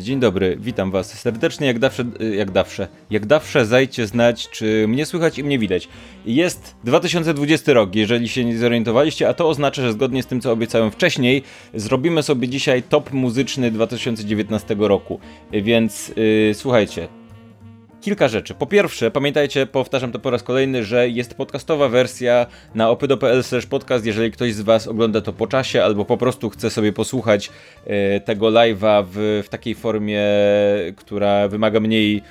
Dzień dobry, witam was serdecznie, jak zawsze, jak zawsze, jak zawsze zajcie znać, czy mnie słychać i mnie widać. Jest 2020 rok, jeżeli się nie zorientowaliście, a to oznacza, że zgodnie z tym, co obiecałem wcześniej, zrobimy sobie dzisiaj top muzyczny 2019 roku. Więc yy, słuchajcie, kilka rzeczy. Po pierwsze, pamiętajcie, powtarzam to po raz kolejny, że jest podcastowa wersja na opydo.pl podcast, jeżeli ktoś z Was ogląda to po czasie, albo po prostu chce sobie posłuchać e, tego live'a w, w takiej formie, która wymaga mniej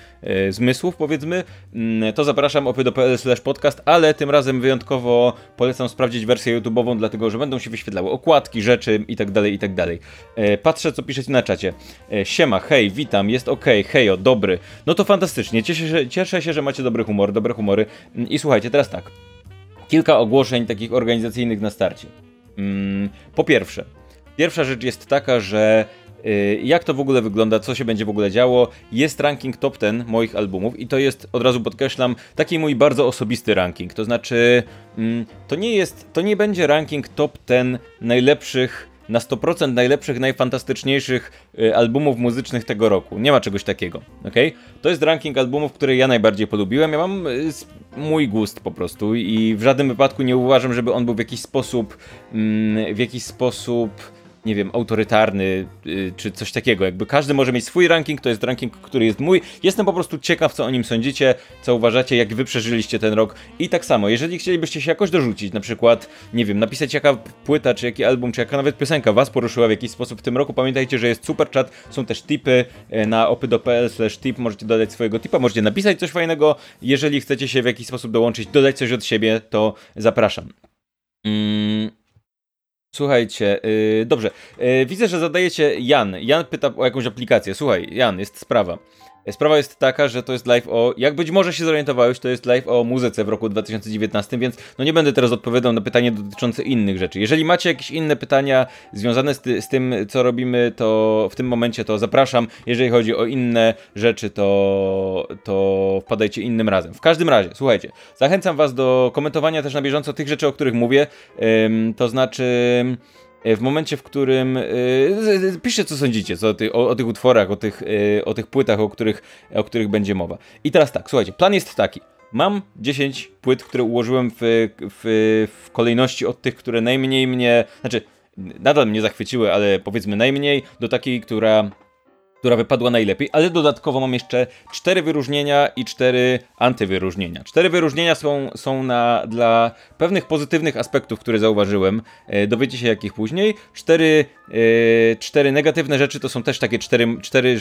zmysłów, powiedzmy, mm, to zapraszam opy.pl podcast, ale tym razem wyjątkowo polecam sprawdzić wersję YouTube'ową, dlatego że będą się wyświetlały okładki, rzeczy itd., tak itd. Tak e, patrzę, co piszecie na czacie. E, siema, hej, witam, jest ok, hejo, dobry. No to fantastycznie, cieszę się, cieszę się, że macie dobry humor, dobre humory. Mm, I słuchajcie, teraz tak. Kilka ogłoszeń takich organizacyjnych na starcie. Mm, po pierwsze, pierwsza rzecz jest taka, że jak to w ogóle wygląda, co się będzie w ogóle działo. Jest ranking top 10 moich albumów i to jest, od razu podkreślam, taki mój bardzo osobisty ranking. To znaczy, mm, to nie jest, to nie będzie ranking top 10 najlepszych na 100% najlepszych, najfantastyczniejszych y, albumów muzycznych tego roku. Nie ma czegoś takiego, ok? To jest ranking albumów, które ja najbardziej polubiłem. Ja mam y, mój gust po prostu i w żadnym wypadku nie uważam, żeby on był w jakiś sposób, mm, w jakiś sposób nie wiem, autorytarny yy, czy coś takiego. Jakby każdy może mieć swój ranking, to jest ranking, który jest mój. Jestem po prostu ciekaw, co o nim sądzicie, co uważacie, jak wy przeżyliście ten rok. I tak samo, jeżeli chcielibyście się jakoś dorzucić, na przykład, nie wiem, napisać jaka płyta, czy jaki album, czy jaka nawet piosenka was poruszyła w jakiś sposób w tym roku, pamiętajcie, że jest super chat, są też tipy e, na opy.pl tip, możecie dodać swojego tipa, możecie napisać coś fajnego. Jeżeli chcecie się w jakiś sposób dołączyć, dodać coś od siebie, to zapraszam. Mm. Słuchajcie, yy, dobrze. Yy, widzę, że zadajecie Jan. Jan pyta o jakąś aplikację. Słuchaj, Jan, jest sprawa. Sprawa jest taka, że to jest live o, jak być może się zorientowałeś, to jest live o muzyce w roku 2019, więc no nie będę teraz odpowiadał na pytanie dotyczące innych rzeczy. Jeżeli macie jakieś inne pytania związane z, ty, z tym, co robimy, to w tym momencie to zapraszam. Jeżeli chodzi o inne rzeczy, to, to wpadajcie innym razem. W każdym razie, słuchajcie, zachęcam was do komentowania też na bieżąco tych rzeczy, o których mówię, ym, to znaczy... E, w momencie, w którym. Yy, piszcie, co sądzicie co o, ty, o, o, tych utworach, o tych, yy, o tych płytach, o których, o których będzie mowa. I teraz tak, słuchajcie, plan jest taki. Mam 10 płyt, które ułożyłem w, w, w kolejności od tych, które najmniej mnie. Znaczy, nadal mnie zachwyciły, ale powiedzmy najmniej, do takiej, która która wypadła najlepiej, ale dodatkowo mam jeszcze cztery wyróżnienia i cztery antywyróżnienia. Cztery wyróżnienia są, są na, dla pewnych pozytywnych aspektów, które zauważyłem. E, dowiecie się jakich później. Cztery, e, cztery negatywne rzeczy to są też takie cztery, cztery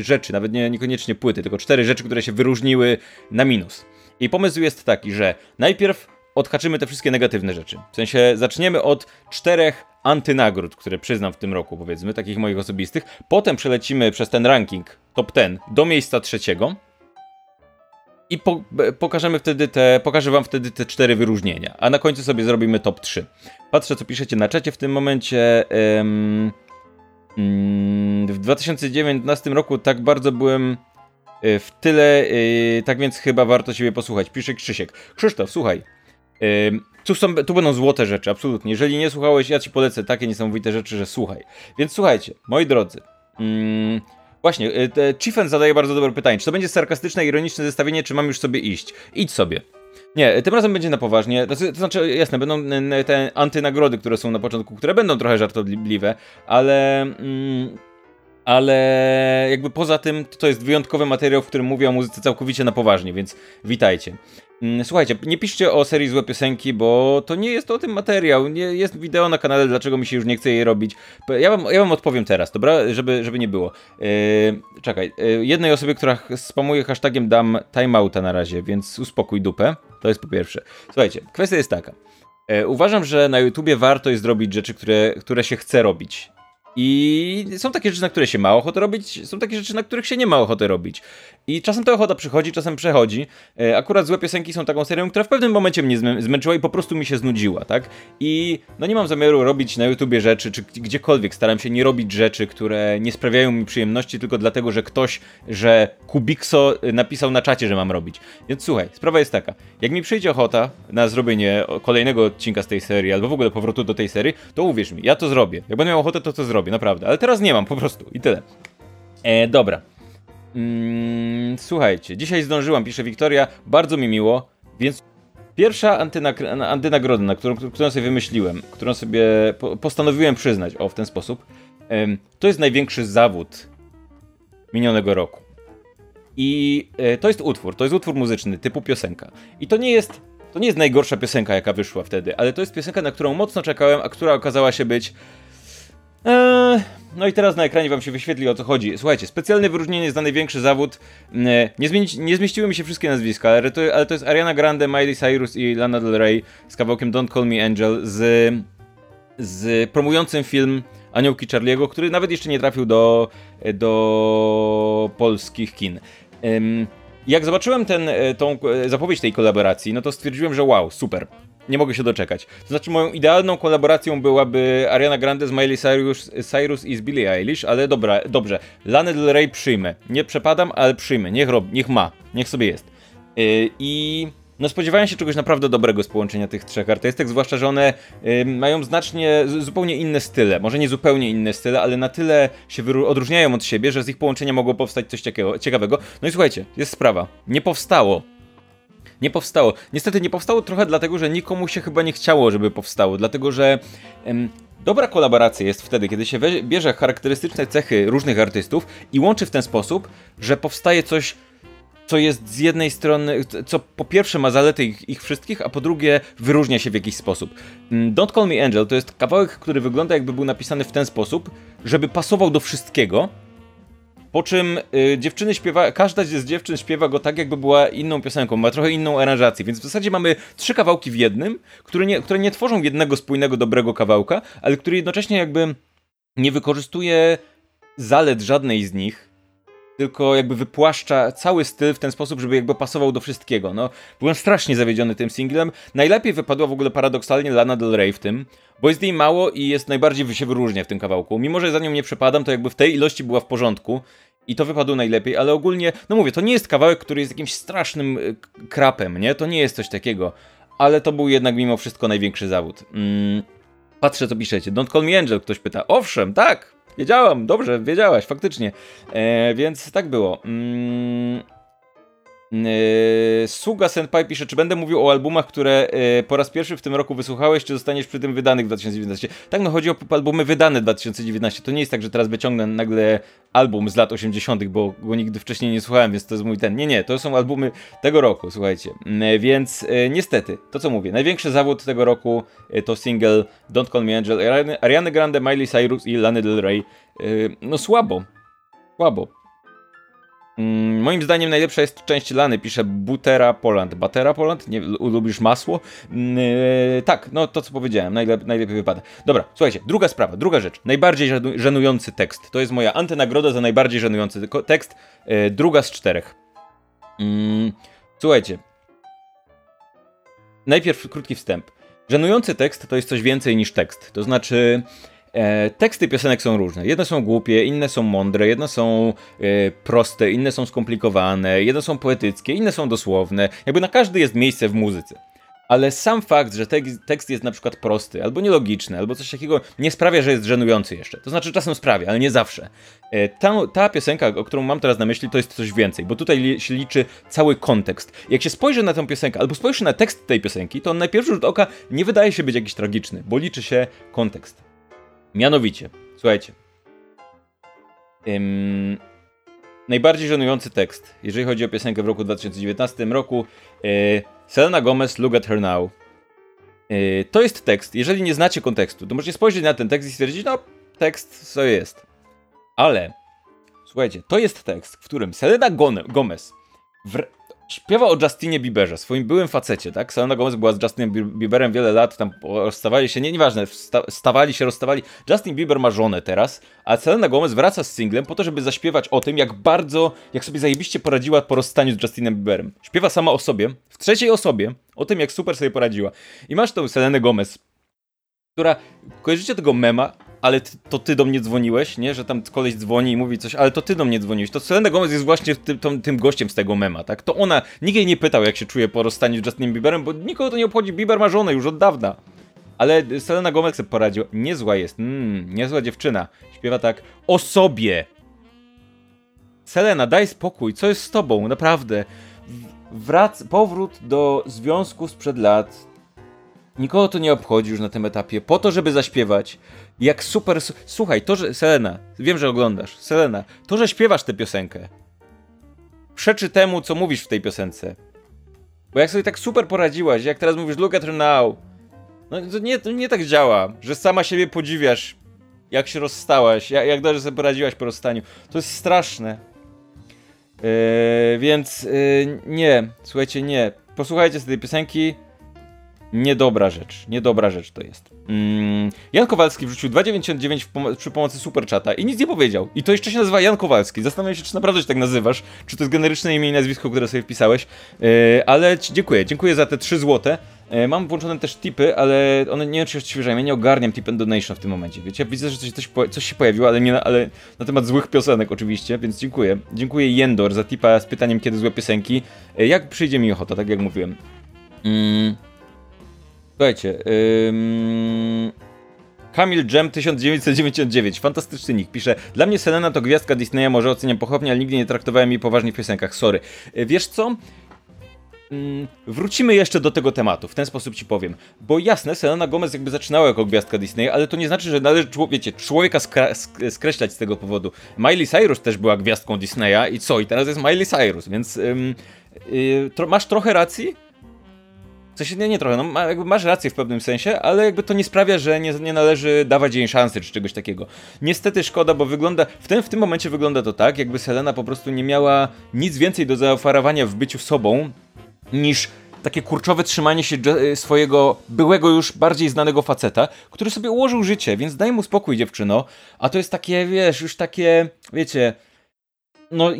rzeczy, nawet nie, niekoniecznie płyty, tylko cztery rzeczy, które się wyróżniły na minus. I pomysł jest taki, że najpierw odhaczymy te wszystkie negatywne rzeczy. W sensie zaczniemy od czterech antynagród, które przyznam w tym roku, powiedzmy, takich moich osobistych. Potem przelecimy przez ten ranking top 10 do miejsca trzeciego. I po, pokażemy wtedy te, pokażę wam wtedy te cztery wyróżnienia. A na końcu sobie zrobimy top 3. Patrzę, co piszecie na czacie w tym momencie. Ym, ym, w 2019 roku tak bardzo byłem y, w tyle, yy, tak więc chyba warto siebie posłuchać. Pisze Krzysiek. Krzysztof, słuchaj. Tu, są, tu będą złote rzeczy, absolutnie. Jeżeli nie słuchałeś, ja ci polecę takie niesamowite rzeczy, że słuchaj. Więc słuchajcie, moi drodzy. Mm, właśnie, y, Chiefen zadaje bardzo dobre pytanie. Czy to będzie sarkastyczne, ironiczne zestawienie, czy mam już sobie iść? Idź sobie. Nie, tym razem będzie na poważnie. To, to znaczy, jasne, będą te antynagrody, które są na początku, które będą trochę żartobliwe, ale. Mm, ale jakby poza tym to jest wyjątkowy materiał, w którym mówię o muzyce całkowicie na poważnie, więc witajcie. Mm, słuchajcie, nie piszcie o serii Złe Piosenki, bo to nie jest o tym materiał. Nie, jest wideo na kanale, dlaczego mi się już nie chce jej robić. Ja wam, ja wam odpowiem teraz, dobra? Żeby, żeby nie było. Yy, czekaj, yy, jednej osobie, która spamuje hashtagiem dam timeouta na razie, więc uspokój dupę. To jest po pierwsze. Słuchajcie, kwestia jest taka. Yy, uważam, że na YouTubie warto jest robić rzeczy, które, które się chce robić. I są takie rzeczy, na które się ma ochotę robić, są takie rzeczy, na których się nie ma ochoty robić. I czasem ta ochota przychodzi, czasem przechodzi. E, akurat złe piosenki są taką serią, która w pewnym momencie mnie zmęczyła i po prostu mi się znudziła, tak? I no nie mam zamiaru robić na YouTubie rzeczy, czy gdziekolwiek. Staram się nie robić rzeczy, które nie sprawiają mi przyjemności, tylko dlatego, że ktoś, że Kubikso napisał na czacie, że mam robić. Więc słuchaj, sprawa jest taka. Jak mi przyjdzie ochota na zrobienie kolejnego odcinka z tej serii, albo w ogóle powrotu do tej serii, to uwierz mi, ja to zrobię. Jak będę miał ochotę, to to zrobię, naprawdę. Ale teraz nie mam po prostu i tyle. E, dobra. Mm, słuchajcie, dzisiaj zdążyłam, pisze Wiktoria, bardzo mi miło, więc pierwsza antynag- antynagroda, na którą, którą sobie wymyśliłem, którą sobie po postanowiłem przyznać, o w ten sposób, to jest największy zawód minionego roku. I e, to jest utwór, to jest utwór muzyczny typu piosenka. I to nie jest, to nie jest najgorsza piosenka, jaka wyszła wtedy, ale to jest piosenka, na którą mocno czekałem, a która okazała się być Eee, no i teraz na ekranie wam się wyświetli o co chodzi. Słuchajcie, specjalne wyróżnienie za największy zawód. Eee, nie, zmieni, nie zmieściły mi się wszystkie nazwiska, ale to, ale to jest Ariana Grande, Miley Cyrus i Lana Del Rey z kawałkiem Don't Call Me Angel z, z promującym film Aniołki Charlie'ego, który nawet jeszcze nie trafił do, do polskich kin. Jak zobaczyłem ten, e, tą e, zapowiedź tej kolaboracji, no to stwierdziłem, że wow, super. Nie mogę się doczekać. To znaczy, moją idealną kolaboracją byłaby Ariana Grande z Miley Cyrus, Cyrus i z Billie Eilish, ale dobra, dobrze. Lana Del Rey przyjmę. Nie przepadam, ale przyjmę. Niech rob, niech ma. Niech sobie jest. Yy, I no spodziewałem się czegoś naprawdę dobrego z połączenia tych trzech artystek, zwłaszcza, że one y, mają znacznie, zupełnie inne style. Może nie zupełnie inne style, ale na tyle się odróżniają od siebie, że z ich połączenia mogło powstać coś ciekawego. No i słuchajcie, jest sprawa. Nie powstało nie powstało. Niestety nie powstało trochę dlatego, że nikomu się chyba nie chciało, żeby powstało, dlatego że em, dobra kolaboracja jest wtedy, kiedy się bierze charakterystyczne cechy różnych artystów i łączy w ten sposób, że powstaje coś co jest z jednej strony, co po pierwsze ma zalety ich, ich, wszystkich, a po drugie wyróżnia się w jakiś sposób. Mm, Don't Call Me Angel to jest kawałek, który wygląda jakby był napisany w ten sposób, żeby pasował do wszystkiego, po czym y, dziewczyny śpiewa, każda z dziewczyn śpiewa go tak, jakby była inną piosenką, ma trochę inną aranżację, więc w zasadzie mamy trzy kawałki w jednym, które nie, które nie tworzą jednego spójnego, dobrego kawałka, ale który jednocześnie jakby nie wykorzystuje zalet żadnej z nich, tylko jakby wypłaszcza cały styl w ten sposób, żeby jakby pasował do wszystkiego. No, byłem strasznie zawiedziony tym singlem. Najlepiej wypadła w ogóle paradoksalnie Lana Del Rey w tym, bo jest jej mało i jest najbardziej się wyróżnia w tym kawałku. Mimo, że za nią nie przepadam, to jakby w tej ilości była w porządku. I to wypadło najlepiej, ale ogólnie, no mówię, to nie jest kawałek, który jest jakimś strasznym y, krapem, nie? To nie jest coś takiego. Ale to był jednak mimo wszystko największy zawód. Mm, patrzę, co piszecie. Don't call me Angel, ktoś pyta. Owszem, tak, wiedziałam, dobrze, wiedziałaś, faktycznie. E, więc tak było. Mm, Suga Senpai pisze, czy będę mówił o albumach, które yy, po raz pierwszy w tym roku wysłuchałeś, czy zostaniesz przy tym wydanych w 2019? Tak, no chodzi o albumy wydane w 2019. To nie jest tak, że teraz wyciągnę nagle album z lat 80., bo go nigdy wcześniej nie słuchałem, więc to jest mój ten. Nie, nie, to są albumy tego roku, słuchajcie. Yy, więc niestety, to co mówię, największy zawód tego roku to single Don't Call Me Angel Ariana Grande, Miley Cyrus i Lana Del Rey. No słabo. Słabo. Mm, moim zdaniem najlepsza jest część Lany, pisze Butera Poland. Batera Poland? Nie lubisz masło? Yy, tak, no to co powiedziałem, najlep najlepiej wypada. Dobra, słuchajcie, druga sprawa, druga rzecz. Najbardziej żenujący tekst. To jest moja antynagroda za najbardziej żenujący tekst. Yy, druga z czterech. Yy, słuchajcie. Najpierw krótki wstęp. Żenujący tekst to jest coś więcej niż tekst. To znaczy, E, teksty piosenek są różne. Jedne są głupie, inne są mądre, jedne są e, proste, inne są skomplikowane, jedne są poetyckie, inne są dosłowne. Jakby na każdy jest miejsce w muzyce. Ale sam fakt, że tekst jest na przykład prosty, albo nielogiczny, albo coś takiego, nie sprawia, że jest żenujący jeszcze. To znaczy czasem sprawia, ale nie zawsze. E, ta, ta piosenka, o którą mam teraz na myśli, to jest coś więcej, bo tutaj li, się liczy cały kontekst. Jak się spojrzy na tę piosenkę, albo spojrzy na tekst tej piosenki, to on na pierwszy rzut oka nie wydaje się być jakiś tragiczny, bo liczy się kontekst. Mianowicie, słuchajcie. Ym, najbardziej żenujący tekst, jeżeli chodzi o piosenkę w roku 2019 roku, yy, Selena Gomez, Look at Her Now. Yy, to jest tekst, jeżeli nie znacie kontekstu, to możecie spojrzeć na ten tekst i stwierdzić, no, tekst co jest. Ale, słuchajcie, to jest tekst, w którym Selena Gomez w, Śpiewa o Justinie Bieberze, swoim byłym facecie, tak? Selena Gomez była z Justinem Bieberem wiele lat, tam rozstawali się, nie, nieważne, stawali się, rozstawali. Justin Bieber ma żonę teraz, a Selena Gomez wraca z singlem po to, żeby zaśpiewać o tym, jak bardzo, jak sobie zajebiście poradziła po rozstaniu z Justinem Bieberem. Śpiewa sama o sobie, w trzeciej osobie, o tym, jak super sobie poradziła. I masz tą Selenę Gomez, która, kojarzycie tego mema, ale ty, to ty do mnie dzwoniłeś, nie? Że tam koleś dzwoni i mówi coś, ale to ty do mnie dzwoniłeś. To Selena Gomez jest właśnie tym, tym gościem z tego mema, tak? To ona, nikt jej nie pytał, jak się czuje po rozstaniu z Justinem Bieberem, bo nikogo to nie obchodzi. Bieber ma żonę już od dawna. Ale Selena Gomez sobie poradziła. Niezła jest, mmm, niezła dziewczyna. Śpiewa tak o sobie. Selena, daj spokój, co jest z tobą, naprawdę. Wrac, powrót do związku sprzed lat. Nikogo to nie obchodzi już na tym etapie, po to, żeby zaśpiewać. Jak super. Słuchaj, to, że. Selena, wiem, że oglądasz. Selena, to, że śpiewasz tę piosenkę, przeczy temu, co mówisz w tej piosence. Bo jak sobie tak super poradziłaś, jak teraz mówisz look at her now, no to nie, to nie tak działa, że sama siebie podziwiasz, jak się rozstałaś, jak, jak dobrze sobie poradziłaś po rozstaniu. To jest straszne. Yy, więc yy, nie, słuchajcie, nie. Posłuchajcie sobie tej piosenki. Niedobra rzecz, niedobra rzecz to jest. Mm, Jan Kowalski wrzucił 2,99 pom przy pomocy Superchata i nic nie powiedział. I to jeszcze się nazywa Jan Kowalski. Zastanawiam się, czy naprawdę się tak nazywasz, czy to jest generyczne imię i nazwisko, które sobie wpisałeś. Yy, ale dziękuję, dziękuję za te 3 złote. Yy, mam włączone też tipy, ale one nie wiem, czy. Ja nie ogarniam tip and donation w tym momencie, wiecie? Widzę, że coś, coś, coś się pojawiło, ale nie na, ale na temat złych piosenek oczywiście, więc dziękuję. Dziękuję Jendor za tipa z pytaniem, kiedy złe piosenki. Yy, jak przyjdzie mi ochota, tak jak mówiłem. Mm. Słuchajcie, ym... Kamil Jam 1999, fantastyczny nick, pisze Dla mnie Selena to gwiazdka Disneya, może oceniam pochopnie, ale nigdy nie traktowałem jej poważnie w piosenkach, sorry. Y, wiesz co? Ym, wrócimy jeszcze do tego tematu, w ten sposób ci powiem. Bo jasne, Selena Gomez jakby zaczynała jako gwiazdka Disneya, ale to nie znaczy, że należy, wiecie, człowieka skra- skreślać z tego powodu. Miley Cyrus też była gwiazdką Disneya i co? I teraz jest Miley Cyrus, więc ym, yy, tro masz trochę racji, w sensie, nie, nie trochę, no ma, masz rację w pewnym sensie, ale jakby to nie sprawia, że nie, nie należy dawać jej szansy czy czegoś takiego. Niestety szkoda, bo wygląda, w tym, w tym momencie wygląda to tak, jakby Selena po prostu nie miała nic więcej do zaoferowania w byciu sobą, niż takie kurczowe trzymanie się swojego byłego już bardziej znanego faceta, który sobie ułożył życie, więc daj mu spokój dziewczyno, a to jest takie, wiesz, już takie, wiecie, no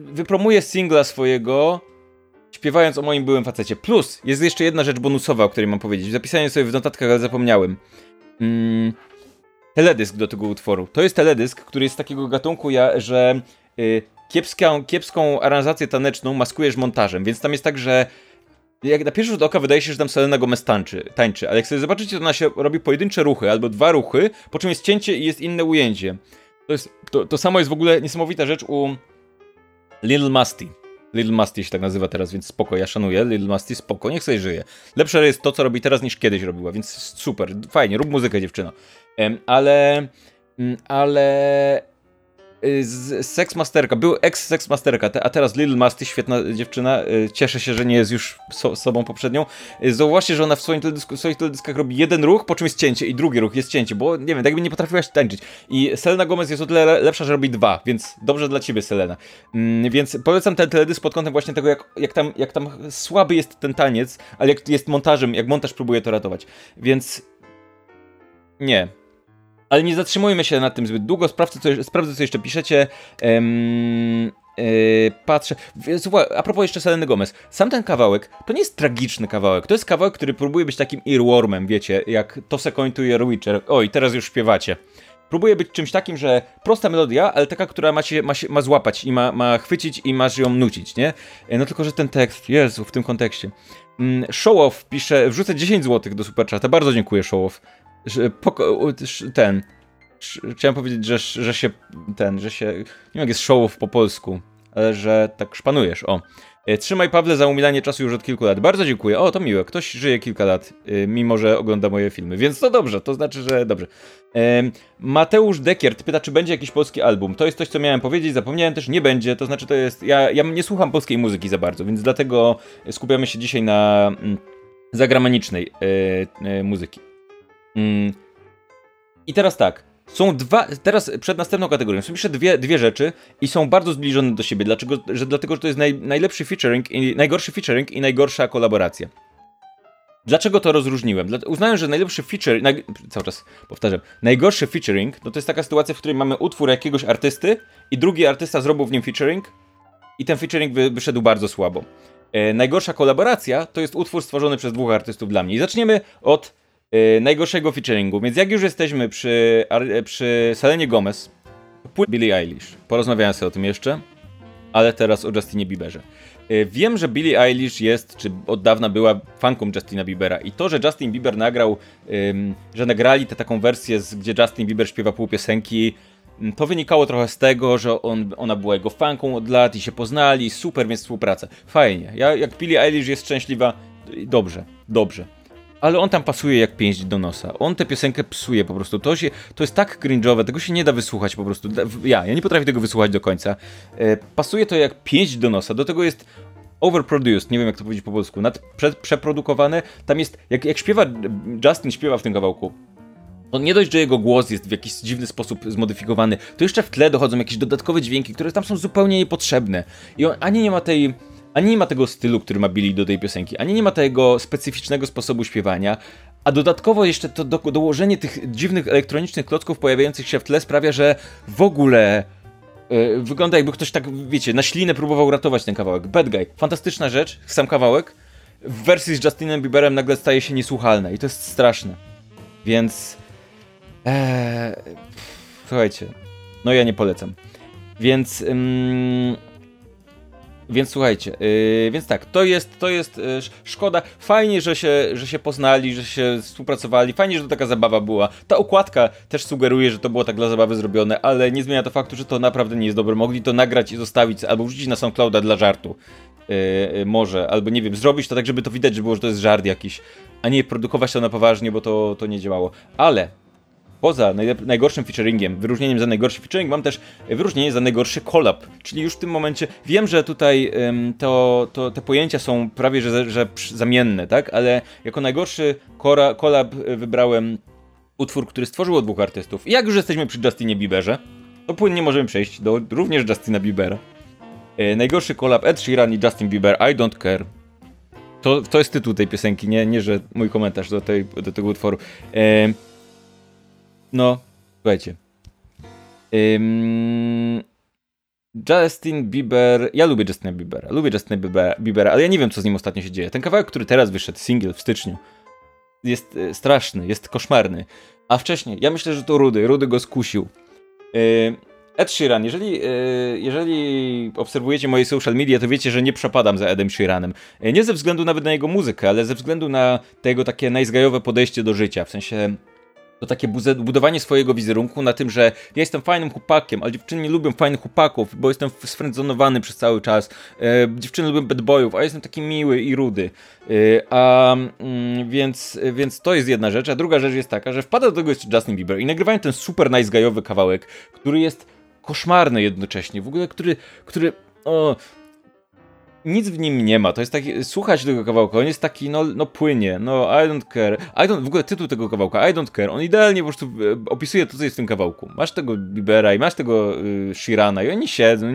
wypromuje singla swojego, śpiewając o moim byłym facecie. Plus, jest jeszcze jedna rzecz bonusowa, o której mam powiedzieć. Zapisałem sobie w notatkach, ale zapomniałem. Mm, teledysk do tego utworu. To jest teledysk, który jest takiego gatunku, ja, że y, kiepską, kiepską aranżację taneczną maskujesz montażem, więc tam jest tak, że jak na pierwszy rzut oka wydaje się, że tam Selena Gomez tańczy, tańczy, ale jak sobie zobaczycie, to ona się robi pojedyncze ruchy, albo dwa ruchy, po czym jest cięcie i jest inne ujęcie. To, jest, to, to samo jest w ogóle niesamowita rzecz u Lil Musty. Little Musty się tak nazywa teraz, więc spoko, ja szanuję. Little Musty, spoko, niech sobie żyje. Lepsze jest to, co robi teraz, niż kiedyś robiła, więc super, fajnie, rób muzykę, dziewczyno. Ale, mm, ale z Sex Masterka, był ex Sex Masterka, a teraz Lil Masty, świetna dziewczyna, y, cieszę się, że nie jest już so, sobą poprzednią. Y, zauważcie, że ona w, swoim teledysku, w swoich teledyskach robi jeden ruch, po czym jest cięcie i drugi ruch jest cięcie, bo nie wiem, jakby nie potrafiłaś tańczyć. I Selena Gomez jest o tyle lepsza, że robi dwa, więc dobrze dla ciebie, Selena. Mm, więc polecam ten teledysk pod kątem właśnie tego, jak, jak, tam, jak tam słaby jest ten taniec, ale jak jest montażem, jak montaż próbuje to ratować. Więc nie, ale nie zatrzymujmy się nad tym zbyt długo. Sprawdzę, co, sprawdzę, co jeszcze piszecie. Ehm, Yy, patrzę. Słuchaj, a propos jeszcze Seleny Gomez. Sam ten kawałek to nie jest tragiczny kawałek. To jest kawałek, który próbuje być takim earwormem, wiecie, jak To to Your Witcher. Oj, teraz już śpiewacie. Próbuje być czymś takim, że prosta melodia, ale taka, która ma, się, ma, się, ma złapać i ma, ma chwycić i masz ją nucić, nie? No tylko, że ten tekst, Jezu, w tym kontekście. Mm, Showoff pisze, wrzucę 10 zł do Superchata. Bardzo dziękuję, Showoff że ten. Chciałem powiedzieć, że, że się ten, że się. Nie wiem, jak jest showów po polsku, ale że tak szpanujesz. O. E, trzymaj Pawle za umilanie czasu już od kilku lat. Bardzo dziękuję. O, to miłe. Ktoś żyje kilka lat, e, mimo że ogląda moje filmy, więc to dobrze, to znaczy, że dobrze. Mateusz Dekiert pyta, czy będzie jakiś polski album. To jest coś, co miałem powiedzieć, zapomniałem też, nie będzie. To znaczy, to jest. Ja, ja nie słucham polskiej muzyki za bardzo, więc dlatego skupiamy się dzisiaj na mm, zagranicznej e, muzyki. Mm. I teraz tak. Są dwa, teraz przed następną kategorią są jeszcze dwie, dwie rzeczy i są bardzo zbliżone do siebie. Dlaczego? Że, dlatego, że to jest naj, najlepszy featuring, i, najgorszy featuring i najgorsza kolaboracja. Dlaczego to rozróżniłem? Dla, uznałem, że najlepszy feature, naj, cały czas powtarzam, najgorszy featuring no to jest taka sytuacja, w której mamy utwór jakiegoś artysty i drugi artysta zrobił w nim featuring i ten featuring wy, wyszedł bardzo słabo. E, najgorsza kolaboracja to jest utwór stworzony przez dwóch artystów dla mnie. I zaczniemy od najgorszego featuringu. Więc jak już jesteśmy przy, przy Selenie Gomez, Billie Eilish. Porozmawiałem sobie o tym jeszcze, ale teraz o Justinie Bieberze. Yy, wiem, że Billie Eilish jest, czy od dawna była fanką Justina Biebera i to, że Justin Bieber nagrał, że nagrali tę taką wersję, gdzie Justin Bieber śpiewa pół piosenki, Mm, to wynikało trochę z tego, że on, ona była jego fanką od lat i się poznali, super, więc współpraca. Fajnie. Ja, jak Billie Eilish jest szczęśliwa, dobrze, dobrze. Ale on tam pasuje jak pięść do nosa. On tę piosenkę psuje po prostu. To, się, to jest tak cringe'owe, tego się nie da wysłuchać po prostu. Ja, ja nie potrafię tego wysłuchać do końca. E, pasuje to jak pięść do nosa. Do tego jest overproduced, nie wiem jak to powiedzieć po polsku, nad, prze, przeprodukowane. Tam jest, jak, jak śpiewa, Justin śpiewa w tym kawałku, on nie dość, że jego głos jest w jakiś dziwny sposób zmodyfikowany, to jeszcze w tle dochodzą jakieś dodatkowe dźwięki, które tam są zupełnie niepotrzebne. I on ani nie ma tej. Ani nie ma tego stylu, który ma Billy do tej piosenki, ani nie ma tego specyficznego sposobu śpiewania, a dodatkowo jeszcze to do, dołożenie tych dziwnych elektronicznych klocków pojawiających się w tle sprawia, że w ogóle yy, wygląda jakby ktoś tak, wiecie, na ślinę próbował ratować ten kawałek. Bad Guy, fantastyczna rzecz, sam kawałek, w wersji z Justinem Bieberem nagle staje się niesłuchalne i to jest straszne. Więc Eee, słuchajcie, no ja nie polecam. Więc, więc słuchajcie, yy, więc tak, to jest, to jest yy, szkoda. Fajnie, że się, że się poznali, że się współpracowali. Fajnie, że to taka zabawa była. Ta okładka też sugeruje, że to było tak dla zabawy zrobione, ale nie zmienia to faktu, że to naprawdę nie jest dobre. Mogli to nagrać i zostawić, albo wrzucić na SoundClouda dla żartu. Yy, może, albo nie wiem, zrobić to tak, żeby to widać, że było, że to jest żart jakiś, a nie produkować to na poważnie, bo to, to nie działało. Ale poza najgorszym featuringiem, wyróżnieniem za najgorszy featuring, mam też wyróżnienie za najgorszy collab. Czyli już w tym momencie wiem, że tutaj ym, to, to, te pojęcia są prawie że, że zamienne, tak? Ale jako najgorszy collab wybrałem utwór, który stworzyło dwóch artystów. I jak już jesteśmy przy Justinie Bieberze, to płynnie możemy przejść do również Justina Biebera. E, najgorszy collab Ed Sheeran i Justin Bieber, I Don't Care. To, to jest tytuł tej piosenki, nie, nie że mój komentarz do, tej, do tego utworu. E, no, słuchajcie. Ym... Justin Bieber. Ja lubię Justina Biebera. Lubię Justina Biebera, ale ja nie wiem, co z nim ostatnio się dzieje. Ten kawałek, który teraz wyszedł, single w styczniu, jest e, straszny, jest koszmarny. A wcześniej, ja myślę, że to Rudy. Rudy go skusił. Yy, Ed Sheeran, jeżeli, yy, jeżeli obserwujecie moje social media, to wiecie, że nie przepadam za Edem Sheeranem. Nie ze względu nawet na jego muzykę, ale ze względu na tego takie najzgajowe podejście do życia. W sensie to takie budowanie swojego wizerunku na tym, że ja jestem fajnym chłopakiem, ale dziewczyny nie lubią fajnych chłopaków, bo jestem sfrędzonowany przez cały czas. E, dziewczyny lubią bad boyów, a jestem taki miły i rudy. E, a mm, więc, więc to jest jedna rzecz, a druga rzecz jest taka, że wpada do tego jeszcze Justin Bieber i nagrywają ten super nice gajowy kawałek, który jest koszmarny jednocześnie, w ogóle który, który o, nic w nim nie ma. To jest taki, słuchać tego kawałka, on jest taki, no, no płynie, no I don't care. I don't, w ogóle tytuł tego kawałka, I don't care, on idealnie po prostu e, opisuje to, co jest w tym kawałku. Masz tego Bibera i masz tego y, Shirana i oni siedzą,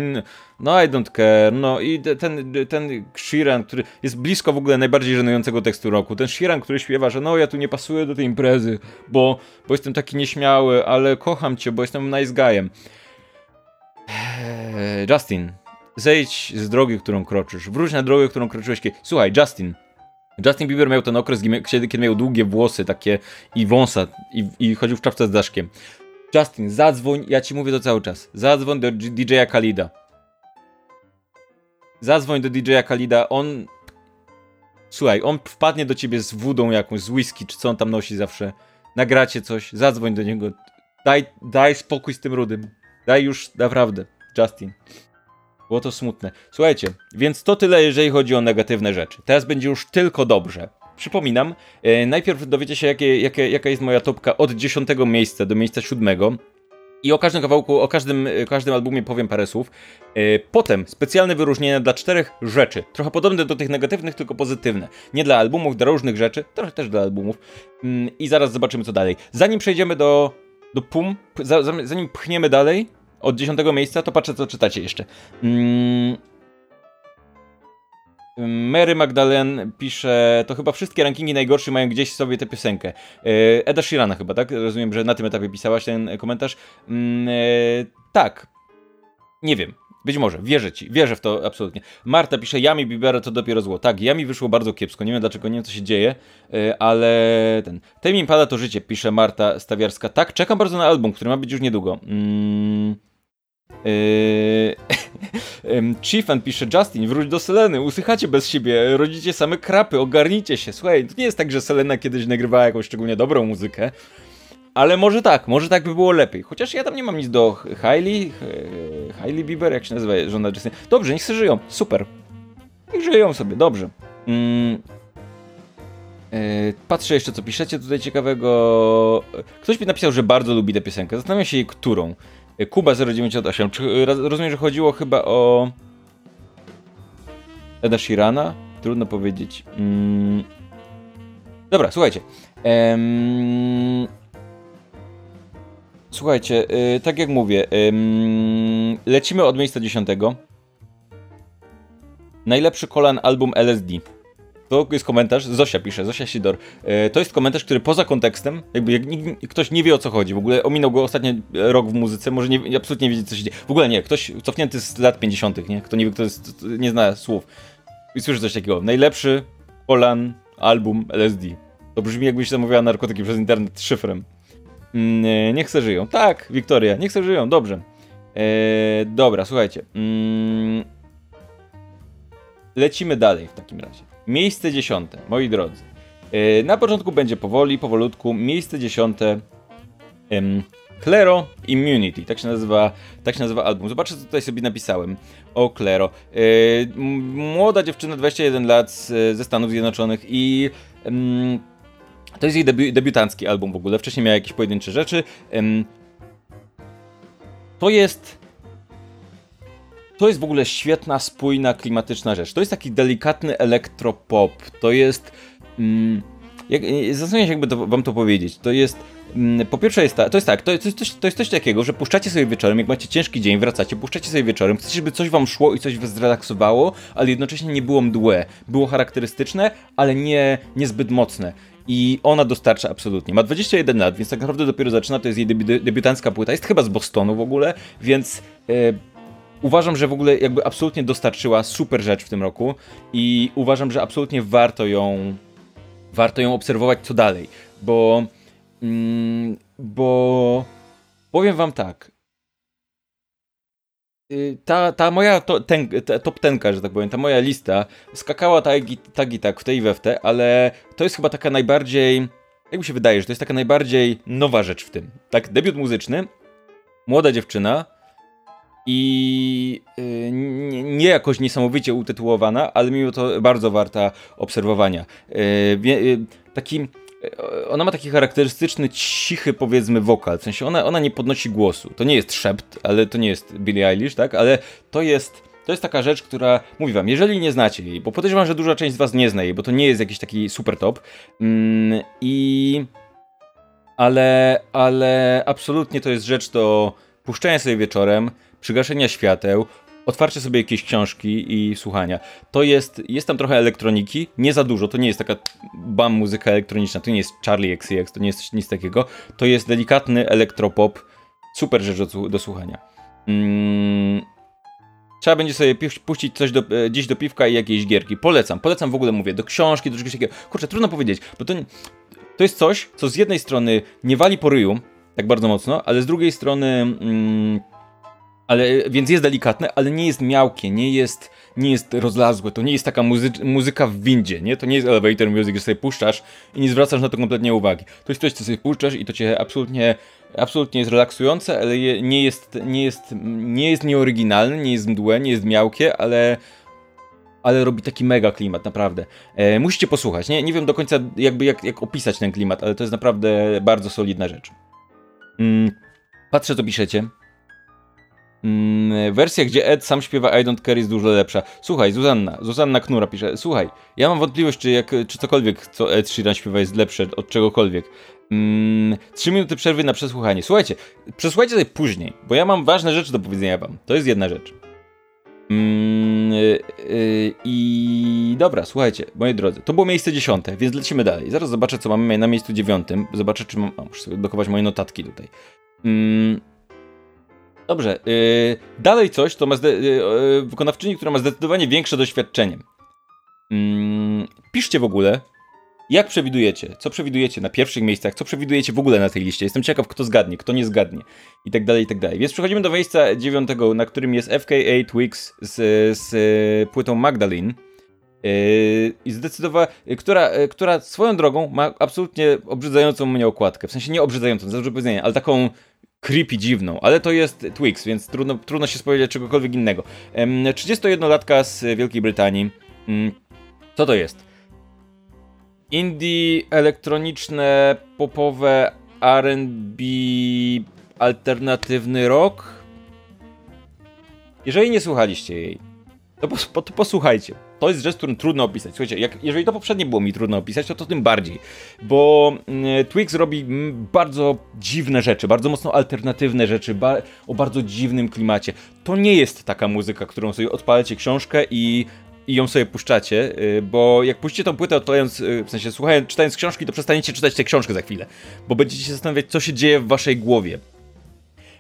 no I don't care, no i ten, ten Shiran, który jest blisko w ogóle najbardziej żenującego tekstu roku, ten Shiran, który śpiewa, że no ja tu nie pasuję do tej imprezy, bo, bo jestem taki nieśmiały, ale kocham cię, bo jestem nice guyem. Eee, Justin, zejdź z drogi, którą kroczysz. Wróć na drogę, którą kroczyłeś kiedyś. Słuchaj, Justin. Justin Bieber miał ten okres, kiedy, kiedy miał długie włosy takie i wąsa i, i chodził w czapce z daszkiem. Justin, zadzwoń, ja ci mówię to cały czas. Zadzwoń do DJ-a Kalida. Zadzwoń do DJ-a Kalida, on... Słuchaj, on wpadnie do ciebie z wódą jakąś, z whisky, czy co on tam nosi zawsze. Nagracie coś, zadzwoń do niego. Daj, daj spokój z tym rudym. Daj już, naprawdę, Justin. Było to smutne. Słuchajcie, więc to tyle, jeżeli chodzi o negatywne rzeczy. Teraz będzie już tylko dobrze. Przypominam, e, najpierw dowiecie się, jakie, jakie, jaka jest moja topka od 10 miejsca do miejsca 7. I o każdym kawałku, o każdym, e, każdym albumie powiem parę słów. E, potem specjalne wyróżnienia dla czterech rzeczy. Trochę podobne do tych negatywnych, tylko pozytywne. Nie dla albumów, dla różnych rzeczy, trochę też dla albumów. Mm, I zaraz zobaczymy, co dalej. Zanim przejdziemy do, do PUM, zanim pchniemy dalej, od dziesiątego miejsca, to patrzę, co czytacie jeszcze. Mm. Mary Magdalen pisze, to chyba wszystkie rankingi najgorsze mają gdzieś sobie tę piosenkę. E, Eda Shirana chyba, tak? Rozumiem, że na tym etapie pisałaś ten komentarz. Mm, e, tak. Nie wiem. Być może, wierzę ci, wierzę w to absolutnie. Marta pisze, Yami Bibera to dopiero zło. Tak, Yami wyszło bardzo kiepsko, nie wiem dlaczego, nie wiem co się dzieje, e, ale ten... Im pada to życie, pisze Marta Stawiarska. Tak, czekam bardzo na album, który ma być już niedługo. Mm. Yy... Chiefan pisze, Justin, wróć do Seleny, usychacie bez siebie, rodzicie same krapy, ogarnijcie się. Słuchaj, to nie jest tak, że Selena kiedyś nagrywała jakąś szczególnie dobrą muzykę, ale może tak, może tak by było lepiej. Chociaż ja tam nie mam nic do Hailey, Hailey Bieber, jak się nazywa żona Justin. Dobrze, niech sobie żyją, super. Niech żyją sobie, dobrze. Mm. Patrzę jeszcze, co piszecie tutaj ciekawego. Ktoś mi napisał, że bardzo lubi tę piosenkę. Zastanawiam się którą. Kuba 098. Czy, rozumiem, że chodziło chyba o Eda Shirana? Trudno powiedzieć. Mm. Dobra, słuchajcie. Ehm... Słuchajcie, yy, tak jak mówię, yy, lecimy od miejsca dziesiątego. Najlepszy kolan album LSD. To jest komentarz, Zosia pisze, Zosia Sidor. Yy, to jest komentarz, który poza kontekstem, jakby jak ktoś nie wie o co chodzi, w ogóle ominął go ostatnio rok w muzyce, może nie, absolutnie nie wiedzieć co się dzieje. W ogóle nie, ktoś cofnięty z lat 50., nie? Kto nie wie, kto jest, nie zna słów. I słyszy coś takiego. Najlepszy kolan album LSD. To brzmi jakbyś zamawiała narkotyki przez internet szyfrem. Mm, niech se żyją. Tak, Wiktoria, niech se żyją, dobrze. Eee, dobra, słuchajcie. Mm, lecimy dalej w takim razie. Miejsce dziesiąte, moi drodzy. Eee, na początku będzie powoli, powolutku. Miejsce dziesiąte. Em, Claro Immunity, tak się nazywa, tak się nazywa album. Zobaczcie, co tutaj sobie napisałem o Claro. Yy, młoda dziewczyna, 21 lat ze Stanów Zjednoczonych i to jest jej debi debiutancki album w ogóle. Wcześniej miała jakieś pojedyncze rzeczy. To jest to jest w ogóle świetna, spójna, klimatyczna rzecz. To jest taki delikatny elektropop. To jest. Mm, jak, zastanawiam się, jakby to, wam to powiedzieć. To jest Mm, po pierwsze jest, ta, to jest tak, to jest, coś, to jest coś takiego, że puszczacie sobie wieczorem, jak macie ciężki dzień, wracacie, puszczacie sobie wieczorem, chcecie, żeby coś wam szło i coś was zrelaksowało, ale jednocześnie nie było mdłe. Było charakterystyczne, ale nie, niezbyt mocne. I ona dostarcza absolutnie. Ma 21 lat, więc tak naprawdę dopiero zaczyna, to jest jej debi debiutancka płyta, jest chyba z Bostonu w ogóle, więc... Yy, uważam, że w ogóle jakby absolutnie dostarczyła super rzecz w tym roku i uważam, że absolutnie warto ją warto ją obserwować co dalej, bo Mm, bo powiem wam tak. Y, ta, ta moja to, ten, ta top tenka, że tak powiem, ta moja lista skakała tak i tak, i tak w tej i we w te, ale to jest chyba taka najbardziej, jak mi się wydaje, że to jest taka najbardziej nowa rzecz w tym. Tak, debiut muzyczny, młoda dziewczyna i yy, nie, jakoś niesamowicie utytułowana, ale mimo to bardzo warta obserwowania. Yy, yy, taki ona ma taki charakterystyczny, cichy, powiedzmy, wokal. W sensie ona, ona nie podnosi głosu. To nie jest szept, ale to nie jest Billie Eilish, tak? Ale to jest. To jest taka rzecz, która, mówi wam, jeżeli nie znacie jej, bo podejrzewam, że duża część z was nie zna jej, bo to nie jest jakiś taki super top. Mm, I. Ale, ale absolutnie to jest rzecz do puszczenia sobie wieczorem, przygaszenia świateł, otwarcie sobie jakiejś książki i słuchania. To jest, jest tam trochę elektroniki, nie za dużo, to nie jest taka bam muzyka elektroniczna, to nie jest Charlie XCX, to nie jest nic takiego. To jest delikatny elektropop, super rzecz do, do słuchania. Mm, trzeba będzie sobie puścić coś do, e, gdzieś do piwka i jakiejś gierki. Polecam, polecam w ogóle mówię, do książki, do czegoś takiego. Kurczę, trudno powiedzieć, bo to, to jest coś, co z jednej strony nie wali po ryju, tak bardzo mocno, ale z drugiej strony... Mm, ale, więc jest delikatne, ale nie jest miałkie, nie jest, nie jest rozlazłe, to nie jest taka muzy muzyka w windzie, nie? To nie jest elevator music, że sobie puszczasz i nie zwracasz na to kompletnie uwagi. To jest coś, co sobie puszczasz i to cię absolutnie, absolutnie jest relaksujące, ale je, nie jest, nie jest, nie jest nieoryginalne, nie jest mdłe, nie jest miałkie, ale ale robi taki mega klimat, naprawdę. E, musicie posłuchać. Nie, nie wiem do końca jakby jak, jak opisać ten klimat, ale to jest naprawdę bardzo solidna rzecz. Mm, patrzę, co piszecie. Mm, wersja, gdzie Ed sam śpiewa I Don't Care jest dużo lepsza. Słuchaj, Zuzanna, Zuzanna Knura pisze, słuchaj, ja mam wątpliwość, czy, jak, czy cokolwiek, co Ed Sheeran śpiewa jest lepsze od czegokolwiek. Mm, trzy minuty przerwy na przesłuchanie. Słuchajcie, przesłuchajcie sobie później, bo ja mam ważne rzeczy do powiedzenia wam. To jest jedna rzecz. Mm, yy, I dobra, słuchajcie, moi drodzy, to było miejsce dziesiąte, więc lecimy dalej. Zaraz zobaczę, co mamy na miejscu dziewiątym. Zobaczę, czy mam. O, muszę sobie moje notatki tutaj. Mm, Dobrze. Yy, dalej coś, to ma yy, wykonawczyni, która ma zdecydowanie większe doświadczenie. Yy, piszcie w ogóle, jak przewidujecie, co przewidujecie na pierwszych miejscach, co przewidujecie w ogóle na tej liście. Jestem ciekaw, kto zgadnie, kto nie zgadnie i tak dalej, i tak dalej. Więc przechodzimy do miejsca dziewiątego, na którym jest FKA Twix z, z płytą Magdalene. Yy, I zdecydowała, która, która swoją drogą ma absolutnie obrzydzającą mnie okładkę. W sensie nie obrzydzającą, za dużo powiedzenia, ale taką creepy dziwną, ale to jest Twix, więc trudno, trudno się spodziewać czegokolwiek innego. 31-latka z Wielkiej Brytanii. Mm, co to jest? Indie, elektroniczne, popowe, R&B, alternatywny rock? Jeżeli nie słuchaliście jej, to, pos to posłuchajcie. To jest rzecz, którą trudno opisać. Słuchajcie, jak, jeżeli to poprzednie było mi trudno opisać, to to tym bardziej. Bo y, Twix robi mm, bardzo dziwne rzeczy, bardzo mocno alternatywne rzeczy, ba o bardzo dziwnym klimacie. To nie jest taka muzyka, którą sobie odpalacie książkę i i ją sobie puszczacie, y, bo jak puścicie tą płytę odpalając, y, w sensie słuchając, czytając książki, to przestaniecie czytać tę książkę za chwilę, bo będziecie się zastanawiać, co się dzieje w waszej głowie.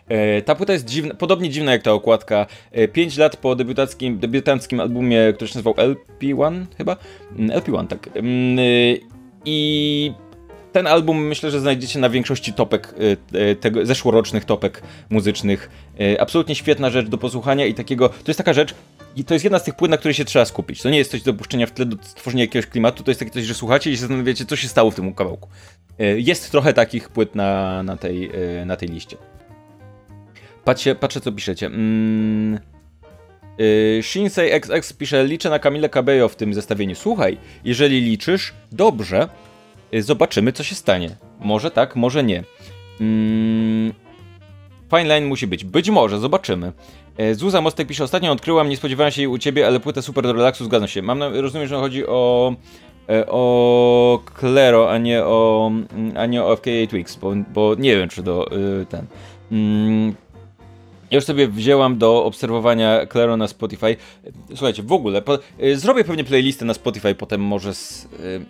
E, ta płyta jest dziwna, podobnie dziwna jak ta okładka. 5 e, lat po debiutackim, debiutanckim albumie, który się nazywał LP1 chyba? Mm, LP1, tak. Mm, y, I ten album myślę, że znajdziecie na większości topek, tego, zeszłorocznych topek muzycznych. Absolutnie świetna rzecz do posłuchania i takiego, to jest taka rzecz, i to jest jedna z tych płyt, na której się trzeba skupić. To nie jest coś do puszczenia w tle, do stworzenia jakiegoś klimatu, to jest takie coś, że słuchacie i się zastanawiacie, co się stało w tym kawałku. E, jest trochę takich płyt na, na, tej, e, na tej liście. Patrzcie, patrzę, co piszecie. Mm. Yy, Shinsei XX pisze, liczę na Kamilę Cabello w tym zestawieniu. Słuchaj, jeżeli liczysz, dobrze, zobaczymy, co się stanie. Może tak, może nie. Mm, Fine line musi być. Być może, zobaczymy. E, Zuza Mostek pisze, ostatnio odkryłam, nie spodziewałem się jej u ciebie, ale płytę super do relaksu, zgadzam się. Mam rozumiem, że chodzi o e, o Claro, a nie o, mm, a nie o FKA Twix, bo, bo nie wiem, czy do y, ten. Ja już sobie wzięłam do obserwowania Claro na Spotify. Słuchajcie, w ogóle, po, y, zrobię pewnie playlistę na Spotify, potem może z... Y,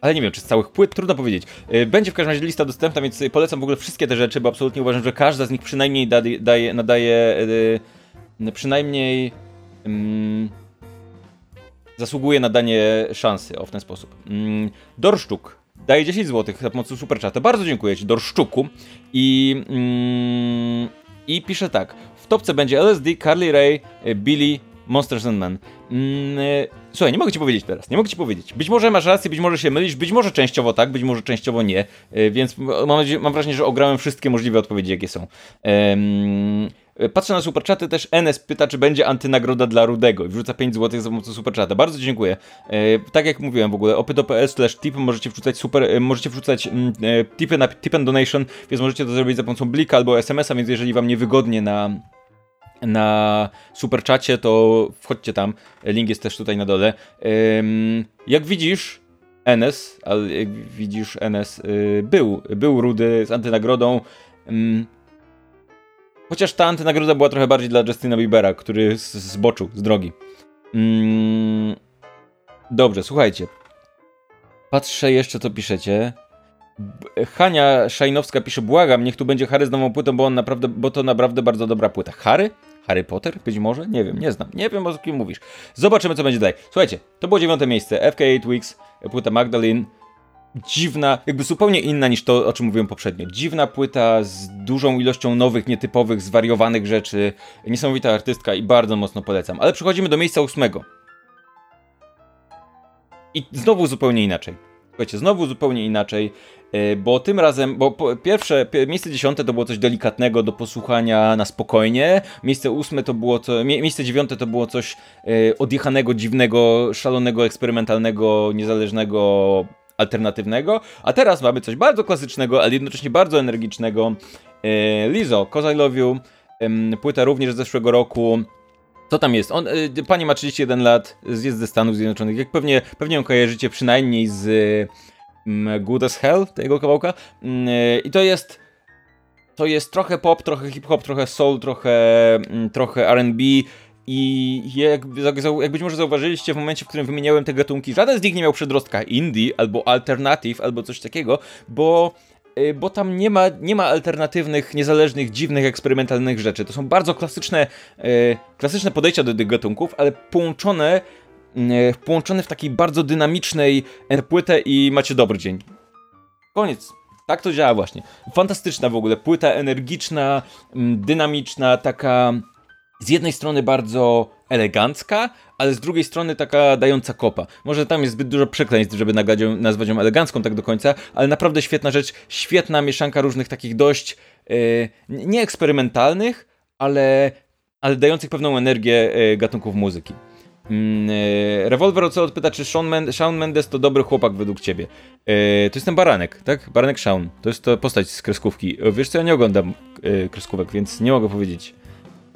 ale nie wiem, czy z całych płyt, trudno powiedzieć. Y, będzie w każdym razie lista dostępna, więc polecam w ogóle wszystkie te rzeczy, bo absolutnie uważam, że każda z nich przynajmniej daje, daje, nadaje przynajmniej mm, zasługuje na danie szansy o w ten sposób. Mm, Dorszczuk daje 10 zł za pomocą superchata. Bardzo dziękuję Ci, Dorszczuku. I, mm, I pisze tak. W topce będzie LSD, Carly Ray, Billy, Monsters and Men. Mm, słuchaj, nie mogę ci powiedzieć teraz, nie mogę ci powiedzieć. Być może masz rację, być może się mylisz, być może częściowo tak, być może częściowo nie, y, więc mam, mam wrażenie, że ograłem wszystkie możliwe odpowiedzi, jakie są. Um, Patrzę na superczaty, też NS pyta, czy będzie antynagroda dla Rudego i wrzuca 5 zł za pomocą superchata. Bardzo dziękuję. E, tak jak mówiłem w ogóle, opyto.pl slash tip możecie wrzucać super, e, możecie wrzucać mm, e, tipy na tip and donation, więc możecie to zrobić za pomocą blika albo SMS-a, więc jeżeli wam niewygodnie na na superczacie, to wchodźcie tam. Link jest też tutaj na dole. Jak widzisz, NS, ale jak widzisz, NS y, był, był rudy z antynagrodą. Chociaż ta antynagroda była trochę bardziej dla Justina Biebera, który zboczył z drogi. Mm, dobrze, słuchajcie. Patrzę jeszcze, co piszecie. Hania Szajnowska pisze, błagam, niech tu będzie Harry z nową płytą, bo on naprawdę, bo to naprawdę bardzo dobra płyta. Harry? Harry Potter? Być może? Nie wiem, nie znam. Nie wiem, o kim mówisz. Zobaczymy, co będzie dalej. Słuchajcie, to było dziewiąte miejsce. FK8 Weeks, płyta Magdalene dziwna, jakby zupełnie inna niż to, o czym mówiłem poprzednio. Dziwna płyta z dużą ilością nowych, nietypowych, zwariowanych rzeczy. Niesamowita artystka i bardzo mocno polecam. Ale przechodzimy do miejsca ósmego. I znowu zupełnie inaczej. Słuchajcie, znowu zupełnie inaczej, e, bo tym razem, bo pierwsze, miejsce dziesiąte to było coś delikatnego do posłuchania na spokojnie, miejsce ósme to było to, miejsce dziewiąte to było coś e, odjechanego, dziwnego, szalonego, eksperymentalnego, niezależnego, alternatywnego, a teraz mamy coś bardzo klasycznego, ale jednocześnie bardzo energicznego. E, Lizo, Cause I Love You, płyta również z zeszłego roku. Co tam jest? On, e, pani ma 31 lat, jest ze Stanów Zjednoczonych. Jak pewnie, pewnie ją kojarzycie przynajmniej z mm, Good as Hell, tego kawałka. Mm, e, I to jest to jest trochę pop, trochę hip-hop, trochę soul, trochę, mm, trochę R&B. I jak, jak być może zauważyliście w momencie, w którym wymieniałem te gatunki, żaden z nich nie miał przedrostka indie albo alternative albo coś takiego, bo y, bo tam nie ma, nie ma alternatywnych, niezależnych, dziwnych, eksperymentalnych rzeczy. To są bardzo klasyczne, y, klasyczne podejścia do tych gatunków, ale połączone, y, połączone w takiej bardzo dynamicznej płytę i macie dobry dzień. Koniec. Tak to działa właśnie. Fantastyczna w ogóle. Płyta energiczna, dynamiczna, taka z jednej strony bardzo elegancka, ale z drugiej strony taka dająca kopa. Może tam jest zbyt dużo przekleństw, żeby nazwać ją elegancką tak do końca, ale naprawdę świetna rzecz, świetna mieszanka różnych takich dość yy, ale, ale dających pewną energię yy, gatunków muzyki. Yy, Rewolwer Ocelot pyta, czy Shawn, Shawn Mendes to dobry chłopak według ciebie. To jest ten baranek, tak? Baranek Shawn. To jest to postać z kreskówki. Wiesz co, ja nie oglądam yy, kreskówek, więc nie mogę powiedzieć.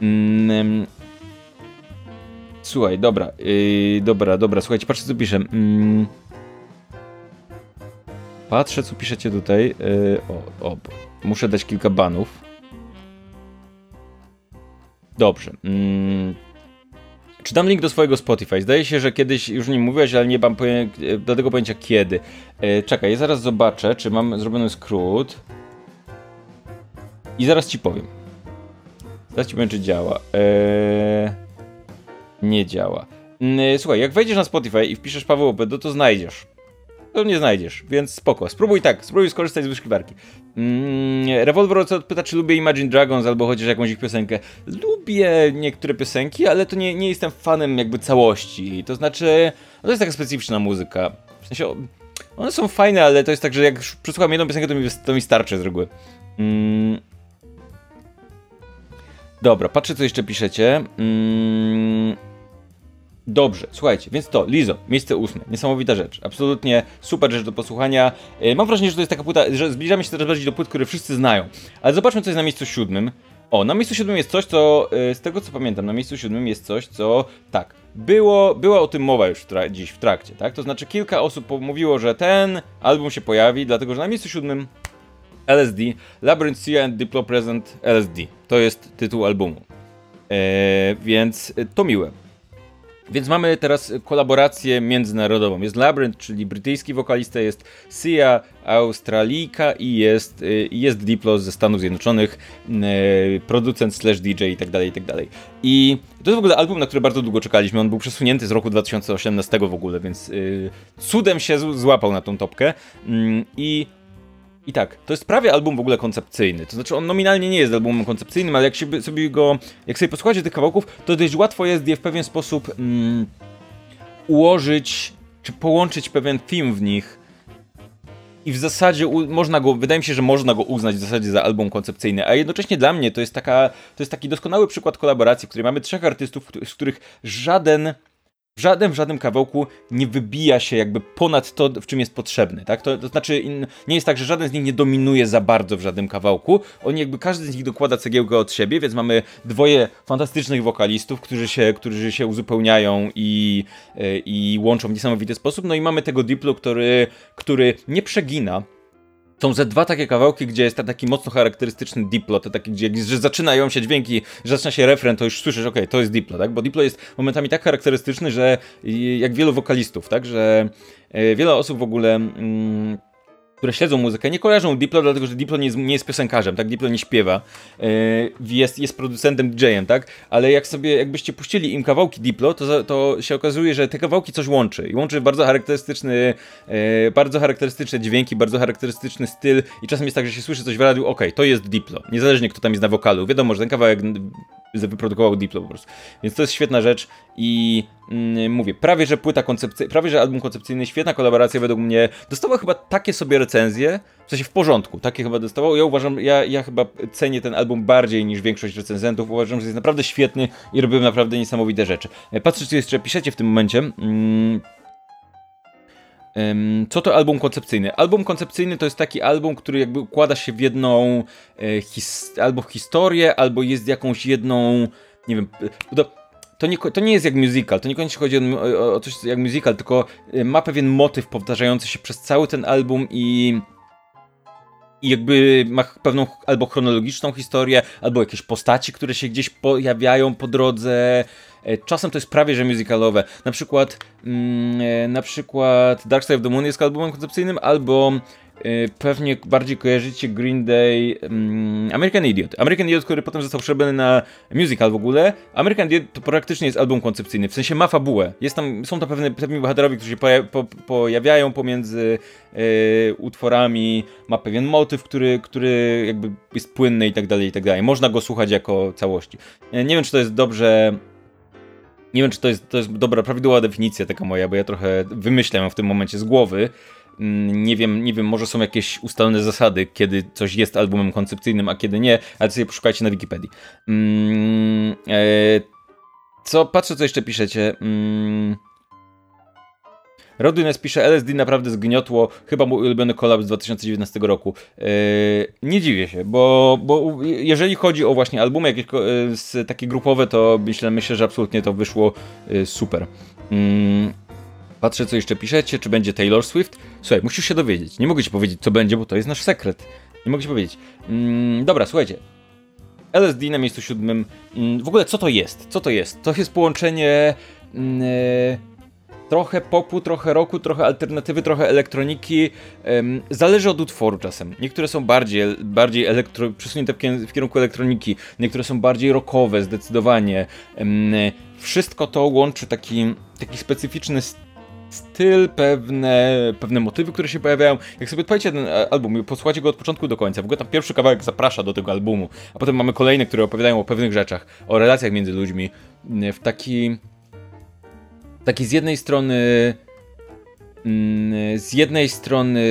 Mm, słuchaj, dobra, yy, dobra, dobra, słuchajcie, patrzcie co piszę. Mm, patrzę co piszecie tutaj. Yy, o, o, muszę dać kilka banów. Dobrze. Mm, czy dam link do swojego Spotify? Zdaje się, że kiedyś już nie mówiłeś, ale nie mam poję do tego pojęcia kiedy. Yy, czekaj, ja zaraz zobaczę, czy mam zrobiony skrót. I zaraz ci powiem. Powiem, czy działa. Eee... Nie działa. Mm, słuchaj, jak wejdziesz na Spotify i wpiszesz Paweł Opedo, to znajdziesz. To nie znajdziesz, więc spoko. Spróbuj tak, spróbuj skorzystać z wyszukiwarki. Mm, Revolver pyta, czy lubię Imagine Dragons albo chociaż jakąś ich piosenkę. Lubię niektóre piosenki, ale to nie, nie jestem fanem jakby całości. To znaczy, no to jest taka specyficzna muzyka. W sensie, one są fajne, ale to jest tak, że jak przesłucham jedną piosenkę, to mi, to mi starczy z reguły. Mm, Dobra, patrzę co jeszcze piszecie. Mm... Dobrze, słuchajcie, więc to, Lizo, miejsce ósme, niesamowita rzecz, absolutnie super rzecz do posłuchania. Yy, mam wrażenie, że to jest taka płyta, że zbliżamy się coraz bardziej do płyt, które wszyscy znają. Ale zobaczmy, co jest na miejscu siódmym. O, na miejscu siódmym jest coś, co, yy, z tego co pamiętam, na miejscu siódmym jest coś, co, tak, było, była o tym mowa już w dziś w trakcie, tak? To znaczy kilka osób mówiło, że ten album się pojawi, dlatego że na miejscu siódmym LSD, Labyrinth Sea and Diplo Present LSD. To jest tytuł albumu. Eee, więc to miłe. Więc mamy teraz kolaborację międzynarodową. Jest Labyrinth, czyli brytyjski wokalista, jest Sia, Australijka i jest, y, jest Diplo ze Stanów Zjednoczonych, y, producent slash DJ i tak dalej, i tak dalej. I to jest w ogóle album, na który bardzo długo czekaliśmy. On był przesunięty z roku 2018 w ogóle, więc cudem się złapał na tą topkę. Mm, I i tak, to jest prawie album w ogóle koncepcyjny. To znaczy, on nominalnie nie jest albumem koncepcyjnym, ale jak się, sobie go. Jak sobie posłuchacie tych kawałków, to dość łatwo jest je w pewien sposób mm, ułożyć, czy połączyć pewien film w nich. I w zasadzie można go, wydaje mi się, że można go uznać w zasadzie za album koncepcyjny, a jednocześnie dla mnie to jest taka, to jest taki doskonały przykład kolaboracji, w której mamy trzech artystów, z których żaden w żadnym, w żadnym kawałku nie wybija się jakby ponad to, w czym jest potrzebny, tak? To, to znaczy, nie jest tak, że żaden z nich nie dominuje za bardzo w żadnym kawałku. Oni jakby, każdy z nich dokłada cegiełkę od siebie, więc mamy dwoje fantastycznych wokalistów, którzy się, którzy się uzupełniają i, yy, i łączą w niesamowity sposób. No i mamy tego Diplo, który, który nie przegina, są ze dwa takie kawałki, gdzie jest taki mocno charakterystyczny Diplo, to taki, gdzie że zaczynają się dźwięki, że zaczyna się refren, to już słyszysz, okej, okay, to jest Diplo, tak? Bo Diplo jest momentami tak charakterystyczny, że jak wielu wokalistów, tak? Że e, wiele osób w ogóle... Mm, które śledzą muzykę, nie kojarzą Diplo, dlatego że Diplo nie jest, nie jest piosenkarzem, tak? Diplo nie śpiewa, yy, jest, jest producentem, DJ-em, tak? Ale jak sobie, jakbyście puścili im kawałki Diplo, to, to się okazuje, że te kawałki coś łączy. I łączy bardzo charakterystyczny, yy, bardzo charakterystyczne dźwięki, bardzo charakterystyczny styl i czasem jest tak, że się słyszy coś w radiu, okej, okay, to jest Diplo. Niezależnie kto tam jest na wokalu. Wiadomo, że ten kawałek wyprodukował Diplo po prostu. Więc to jest świetna rzecz i mm, mówię, prawie że płyta koncepcyjna, prawie że album koncepcyjny, świetna kolaboracja według mnie. Dostała chyba takie sobie recenzje, w sensie w porządku, takie chyba dostawał. Ja uważam, ja, ja chyba cenię ten album bardziej niż większość recenzentów. Uważam, że jest naprawdę świetny i robił naprawdę niesamowite rzeczy. E, patrzę, co jeszcze piszecie w tym momencie. Mm. Co to album koncepcyjny? Album koncepcyjny to jest taki album, który jakby układa się w jedną e, his albo historię, albo jest jakąś jedną, nie wiem, to, nie, to nie jest jak musical, to niekoniecznie chodzi o, o coś jak musical, tylko e, ma pewien motyw powtarzający się przez cały ten album i i jakby ma pewną albo chronologiczną historię, albo jakieś postaci, które się gdzieś pojawiają po drodze. E, czasem to jest prawie że musicalowe. Na przykład, mm, e, na przykład Dark Side of the Moon jest albumem koncepcyjnym, albo pewnie bardziej kojarzycie Green Day um, American Idiot. American Idiot, który potem został przerobiony na musical w ogóle. American Idiot to praktycznie jest album koncepcyjny, w sensie ma fabułę. Jest tam, są tam pewne, pewni bohaterowie, którzy się poja po, pojawiają pomiędzy e, utworami, ma pewien motyw, który, który jakby jest płynny i tak dalej, i tak dalej. Można go słuchać jako całości. E, nie wiem, czy to jest dobrze nie wiem, czy to jest, to jest dobra, prawidłowa definicja taka moja, bo ja trochę wymyślam w tym momencie z głowy. Mm, nie wiem, nie wiem, może są jakieś ustalone zasady, kiedy coś jest albumem koncepcyjnym, a kiedy nie, ale sobie poszukajcie na Wikipedii. Mm, e, co, patrzę, co jeszcze piszecie. Mm, Rodines pisze, LSD naprawdę zgniotło, chyba mój ulubiony kolaps z 2019 roku. Yy, nie dziwię się, bo, bo jeżeli chodzi o właśnie albumy jakieś yy, takie grupowe, to myślę, myślę, że absolutnie to wyszło yy, super. Patrzę, co jeszcze piszecie, czy będzie Taylor Swift. Słuchaj, musisz się dowiedzieć. Nie mogę ci powiedzieć, co będzie, bo to jest nasz sekret. Nie mogę ci powiedzieć. Yy, dobra, słuchajcie. LSD na miejscu siódmym. Yy, w ogóle, co to jest? Co to jest? To jest połączenie... Yy, trochę popu, trochę roku, trochę alternatywy, trochę elektroniki. Um, zależy od utworu czasem. Niektóre są bardziej, bardziej elektro, przesunięte w kierunku elektroniki, niektóre są bardziej rockowe, zdecydowanie. Um, wszystko to łączy taki, taki specyficzny styl, pewne, pewne motywy, które się pojawiają. Jak sobie odpalicie ten e, album, posłuchajcie go od początku do końca, w ogóle tam pierwszy kawałek zaprasza do tego albumu, a potem mamy kolejne, które opowiadają o pewnych rzeczach, o relacjach między ludźmi, w taki taki z jednej strony mm, z jednej strony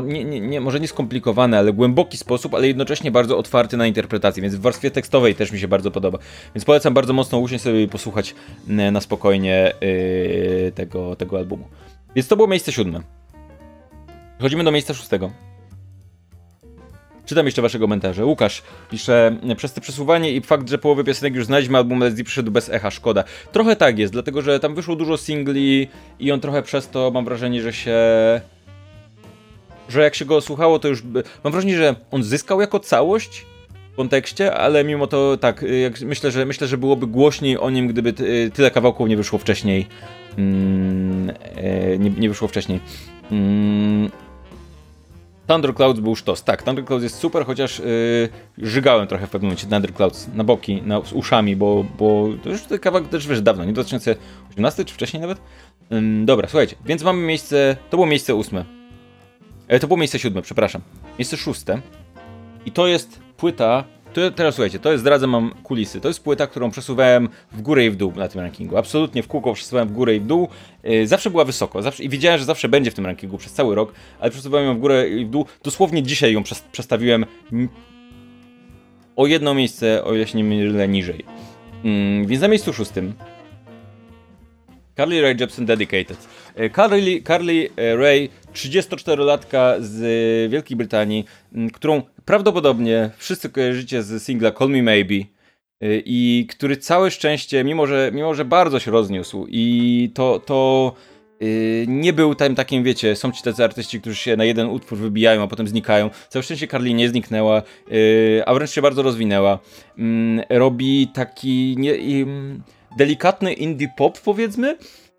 nie, nie, nie, może nie skomplikowany, ale głęboki sposób, ale jednocześnie bardzo otwarty na interpretację, więc w warstwie tekstowej też mi się bardzo podoba. Więc polecam bardzo mocno usiąść sobie i posłuchać na spokojnie yy, tego, tego albumu. Więc to było miejsce siódme. Przechodzimy do miejsca szóstego. Czytam jeszcze wasze komentarze. Łukasz pisze, przez to przesuwanie i fakt, że połowę piosenek już znaliśmy, album LSD przyszedł bez echa, szkoda. Trochę tak jest, dlatego że tam wyszło dużo singli i on trochę przez to, mam wrażenie, że się... Że jak się go słuchało, to już... Mam wrażenie, że on zyskał jako całość w kontekście, ale mimo to tak, jak myślę, że myślę, że byłoby głośniej o nim, gdyby tyle kawałków nie wyszło wcześniej. Mm, e, nie, nie wyszło wcześniej. Mm, Thunderclouds był sztos. Tak, Thunderclouds jest super, chociaż yy, żygałem trochę w pewnym momencie Thunderclouds na boki, na, z uszami, bo, bo to już ten kawałek też wiesz dawno, nie 2018 czy wcześniej nawet? Dobra, słuchajcie, więc mamy miejsce, to było miejsce ósme. E, to było miejsce siódme, przepraszam. Miejsce szóste. I to jest płyta to, teraz słuchajcie, to jest, zdradzę mam kulisy. To jest płyta, którą przesuwałem w górę i w dół na tym rankingu. Absolutnie w kółko przesuwałem w górę i w dół. Yy, zawsze była wysoko zawsze, i wiedziałem, że zawsze będzie w tym rankingu przez cały rok, ale przesuwałem ją w górę i w dół. Dosłownie dzisiaj ją przestawiłem o jedno miejsce, o ile się nie mylę, niżej. Yy, więc na miejscu szóstym Carly Rae Jepsen Dedicated. E, Carly, Carly e, Rae, 34-latka z Wielkiej Brytanii, którą prawdopodobnie wszyscy kojarzycie z singla Call Me Maybe e, i który całe szczęście, mimo że, mimo że bardzo się rozniósł i to, to nie był tam takim, wiecie, są ci tacy artyści, którzy się na jeden utwór wybijają, a potem znikają. Całe szczęście Carly nie zniknęła, a wręcz się bardzo rozwinęła. Mm, robi taki nie, delikatny indie pop, powiedzmy,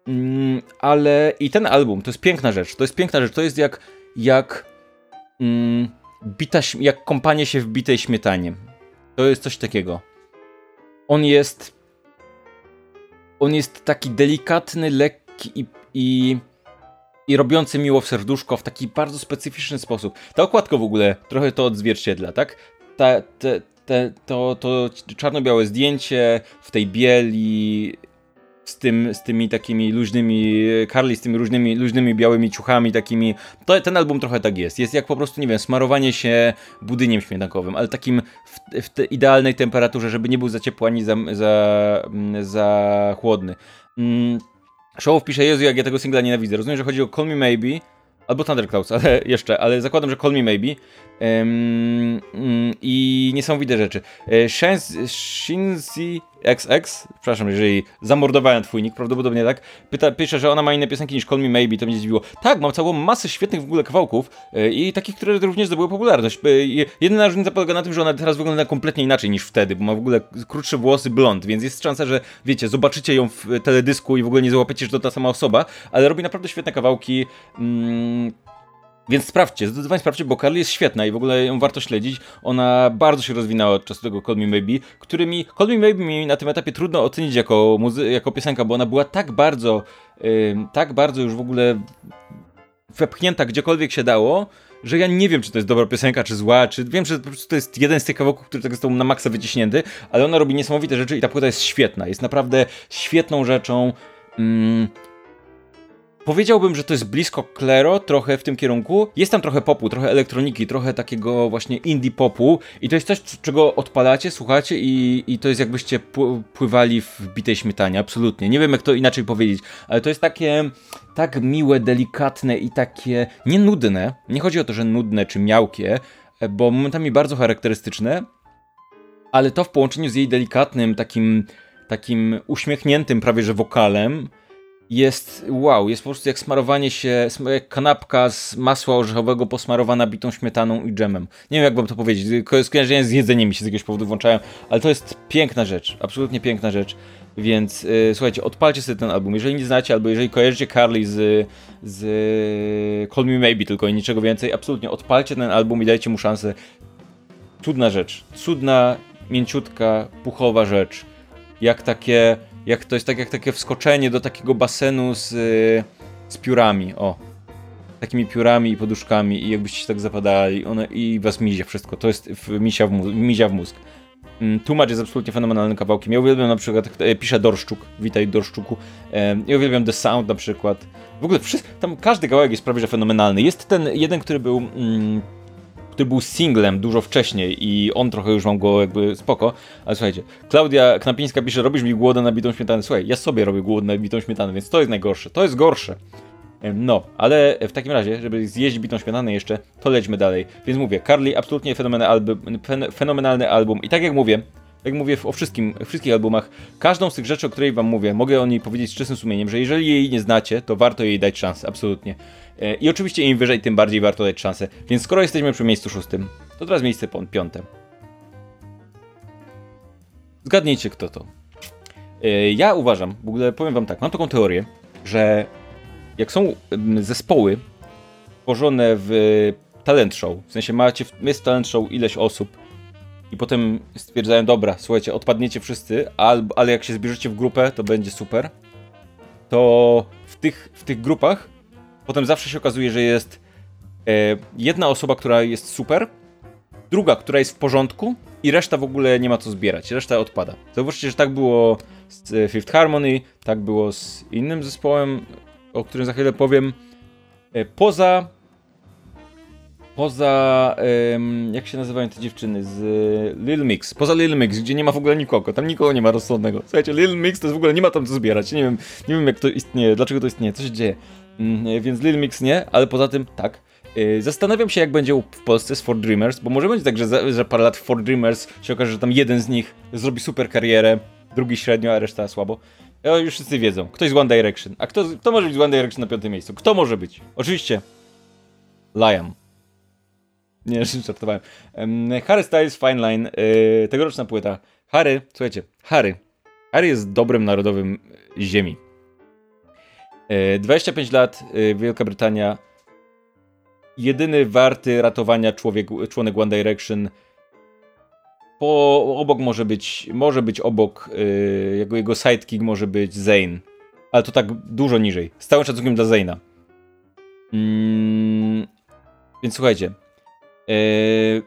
Mm, ale i ten album, to jest piękna rzecz. To jest piękna rzecz. To jest jak, jak, mm, bita, jak kąpanie się w bitej śmietanie. To jest coś takiego. On jest. On jest taki delikatny, lekki i, i, i robiący miło w serduszko w taki bardzo specyficzny sposób. Ta okładka w ogóle trochę to odzwierciedla, tak? Ta, te, te, to, to czarno-białe zdjęcie w tej bieli, z, tym, z tymi takimi luźnymi, Carly z tymi różnymi, luźnymi białymi ciuchami takimi, to, ten album trochę tak jest, jest jak po prostu, nie wiem, smarowanie się budyniem śmietankowym, ale takim w, w te idealnej temperaturze, żeby nie był za ciepły ani za, za, za chłodny. Mm. Show pisze, Jezu, jak ja tego singla nienawidzę. Rozumiem, że chodzi o Call Me Maybe, albo Thunderclouds, ale jeszcze, ale zakładam, że Call Me Maybe. Um, I niesamowite rzeczy. E, Shinzi XX, przepraszam, jeżeli zamordowałem twój nick, prawdopodobnie tak, pyta, pisze, że ona ma inne piosenki niż Call Me Maybe, to mnie zdziwiło. Tak, mam całą masę świetnych w ogóle kawałków e, i takich, które również zdobyły popularność. E, jedyna różnica polega na tym, że ona teraz wygląda kompletnie inaczej niż wtedy, bo ma w ogóle krótsze włosy, blond, więc jest szansa, że wiecie, zobaczycie ją w teledysku i w ogóle nie załapiecie, że to ta sama osoba, ale robi naprawdę świetne kawałki. Mm, Więc sprawdźcie, zdecydowanie sprawdźcie, bo Carly jest świetna i w ogóle ją warto śledzić. Ona bardzo się rozwinęła od czasu tego Call Me Maybe, który mi, Call Me Maybe mi na tym etapie trudno ocenić jako, muzy- jako piosenka, bo ona była tak bardzo, yy, tak bardzo już w ogóle wepchnięta gdziekolwiek się dało, że ja nie wiem, czy to jest dobra piosenka, czy zła, czy wiem, że to jest jeden z tych kawałków, który tak został na maksa wyciśnięty, ale ona robi niesamowite rzeczy i ta płyta jest świetna, jest naprawdę świetną rzeczą. Mm, Powiedziałbym, że to jest blisko Klero, trochę w tym kierunku. Jest tam trochę popu, trochę elektroniki, trochę takiego właśnie indie popu i to jest coś, czego odpalacie, słuchacie i, i to jest jakbyście pływali w bitej śmietanie, absolutnie. Nie wiem jak to inaczej powiedzieć, ale to jest takie tak miłe, delikatne i takie nie nudne. Nie chodzi o to, że nudne czy miałkie, bo momentami bardzo charakterystyczne, ale to w połączeniu z jej delikatnym, takim, takim uśmiechniętym prawie że wokalem, jest wow, jest po prostu jak smarowanie się, jak kanapka z masła orzechowego posmarowana bitą śmietaną i dżemem. Nie wiem jak wam to powiedzieć, skojarzenia z jedzeniem mi się z jakiegoś powodu włączają, ale to jest piękna rzecz, absolutnie piękna rzecz. Więc yy, słuchajcie, odpalcie sobie ten album. Jeżeli nie znacie, albo jeżeli kojarzycie Carly z, z Call Me Maybe tylko i niczego więcej, absolutnie odpalcie ten album i dajcie mu szansę. Cudna rzecz. Cudna, mięciutka, puchowa rzecz. Jak takie jak to jest tak jak takie wskoczenie do takiego basenu z, z piórami, o. Takimi piórami i poduszkami i jakbyście się tak zapadali one, i was mizie wszystko. To jest w, misia, w mizia w mózg. Mm, tłumacz jest absolutnie fenomenalnym kawałkiem. Ja uwielbiam na przykład, e, pisze Dorszczuk, witaj Dorszczuku. E, ja uwielbiam The Sound na przykład. W ogóle tam każdy kawałek jest prawie że fenomenalny. Jest ten jeden, który był mm, który był singlem dużo wcześniej i on trochę już mam go jakby spoko, ale słuchajcie, Klaudia Knapińska pisze, robisz mi głodę na bitą śmietanę. Słuchaj, ja sobie robię głodę na bitą śmietanę, więc to jest najgorsze, to jest gorsze. No, ale w takim razie, żeby zjeść bitą śmietanę jeszcze, to lećmy dalej. Więc mówię, Carly absolutnie fenomenalny album, fenomenalny album i tak jak mówię, jak mówię o wszystkim, wszystkich albumach, każdą z tych rzeczy, o której wam mówię, mogę o niej powiedzieć z czystym sumieniem, że jeżeli jej nie znacie, to warto jej dać szansę, absolutnie. E, I oczywiście im wyżej, tym bardziej warto dać szansę. Więc skoro jesteśmy przy miejscu szóstym, to teraz miejsce piąte. Zgadnijcie, kto to. E, ja uważam, w ogóle powiem wam tak, mam taką teorię, że jak są zespoły tworzone w talent show, w sensie macie, jest talent show ileś osób i potem stwierdzają, dobra, słuchajcie, odpadniecie wszyscy, ale jak się zbierzecie w grupę, to będzie super, to w tych, w tych grupach Potem zawsze się okazuje, że jest e, jedna osoba, która jest super, druga, która jest w porządku i reszta w ogóle nie ma co zbierać, reszta odpada. Zauważcie, że tak było z e, Fifth Harmony, tak było z innym zespołem, o którym za chwilę powiem. E, poza poza, um, jak się nazywają te dziewczyny z uh, Lil Mix, poza Lil Mix, gdzie nie ma w ogóle nikogo, tam nikogo nie ma rozsądnego. Słuchajcie, Lil Mix to jest w ogóle nie ma tam co zbierać, nie wiem, nie wiem jak to istnieje, dlaczego to istnieje, co się dzieje. Mm, więc Lil Mix nie, ale poza tym tak. Y, zastanawiam się, jak będzie w Polsce z For Dreamers, bo może być tak, że za, parę lat For Dreamers się okaże, że tam jeden z nich zrobi super karierę, drugi średnio, a reszta słabo. Ja już wszyscy wiedzą. Ktoś z One Direction. A kto, kto może być z One Direction na piątym miejscu? Kto może być? Oczywiście. Liam. Nie, żartowałem. Harry Styles, Fine Line, yy, tegoroczna płyta. Harry, słuchajcie, Harry. Harry jest dobrym narodowym ziemi. 25 e, lat, e, Wielka Brytania. Jedyny warty ratowania człowiek, członek One Direction. Po, obok może być, może być obok, yy, jego, jego sidekick może być Zayn. Ale to tak dużo niżej. Z całym szacunkiem dla Zayna. Mm, więc słuchajcie. Yy,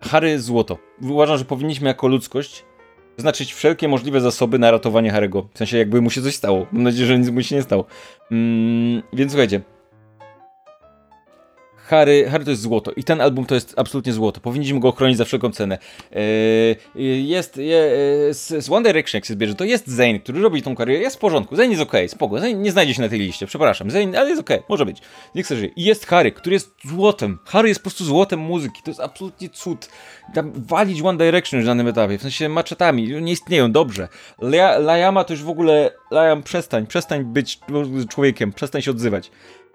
Harry złoto. Uważam, że powinniśmy jako ludzkość znaczyć wszelkie możliwe zasoby na ratowanie Harry'ego. W sensie jakby mu się coś stało. Mam nadzieję, że nic mu się nie stało. Mm, więc słuchajcie, Harry, Harry to jest złoto i ten album to jest absolutnie złoto. Powinniśmy go ochronić za wszelką cenę. Yy, jest je, z, One Direction, jak się zbierze, to jest Zayn, który robi tą karierę, jest w porządku. Zayn jest okej, okay, spoko. Zayn nie znajdzie się na tej liście, przepraszam. Zayn, ale jest okej, okay, może być. Nie chcę żyć. I jest Harry, który jest złotem. Harry jest po prostu złotem muzyki. To jest absolutnie cud. Tam walić One Direction już na danym etapie, w sensie maczetami, nie istnieją, dobrze. Liama to już w ogóle, Liam przestań, przestań być człowiekiem, przestań się odzywać.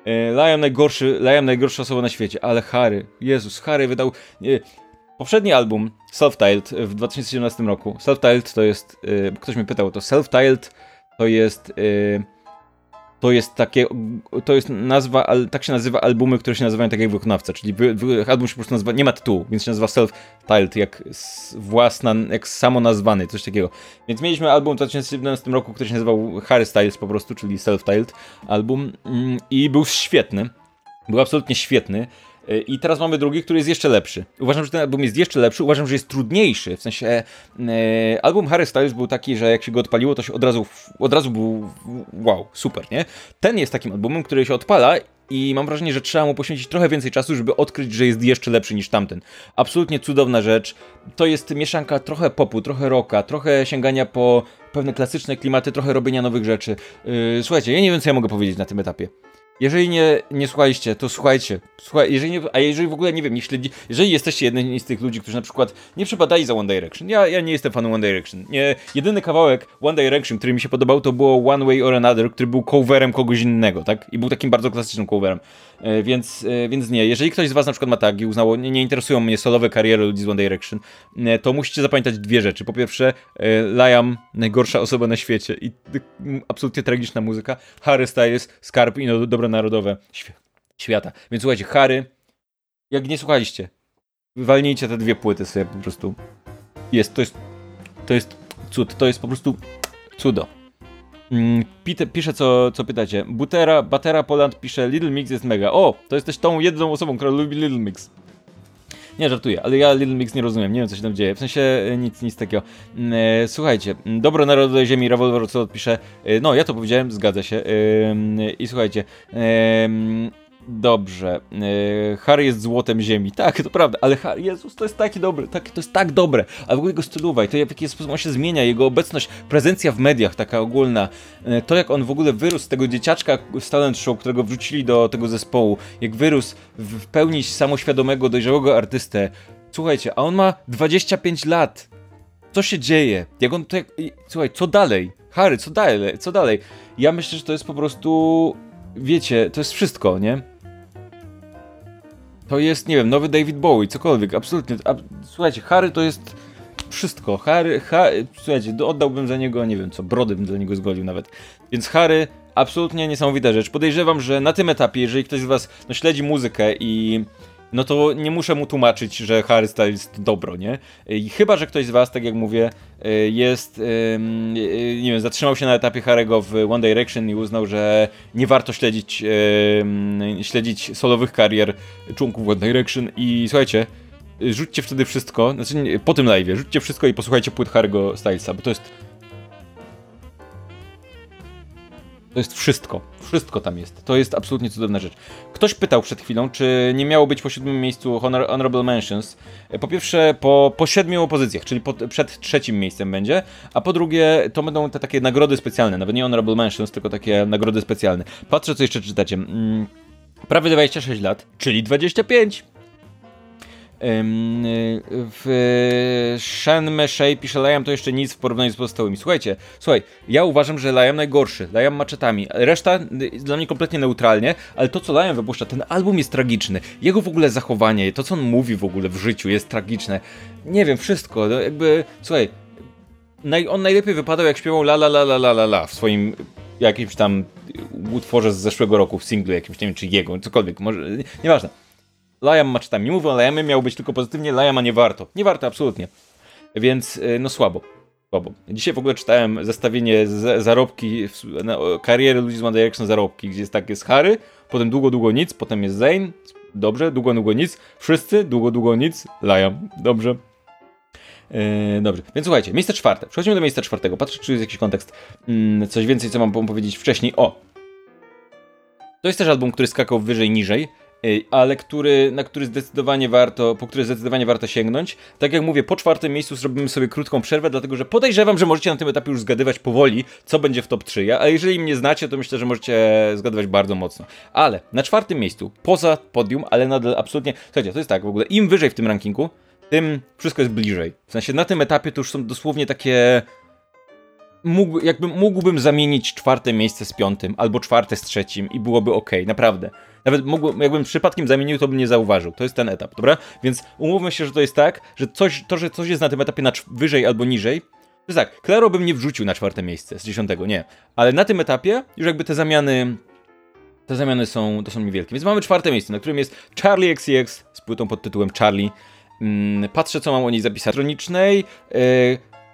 E, Liam najgorszy, Liam najgorsza osoba na świecie, ale Harry, Jezus, Harry wydał... Nie, poprzedni album, Self-Tiled w 2017 roku. Self-Tiled to jest, yy, ktoś mnie pytał, to Self-Tiled to jest yy, to jest takie, to jest nazwa, tak się nazywa albumy, które się nazywają tak jak wykonawca, czyli wy, wy, album się po prostu nazywa, nie ma tytułu, więc się nazywa self-titled, jak własna, jak samo nazwany, coś takiego. Więc mieliśmy album w 2017 roku, który się nazywał Harry Styles po prostu, czyli self-titled album mm, i był świetny, był absolutnie świetny. E, I teraz mamy drugi, który jest jeszcze lepszy. Uważam, że ten album jest jeszcze lepszy, uważam, że jest trudniejszy. W sensie e, album Harry Styles był taki, że jak się go odpaliło, to się od razu, od razu był wow, super, nie? Ten jest takim albumem, który się odpala i mam wrażenie, że trzeba mu poświęcić trochę więcej czasu, żeby odkryć, że jest jeszcze lepszy niż tamten. Absolutnie cudowna rzecz. To jest mieszanka trochę popu, trochę rocka, trochę sięgania po pewne klasyczne klimaty, trochę robienia nowych rzeczy. Yy, słuchajcie, ja nie wiem, co ja mogę powiedzieć na tym etapie. Jeżeli nie, nie słuchaliście, to słuchajcie. Słuchaj, jeżeli nie, a jeżeli w ogóle, nie wiem, nie śledzi, jeżeli jesteście jednym z tych ludzi, którzy na przykład nie przypadali za One Direction, ja, ja nie jestem fanem One Direction. Nie, jedyny kawałek One Direction, który mi się podobał, to było One Way or Another, który był coverem kogoś innego, tak? I był takim bardzo klasycznym coverem. E, więc, e, więc nie, jeżeli ktoś z was na przykład ma tak i uznało, nie, nie interesują mnie solowe kariery ludzi z One Direction, e, to musicie zapamiętać dwie rzeczy. Po pierwsze, Liam, najgorsza osoba na świecie i absolutnie tragiczna muzyka, Harry Styles, Skarb i no, Dobro Narodowe świata. Więc słuchajcie, Harry, jak nie słuchaliście, wywalnijcie te dwie płyty sobie po prostu. Jest, to jest, to jest cud, to jest po prostu cudo. Mm, pisze, co, co pytacie. Butera, Batera Poland pisze, Little Mix jest mega. O, to jesteś tą jedną osobą, która lubi Little Mix. Nie, żartuję, ale ja Little Mix nie rozumiem, nie wiem co się tam dzieje. W sensie e, nic, nic takiego. Mm, e, słuchajcie, mm, Dobro Narodowej Ziemi, Revolver co odpisze. E, no, ja to powiedziałem, zgadza się. I słuchajcie, Dobrze. Yy, Harry jest złotem ziemi. Tak, to prawda, ale Harry, Jezus, to jest taki dobry, tak, to jest tak dobre. A w ogóle jego styluwa i to w jaki sposób on się zmienia, jego obecność, prezencja w mediach taka ogólna, yy, to jak on w ogóle wyrósł z tego dzieciaczka z talent show, którego wrzucili do tego zespołu, jak wyrósł w pełni samoświadomego, dojrzałego artystę. Słuchajcie, a on ma 25 lat. Co się dzieje? Jak on to jak... Słuchaj, co dalej? Harry, co dalej? Co dalej? Ja myślę, że to jest po prostu wiecie, to jest wszystko, nie? To jest, nie wiem, nowy David Bowie, cokolwiek, absolutnie. Słuchajcie, Harry to jest wszystko. Harry, Harry, słuchajcie, oddałbym za niego, nie wiem co, brody bym dla niego zgodził nawet. Więc Harry, absolutnie niesamowita rzecz. Podejrzewam, że na tym etapie, jeżeli ktoś z was no, śledzi muzykę i no to nie muszę mu tłumaczyć, że Harry Styles to dobro, nie? I chyba, że ktoś z was, tak jak mówię, y, jest, y, nie wiem, zatrzymał się na etapie Harry'ego w One Direction i uznał, że nie warto śledzić, śledzić solowych karier członków One Direction i słuchajcie, rzućcie wtedy wszystko, znaczy po tym live, rzućcie wszystko i posłuchajcie płyt Harry'ego Stylesa, bo to jest To jest wszystko. Wszystko tam jest. To jest absolutnie cudowna rzecz. Ktoś pytał przed chwilą, czy nie miało być po siódmym miejscu honor, Honorable Mentions. E, po pierwsze, po, po siedmiu pozycjach, czyli po, przed trzecim miejscem będzie, a po drugie, to będą te takie nagrody specjalne, nawet nie Honorable Mentions, tylko takie nagrody specjalne. Patrzę, co jeszcze czytacie. Mm, prawie 26 lat, czyli 25. W Shenme Shei pisze Liam to jeszcze nic w porównaniu z pozostałymi. Słuchajcie, słuchaj, ja uważam, że Liam najgorszy. Liam maczetami. Reszta dla mnie kompletnie neutralnie, ale to co Liam wypuszcza, ten album jest tragiczny. Jego w ogóle zachowanie, to co on mówi w ogóle w życiu jest tragiczne. Nie wiem, wszystko. No jakby, słuchaj, naj, on najlepiej wypadał jak śpiewał la la la la la la la w swoim jakimś tam utworze z zeszłego roku, w singlu jakimś, nie wiem czy jego, cokolwiek, może, nieważne. Liam ma czytam. Nie mówię o Liamie, miał być tylko pozytywnie, Liama nie warto. Nie warto, absolutnie. Więc, y, no słabo. Słabo. Dzisiaj w ogóle czytałem zestawienie z, zarobki, na, kariery ludzi z One Direction zarobki, gdzie jest tak, jest Harry, potem długo, długo nic, potem jest Zane, dobrze, długo, długo nic, wszyscy, długo, długo nic, Liam, dobrze. Yy, dobrze, więc słuchajcie, miejsce czwarte. Przechodzimy do miejsca czwartego. Patrzę, czy jest jakiś kontekst. Yy, coś więcej, co mam powiedzieć wcześniej. O! To jest też album, który skakał wyżej, niżej ale który, na który zdecydowanie warto, po który zdecydowanie warto sięgnąć. Tak jak mówię, po czwartym miejscu zrobimy sobie krótką przerwę, dlatego że podejrzewam, że możecie na tym etapie już zgadywać powoli, co będzie w top 3, a jeżeli mnie znacie, to myślę, że możecie zgadywać bardzo mocno. Ale na czwartym miejscu, poza podium, ale nadal absolutnie, słuchajcie, to jest tak w ogóle, im wyżej w tym rankingu, tym wszystko jest bliżej. W sensie na tym etapie to już są dosłownie takie mógł, jakby mógłbym zamienić czwarte miejsce z piątym, albo czwarte z trzecim i byłoby ok, naprawdę. Nawet mógłbym, jakbym przypadkiem zamienił, to bym nie zauważył. To jest ten etap, dobra? Więc umówmy się, że to jest tak, że coś, to, że coś jest na tym etapie na wyżej albo niżej, Więc tak, Claro bym nie wrzucił na czwarte miejsce z dziesiątego, nie. Ale na tym etapie już jakby te zamiany te zamiany są, to są niewielkie. Więc mamy czwarte miejsce, na którym jest Charlie XCX z płytą pod tytułem Charlie. Mm, patrzę, co mam o niej zapisać. Elektronicznej, yy,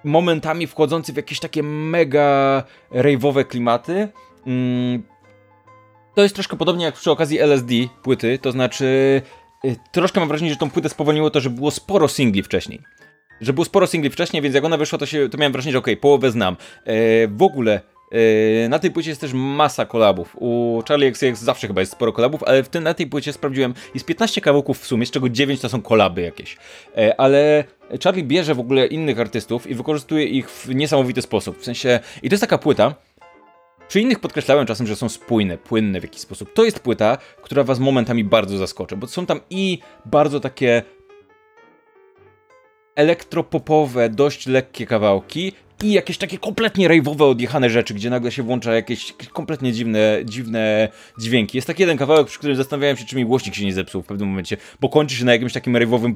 momentami wchodzący w jakieś takie mega rave'owe klimaty. Yy, to jest troszkę podobnie jak przy okazji LSD płyty, to znaczy yy, troszkę mam wrażenie, że tą płytę spowolniło to, że było sporo singli wcześniej że było sporo singli wcześniej, więc jak ona wyszła, to, się, to miałem wrażenie, że okej, okay, połowę znam. E, w ogóle e, na tej płycie jest też masa kolabów. U Charlie XCX zawsze chyba jest sporo kolabów, ale w tym, na tej płycie sprawdziłem, jest 15 kawałków w sumie, z czego 9 to są kolaby jakieś. E, ale Charlie bierze w ogóle innych artystów i wykorzystuje ich w niesamowity sposób. W sensie, i to jest taka płyta, przy innych podkreślałem czasem, że są spójne, płynne w jakiś sposób. To jest płyta, która was momentami bardzo zaskoczy, bo są tam i bardzo takie elektropopowe, dość lekkie kawałki i jakieś takie kompletnie rejwowe, odjechane rzeczy, gdzie nagle się włącza jakieś kompletnie dziwne, dziwne dźwięki. Jest taki jeden kawałek, przy którym zastanawiałem się, czy mi głośnik się nie zepsuł w pewnym momencie, bo kończy się na jakimś takim rejwowym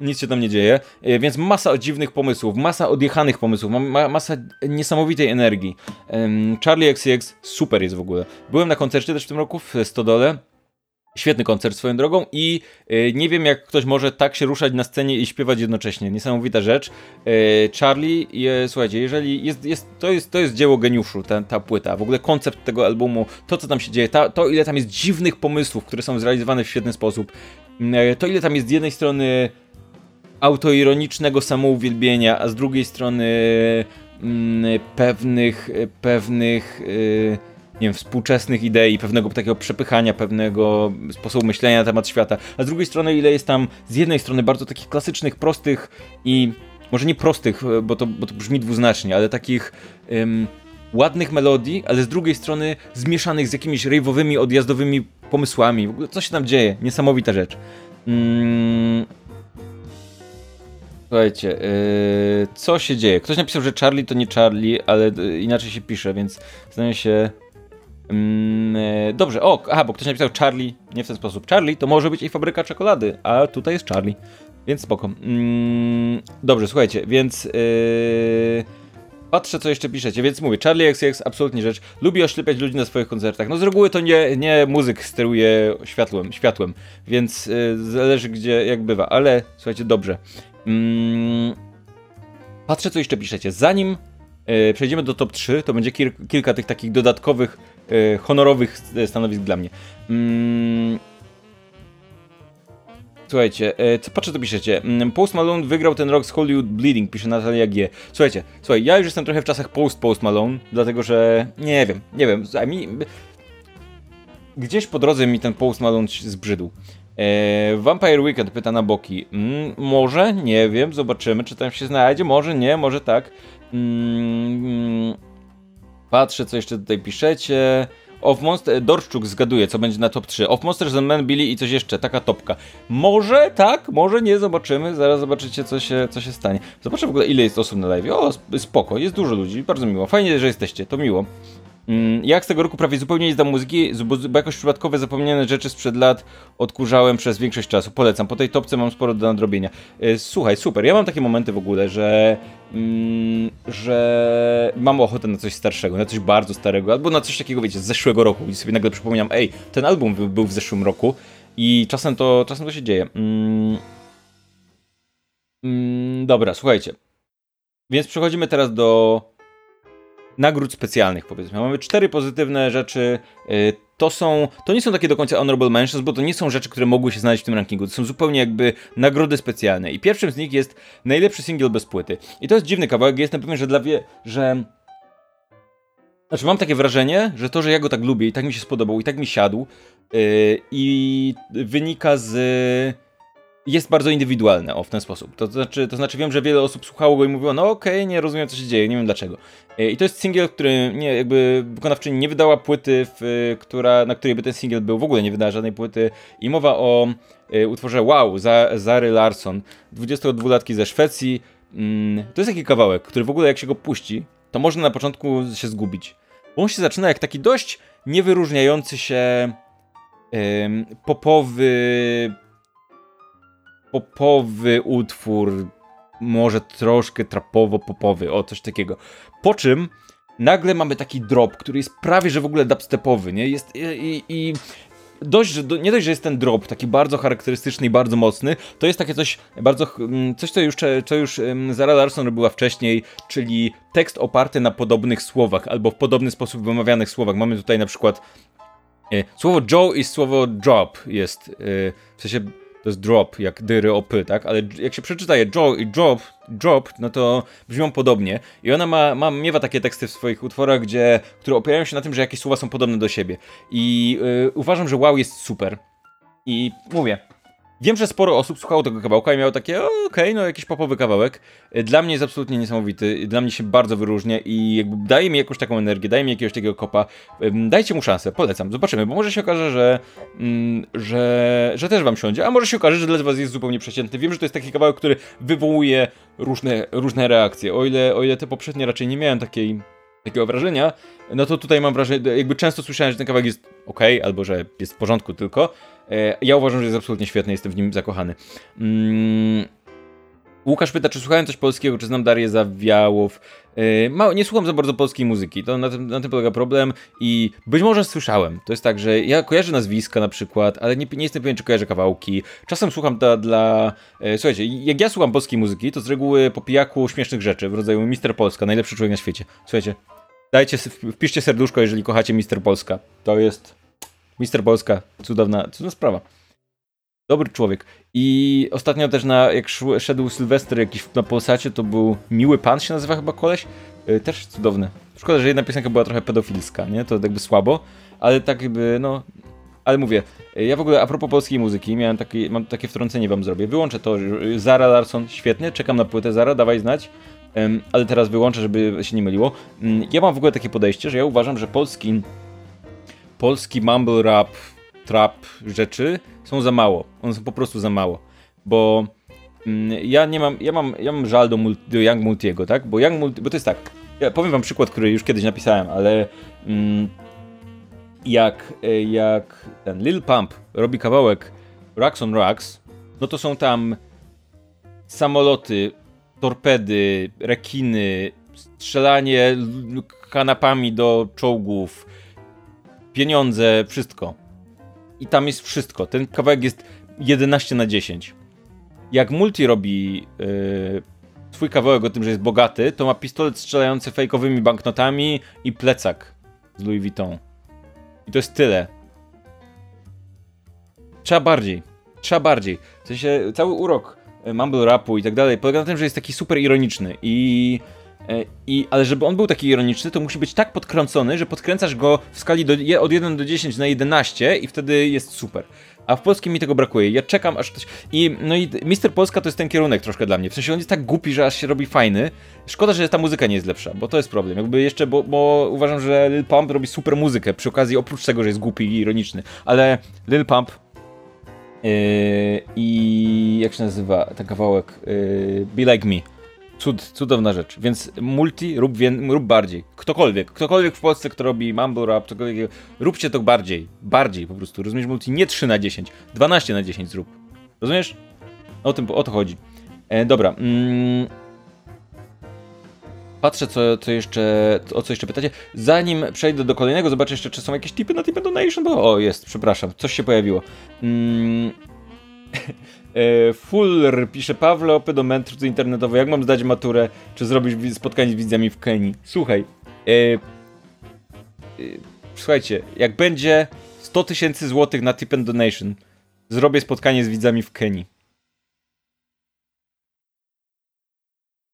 nic się tam nie dzieje, e, więc masa dziwnych pomysłów, masa odjechanych pomysłów, ma, masa niesamowitej energii. Charlie XCX super jest w ogóle. Byłem na koncercie też w tym roku w Stodole, Świetny koncert swoją drogą i yy, nie wiem jak ktoś może tak się ruszać na scenie i śpiewać jednocześnie. Niesamowita rzecz. Yy, Charlie, słuchajcie, jeżeli jest, jest, to, jest, to jest dzieło geniuszu, ta, ta płyta. W ogóle koncept tego albumu, to co tam się dzieje, ta, to ile tam jest dziwnych pomysłów, które są zrealizowane w świetny sposób. to ile tam jest z jednej strony autoironicznego samouwielbienia, a z drugiej strony mm, pewnych, pewnych nie wiem, współczesnych idei, pewnego takiego przepychania, pewnego sposobu myślenia na temat świata, a z drugiej strony ile jest tam z jednej strony bardzo takich klasycznych, prostych i może nie prostych, bo to, bo to brzmi dwuznacznie, ale takich um, ładnych melodii, ale z drugiej strony zmieszanych z jakimiś rejwowymi, odjazdowymi pomysłami. W ogóle co się tam dzieje? Niesamowita rzecz. Mm. Słuchajcie, yy, co się dzieje? Ktoś napisał, że Charlie to nie Charlie, ale yy, inaczej się pisze, więc zdaje się e, dobrze, o, aha, bo ktoś napisał Charlie, nie w ten sposób. Charlie to może być i fabryka czekolady, a tutaj jest Charlie, więc spoko. Mm, dobrze, słuchajcie, więc yy, patrzę, co jeszcze piszecie, więc mówię, Charlie XX, absolutnie rzecz. Lubi oślepiać ludzi na swoich koncertach. No z reguły to nie, nie muzyk steruje światłem, światłem, więc yy, zależy gdzie, jak bywa, ale słuchajcie, dobrze. Yy, patrzę, co jeszcze piszecie. Zanim yy, przejdziemy do top 3, to będzie kil kilka tych takich dodatkowych E, honorowych stanowisk dla mnie. Mm. Słuchajcie, e, co patrzę, to piszecie. Mm, Post Malone wygrał ten rok z Hollywood Bleeding, pisze Natalia G. Słuchajcie, słuchaj, ja już jestem trochę w czasach post Post Malone, dlatego że nie wiem, nie wiem, gdzieś po drodze mi ten Post Malone zbrzydł. E, Vampire Weekend pyta na boki. Mm, może, nie wiem, zobaczymy, czy tam się znajdzie, może nie, może tak. Mm, Patrzę, co jeszcze tutaj piszecie. Of Monster, Dorczuk zgaduje, co będzie na top 3. Of Monsters and Men, Billy i coś jeszcze, taka topka. Może tak, może nie, zobaczymy. Zaraz zobaczycie, co się, co się stanie. Zobaczę w ogóle, ile jest osób na live. O, spoko, jest dużo ludzi, bardzo miło. Fajnie, że jesteście, to miło. Mm, jak z tego roku prawie zupełnie nie zdam muzyki, bo jakoś przypadkowe zapomniane rzeczy sprzed lat odkurzałem przez większość czasu. Polecam, po tej topce mam sporo do nadrobienia. E, słuchaj, super, ja mam takie momenty w ogóle, że mm, że mam ochotę na coś starszego, na coś bardzo starego, albo na coś takiego, wiecie, z zeszłego roku i sobie nagle przypominam, ej, ten album był w zeszłym roku i czasem to, czasem to się dzieje. Mm, mm, dobra, słuchajcie. Więc przechodzimy teraz do nagród specjalnych, powiedzmy. Mamy cztery pozytywne rzeczy. Y, to są, to nie są takie do końca honorable mentions, bo to nie są rzeczy, które mogły się znaleźć w tym rankingu. To są zupełnie jakby nagrody specjalne. I pierwszym z nich jest najlepszy single bez płyty. I to jest dziwny kawałek. Jestem pewien, że dla wie, że znaczy, mam takie wrażenie, że to, że ja go tak lubię i tak mi się spodobał i tak mi siadł, yy, i wynika z jest bardzo indywidualne, o, w ten sposób. To znaczy, to znaczy wiem, że wiele osób słuchało go i mówiło, no okej, okay, nie rozumiem, co się dzieje, nie wiem dlaczego. E, I to jest singiel, który, nie, jakby wykonawczyni nie wydała płyty, w, która, na której by ten singiel był, w ogóle nie wydała żadnej płyty. I mowa o y, utworze Wow, za, Zary Larson, 22-latki ze Szwecji. Mm, to jest taki kawałek, który w ogóle jak się go puści, to można na początku się zgubić. Bo on się zaczyna jak taki dość niewyróżniający się popowy popowy utwór może troszkę trapowo-popowy, o coś takiego. Po czym nagle mamy taki drop, który jest prawie że w ogóle dubstepowy, nie? Jest i, i dość, że, nie dość, że jest ten drop taki bardzo charakterystyczny i bardzo mocny, to jest takie coś bardzo, mm, coś co już, co już Zara Larson robiła wcześniej, czyli tekst oparty na podobnych słowach, albo w podobny sposób wymawianych słowach. Mamy tutaj na przykład e, słowo Joe i słowo drop jest, e, w sensie to jest drop, jak dyry opy, tak? Ale jak się przeczyta je Joe i drop, drop, no to brzmią podobnie. I ona ma, ma miewa takie teksty w swoich utworach, gdzie, które opierają się na tym, że jakieś słowa są podobne do siebie. I yy, uważam, że wow jest super. I mówię, Wiem, że sporo osób słuchało tego kawałka i miało takie, okej, okay, no jakiś popowy kawałek. Dla mnie jest absolutnie niesamowity, dla mnie się bardzo wyróżnia i jakby daje mi jakąś taką energię, daje mi jakiegoś takiego kopa. Dajcie mu szansę, polecam, zobaczymy, bo może się okaże, że, mm, że, że też wam siądzie, a może się okaże, że dla was jest zupełnie przeciętny. Wiem, że to jest taki kawałek, który wywołuje różne, różne reakcje. O ile, o ile te poprzednie raczej nie miałem takiej takiego wrażenia, no to tutaj mam wrażenie, jakby często słyszałem, że ten kawałek jest ok, albo że jest w porządku tylko. E, ja uważam, że jest absolutnie świetny, jestem w nim zakochany. Mm. Łukasz pyta, czy słuchałem coś polskiego, czy znam Darię Zawiałow. Yy, mało, nie słucham za bardzo polskiej muzyki, to na tym, na tym polega problem i być może słyszałem. To jest tak, że ja kojarzę nazwiska na przykład, ale nie, nie jestem pewien, czy kojarzę kawałki. Czasem słucham dla... dla yy, słuchajcie, jak ja słucham polskiej muzyki, to z reguły po pijaku śmiesznych rzeczy w rodzaju Mister Polska, najlepszy człowiek na świecie. Słuchajcie, dajcie, wpiszcie serduszko, jeżeli kochacie Mister Polska. To jest Mister Polska, cudowna, cudowna sprawa. Dobry człowiek. I ostatnio też na, jak szedł Sylwester jakiś na Polsacie, to był Miły Pan się nazywa chyba koleś. Yy, też cudowny. Szkoda, że jedna piosenka była trochę pedofilska, nie? To jakby słabo, ale tak jakby, no... Ale mówię, ja w ogóle a propos polskiej muzyki, miałem takie, mam takie wtrącenie wam zrobię. Wyłączę to, Zara Larson, świetnie, czekam na płytę Zara, dawaj znać. ale teraz wyłączę, żeby się nie myliło. Mm, ja mam w ogóle takie podejście, że ja uważam, że polski polski mumble rap, trap rzeczy są za mało. One są po prostu za mało. Bo mm, ja nie mam, ja mam, ja mam żal do, multi, do Young Multiego, tak? Bo Young Multi, bo to jest tak, ja powiem wam przykład, który już kiedyś napisałem, ale mm, jak, e, jak ten Lil Pump robi kawałek Rocks on Rocks, no to są tam samoloty, torpedy, rekiny, strzelanie kanapami do czołgów, pieniądze, wszystko. I tam jest wszystko. Ten kawałek jest 11 na 10. Jak Multi robi yy, swój kawałek o tym, że jest bogaty, to ma pistolet strzelający fejkowymi banknotami i plecak z Louis Vuitton. I to jest tyle. Trzeba bardziej. Trzeba bardziej. W sensie cały urok y, mumble rapu i tak dalej polega na tym, że jest taki super ironiczny i I, ale żeby on był taki ironiczny, to musi być tak podkręcony, że podkręcasz go w skali do, od 1 do 10 na 11 i wtedy jest super. A w polskim mi tego brakuje. Ja czekam aż ktoś. I no i Mister Polska to jest ten kierunek troszkę dla mnie. W sensie on jest tak głupi, że aż się robi fajny. Szkoda, że ta muzyka nie jest lepsza, bo to jest problem. Jakby jeszcze, bo, bo uważam, że Lil Pump robi super muzykę przy okazji, oprócz tego, że jest głupi i ironiczny. Ale Lil Pump yy, i jak się nazywa ten kawałek? Yy, Be Like Me Cud, cudowna rzecz. Więc multi rób, wie, rób bardziej. Ktokolwiek. Ktokolwiek w Polsce, kto robi mumble rap, ktokolwiek, róbcie to bardziej. Bardziej po prostu. Rozumiesz multi? Nie 3 na 10. 12 na 10 zrób. Rozumiesz? O, tym, o to chodzi. E, dobra. Mm. Patrzę, co, co jeszcze, o co jeszcze pytacie. Zanim przejdę do kolejnego, zobaczę jeszcze, czy są jakieś tipy na tipy donation, bo o, jest, przepraszam, coś się pojawiło. Mm. E, Fuller pisze, Pawle, opy do mędrcy internetowej, jak mam zdać maturę, czy zrobić spotkanie z widzami w Kenii? Słuchaj, e, e, słuchajcie, jak będzie 100 tysięcy złotych na tip and donation, zrobię spotkanie z widzami w Kenii.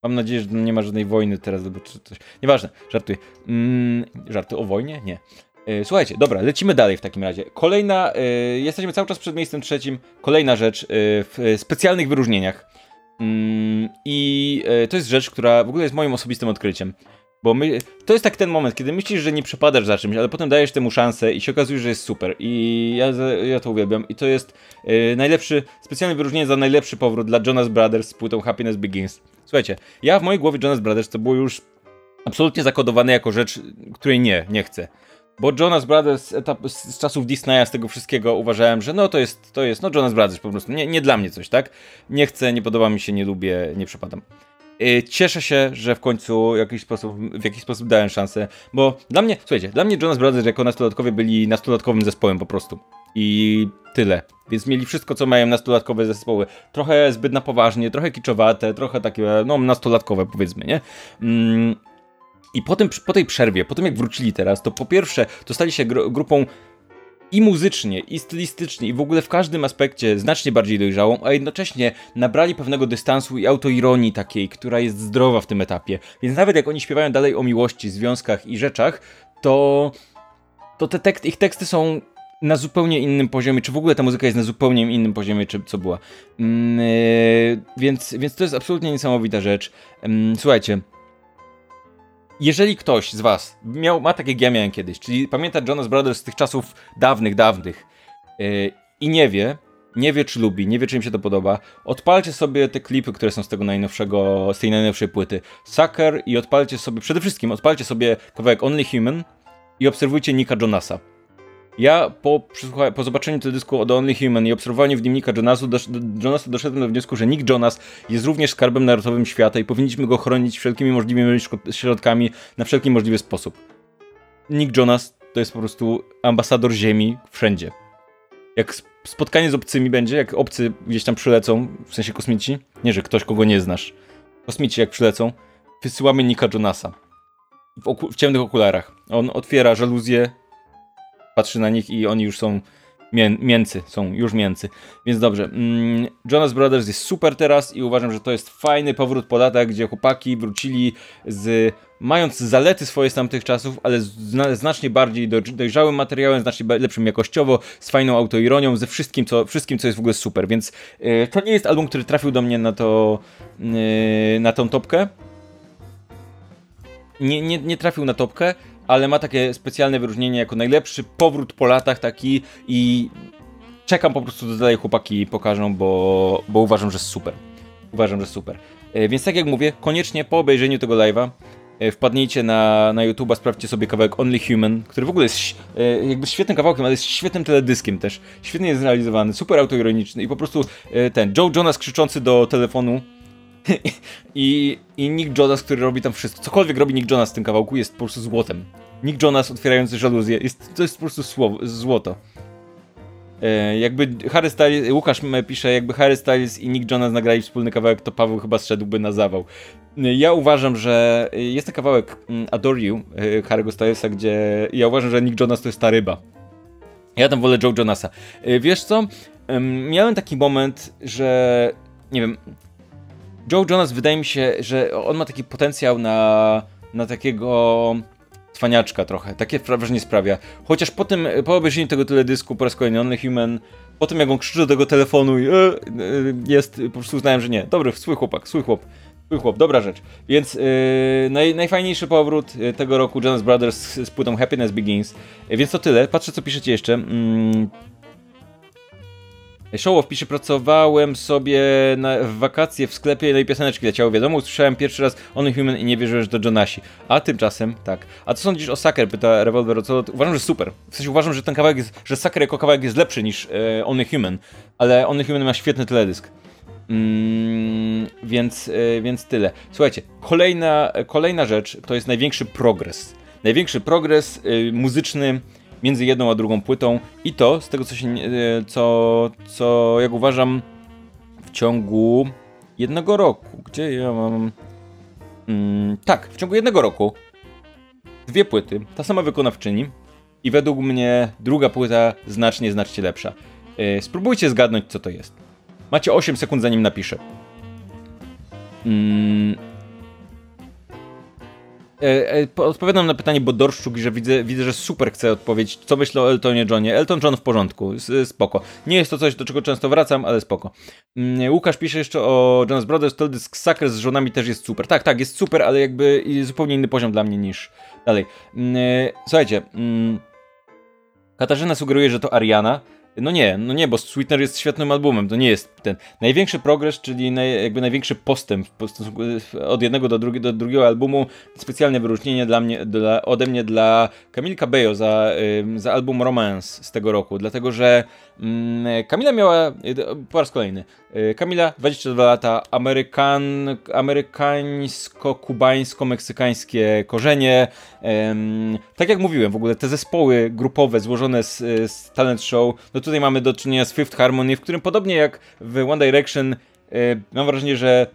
Mam nadzieję, że nie ma żadnej wojny teraz, albo coś. Nieważne, żartuję. Mm, żarty o wojnie? Nie. E, słuchajcie, dobra, lecimy dalej w takim razie. Kolejna, y, jesteśmy cały czas przed miejscem trzecim. Kolejna rzecz y, w specjalnych wyróżnieniach. Mm, I y, to jest rzecz, która w ogóle jest moim osobistym odkryciem. Bo my, to jest tak ten moment, kiedy myślisz, że nie przepadasz za czymś, ale potem dajesz temu szansę i się okazuje, że jest super. I ja, ja to uwielbiam. I to jest najlepszy, specjalne wyróżnienie za najlepszy powrót dla Jonas Brothers z płytą Happiness Begins. Słuchajcie, ja w mojej głowie Jonas Brothers to było już absolutnie zakodowane jako rzecz, której nie, nie chcę. Bo Jonas Brothers etap, z, z czasów Disneya, z tego wszystkiego uważałem, że no to jest, to jest, no Jonas Brothers po prostu, nie, nie dla mnie coś, tak? Nie chcę, nie podoba mi się, nie lubię, nie przepadam. Y, cieszę się, że w końcu w jakiś sposób, w jakiś sposób dałem szansę, bo dla mnie, słuchajcie, dla mnie Jonas Brothers jako nastolatkowie byli nastolatkowym zespołem po prostu. I tyle. Więc mieli wszystko, co mają nastolatkowe zespoły. Trochę zbyt na poważnie, trochę kiczowate, trochę takie, no, nastolatkowe powiedzmy, nie? Mm. I po, tym, po tej przerwie, po tym jak wrócili teraz, to po pierwsze, to stali się gr grupą i muzycznie, i stylistycznie, i w ogóle w każdym aspekcie znacznie bardziej dojrzałą, a jednocześnie nabrali pewnego dystansu i autoironii takiej, która jest zdrowa w tym etapie. Więc nawet jak oni śpiewają dalej o miłości, związkach i rzeczach, to, to te tekst, ich teksty są na zupełnie innym poziomie, czy w ogóle ta muzyka jest na zupełnie innym poziomie, czy co była. Yy, więc, więc to jest absolutnie niesamowita rzecz. Yy, słuchajcie, jeżeli ktoś z was miał, ma takie jak ja miałem kiedyś, czyli pamięta Jonas Brothers z tych czasów dawnych, dawnych yy, i nie wie, nie wie czy lubi, nie wie czy im się to podoba, odpalcie sobie te klipy, które są z tego najnowszego, z tej najnowszej płyty Sucker i odpalcie sobie, przede wszystkim odpalcie sobie kawałek Only Human i obserwujcie Nika Jonasa. Ja po, po zobaczeniu tego dysku od Only Human i obserwowaniu w nika Jonasu, dosz, Jonasa doszedłem do wniosku, że Nick Jonas jest również skarbem narodowym świata i powinniśmy go chronić wszelkimi możliwymi środkami na wszelki możliwy sposób. Nick Jonas to jest po prostu ambasador Ziemi wszędzie. Jak spotkanie z obcymi będzie, jak obcy gdzieś tam przylecą, w sensie kosmici, nie, że ktoś, kogo nie znasz, kosmici jak przylecą, wysyłamy Nika Jonasa. W, w ciemnych okularach. On otwiera żaluzję, patrzy na nich i oni już są mię są już mięcy. Więc dobrze, mm, Jonas Brothers jest super teraz i uważam, że to jest fajny powrót po gdzie chłopaki wrócili z mając zalety swoje z tamtych czasów, ale zna, znacznie bardziej do, dojrzałym materiałem, znacznie lepszym jakościowo, z fajną autoironią, ze wszystkim, co, wszystkim, co jest w ogóle super. Więc yy, to nie jest album, który trafił do mnie na to, yy, na tą topkę. Nie, nie, nie trafił na topkę, ale ma takie specjalne wyróżnienie jako najlepszy powrót po latach taki i czekam po prostu, do dalej chłopaki pokażą, bo, bo uważam, że jest super. Uważam, że super. E, więc tak jak mówię, koniecznie po obejrzeniu tego live'a e, wpadnijcie na, na YouTube'a, sprawdźcie sobie kawałek Only Human, który w ogóle jest e, jakby świetnym kawałkiem, ale jest świetnym teledyskiem też. Świetnie jest zrealizowany, super autoironiczny i po prostu ten Joe Jonas krzyczący do telefonu I, I Nick Jonas, który robi tam wszystko. Cokolwiek robi Nick Jonas w tym kawałku jest po prostu złotem. Nick Jonas otwierający żaluzję, jest, to jest po prostu słowo, złoto. E, jakby Harry Styles, Łukasz pisze, jakby Harry Styles i Nick Jonas nagrali wspólny kawałek, to Paweł chyba zszedłby na zawał. E, ja uważam, że jest ten kawałek mm, Adore You e, Harry'ego Stylesa, gdzie ja uważam, że Nick Jonas to jest ta ryba. Ja tam wolę Joe Jonasa. E, wiesz co? Miałem taki moment, że nie wiem, Joe Jonas wydaje mi się, że on ma taki potencjał na, na takiego cwaniaczka trochę. Takie wrażenie sprawia. Chociaż po tym, po obejrzeniu tego teledysku po raz kolejny Only Human, po tym jak on krzyczy do tego telefonu i e, e, jest, po prostu uznałem, że nie. Dobry, swój chłopak, swój chłop. Swój chłop, dobra rzecz. Więc yy, naj, najfajniejszy powrót tego roku Jonas Brothers z, z płytą Happiness Begins. Więc to tyle. Patrzę co piszecie jeszcze. Mm, Showoff pisze, pracowałem sobie na, w wakacje w sklepie, no i pioseneczki leciały, wiadomo, usłyszałem pierwszy raz Only Human i nie wierzyłem, że to Jonasi. A tymczasem, tak. A co sądzisz o Sucker? Pyta Revolver, co? Uważam, że super. W sensie uważam, że ten kawałek jest, że Sucker jako kawałek jest lepszy niż e, Only Human, ale Only Human ma świetny teledysk. Mm, więc, e, więc tyle. Słuchajcie, kolejna, kolejna rzecz to jest największy progres. Największy progres e, muzyczny między jedną a drugą płytą i to, z tego co się, e, co, co jak uważam, w ciągu jednego roku, gdzie ja mam... Mm, tak, w ciągu jednego roku dwie płyty, ta sama wykonawczyni i według mnie druga płyta znacznie, znacznie lepsza. Yy, spróbujcie zgadnąć, co to jest. Macie 8 sekund, zanim napiszę. Mm, odpowiadam na pytanie Bodorszczuk, że widzę, widzę, że super chce odpowiedzieć, co myślę o Eltonie Johnie. Elton John w porządku, spoko. Nie jest to coś, do czego często wracam, ale spoko. Mm, Łukasz pisze jeszcze o Jonas Brothers, teledysk Sucker z żonami też jest super. Tak, tak, jest super, ale jakby zupełnie inny poziom dla mnie niż dalej. Mm, e, słuchajcie, mm, Katarzyna sugeruje, że to Ariana. No nie, no nie, bo Sweetener jest świetnym albumem, to nie jest ten największy progres, czyli naj, jakby największy postęp od jednego do, drugi, do drugiego albumu. Specjalne wyróżnienie dla mnie, dla, ode mnie dla Camille Cabello za, za album Romance z tego roku, dlatego że mm, Kamila miała, po raz kolejny, Kamila, 22 lata, Amerykan, amerykańsko-kubańsko-meksykańskie korzenie. tak jak mówiłem, w ogóle te zespoły grupowe złożone z, z talent show, no tutaj mamy do czynienia z Fifth Harmony, w którym podobnie jak w One Direction, yy, mam wrażenie, że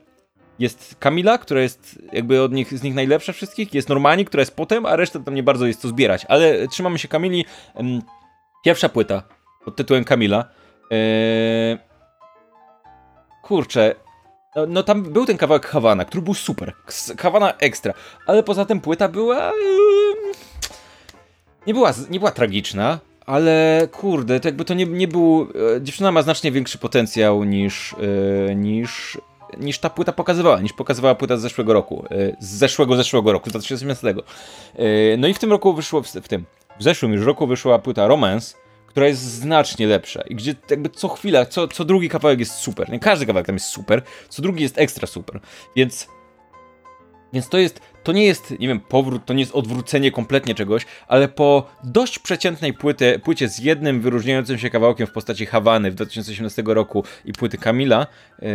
jest Kamila, która jest jakby od nich, z nich najlepsza wszystkich, jest Normani, która jest potem, a reszta tam nie bardzo jest co zbierać. Ale trzymamy się Kamili. Pierwsza płyta pod tytułem Kamila. Yy, kurczę, no, no, tam był ten kawałek Havana, który był super. Havana ekstra. Ale poza tym płyta była. Nie była, nie była tragiczna, ale kurde, to jakby to nie, nie był. E, dziewczyna ma znacznie większy potencjał niż, e, niż, niż ta płyta pokazywała, niż pokazywała płyta z zeszłego roku. E, z zeszłego, zeszłego roku, z 2018. No i w tym roku wyszło, w, w tym, w zeszłym już roku wyszła płyta Romance, która jest znacznie lepsza i gdzie jakby co chwila, co, co drugi kawałek jest super. Nie każdy kawałek tam jest super, co drugi jest ekstra super. Więc więc to jest, to nie jest, nie wiem, powrót, to nie jest odwrócenie kompletnie czegoś, ale po dość przeciętnej płyty, płycie z jednym wyróżniającym się kawałkiem w postaci Hawany w 2018 roku i płyty Kamila, yy,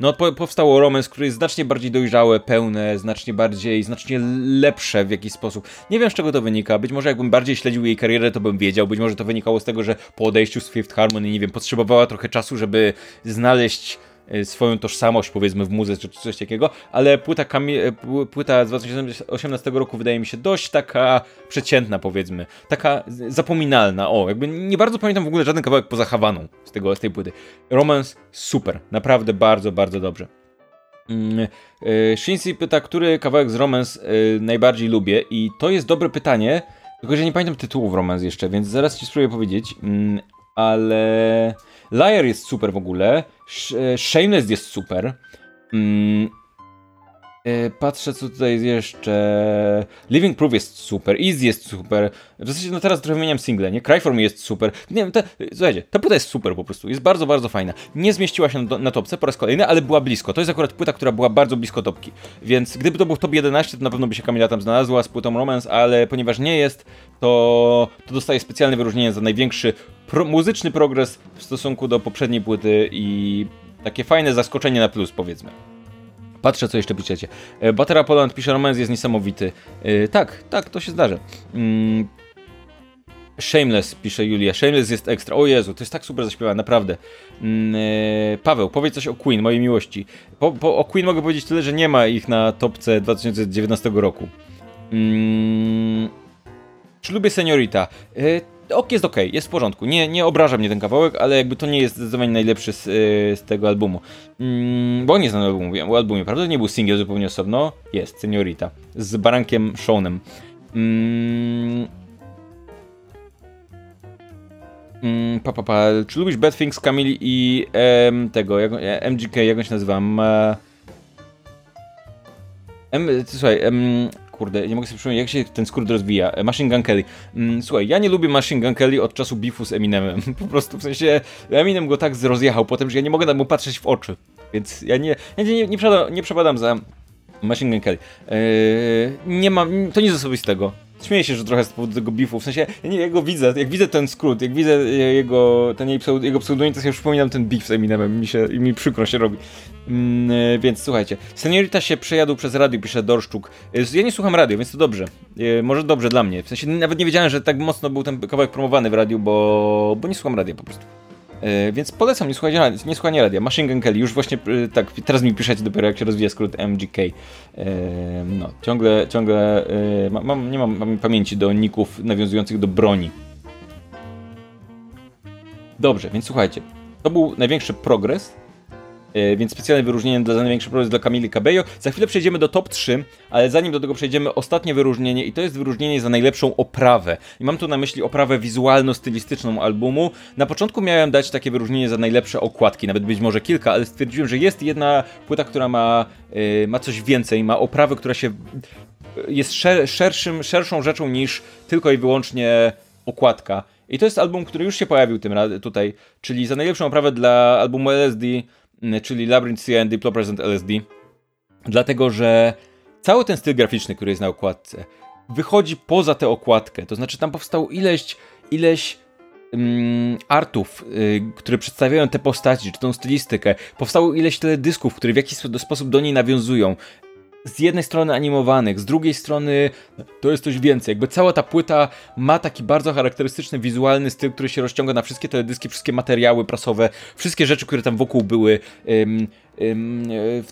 no po, powstało romans, który jest znacznie bardziej dojrzałe, pełne, znacznie bardziej, znacznie lepsze w jakiś sposób. Nie wiem z czego to wynika, być może jakbym bardziej śledził jej karierę, to bym wiedział, być może to wynikało z tego, że po odejściu z Fifth Harmony, nie wiem, potrzebowała trochę czasu, żeby znaleźć swoją tożsamość, powiedzmy, w muzyce czy coś takiego, ale płyta, y, płyta z 2018 roku wydaje mi się dość taka przeciętna, powiedzmy, taka zapominalna. O, jakby nie bardzo pamiętam w ogóle żaden kawałek poza Hawaną z, tego, z tej płyty. Romance super, naprawdę bardzo, bardzo dobrze. Mm, y, Shinsi pyta, który kawałek z Romance najbardziej lubię i to jest dobre pytanie, tylko że nie pamiętam tytułów Romance jeszcze, więc zaraz ci spróbuję powiedzieć, mm, ale Liar jest super w ogóle, e, Shameless jest super. Mm. E, patrzę, co tutaj jest jeszcze. Living Proof jest super, Easy jest super. W zasadzie, no teraz trochę wymieniam single, nie? Cry For Me jest super. Nie wiem, ta, słuchajcie, ta płyta jest super po prostu. Jest bardzo, bardzo fajna. Nie zmieściła się na, na topce po raz kolejny, ale była blisko. To jest akurat płyta, która była bardzo blisko topki. Więc gdyby to był top 11, to na pewno by się Kamila tam znalazła z płytą Romance, ale ponieważ nie jest, to, to dostaje specjalne wyróżnienie za największy pro, muzyczny progres w stosunku do poprzedniej płyty i takie fajne zaskoczenie na plus, powiedzmy. Patrzę, co jeszcze piszecie. E, Batera Poland pisze, romans jest niesamowity. Yy, tak, tak, to się zdarzy. Yy, Shameless, pisze Julia. Shameless jest ekstra. O Jezu, to jest tak super zaśpiewane, naprawdę. Yy, Paweł, powiedz coś o Queen, mojej miłości. Po, po, o Queen mogę powiedzieć tyle, że nie ma ich na topce 2019 roku. Czy lubię Seniorita? Yy, ok, jest ok, jest w porządku. Nie, nie obraża mnie ten kawałek, ale jakby to nie jest zdecydowanie najlepszy z, y, z tego albumu. Mm, bo on jest na albumie, albumie, prawda? Nie był singiel zupełnie osobno. Jest, Seniorita. Z Barankiem Seanem. Mm, mm, pa, pa, pa. Czy lubisz Bad Things, Camille i tego, jak, MGK, jak on się nazywa? Ma... M, słuchaj, Kurde, nie mogę sobie przypomnieć, jak się ten skrót rozwija. E, Machine Gun Kelly. Mm, słuchaj, ja nie lubię Machine Gun Kelly od czasu beefu z Eminemem. Po prostu, w sensie, Eminem go tak rozjechał potem, że ja nie mogę mu patrzeć w oczy. Więc ja nie, ja nie, nie, nie, przepadam, nie przepadam za Machine Gun Kelly. Eee, nie mam, to nic osobistego. Śmieję się, że trochę z powodu tego beefu, w sensie, ja, nie, ja go widzę, jak widzę ten skrót, jak widzę jego, ten jej pseud, jego pseudonim, to sobie przypominam ten beef z Eminemem mi się, i mi przykro się robi. Mm, e, więc słuchajcie, Seniorita się przejadł przez radio, pisze Dorszczuk. E, ja nie słucham radio, więc to dobrze. E, może dobrze dla mnie. W sensie nawet nie wiedziałem, że tak mocno był ten kawałek promowany w radiu, bo, bo nie słucham radia po prostu. E, więc polecam, nie słuchanie, nie radia. Machine Gun Kelly, już właśnie e, tak, teraz mi piszecie dopiero jak się rozwija skrót MGK. E, no, ciągle, ciągle mam, nie mam, mam pamięci do ników nawiązujących do broni. Dobrze, więc słuchajcie, to był największy progres więc specjalne wyróżnienie dla największy progres dla Camille Cabello. Za chwilę przejdziemy do top 3, ale zanim do tego przejdziemy, ostatnie wyróżnienie i to jest wyróżnienie za najlepszą oprawę. I mam tu na myśli oprawę wizualno-stylistyczną albumu. Na początku miałem dać takie wyróżnienie za najlepsze okładki, nawet być może kilka, ale stwierdziłem, że jest jedna płyta, która ma, yy, ma coś więcej, ma oprawę, która się jest szer szerszym, szerszą rzeczą niż tylko i wyłącznie okładka. I to jest album, który już się pojawił tym tutaj, czyli za najlepszą oprawę dla albumu LSD, czyli Labyrinth Sea and Diplo Present LSD. Dlatego, że cały ten styl graficzny, który jest na okładce, wychodzi poza tę okładkę. To znaczy, tam powstało ileś, ileś um, artów, y, które przedstawiają te postaci, czy tą stylistykę. Powstało ileś teledysków, które w jakiś sposób do niej nawiązują z jednej strony animowanych, z drugiej strony to jest coś więcej. Jakby cała ta płyta ma taki bardzo charakterystyczny wizualny styl, który się rozciąga na wszystkie teledyski, wszystkie materiały prasowe, wszystkie rzeczy, które tam wokół były.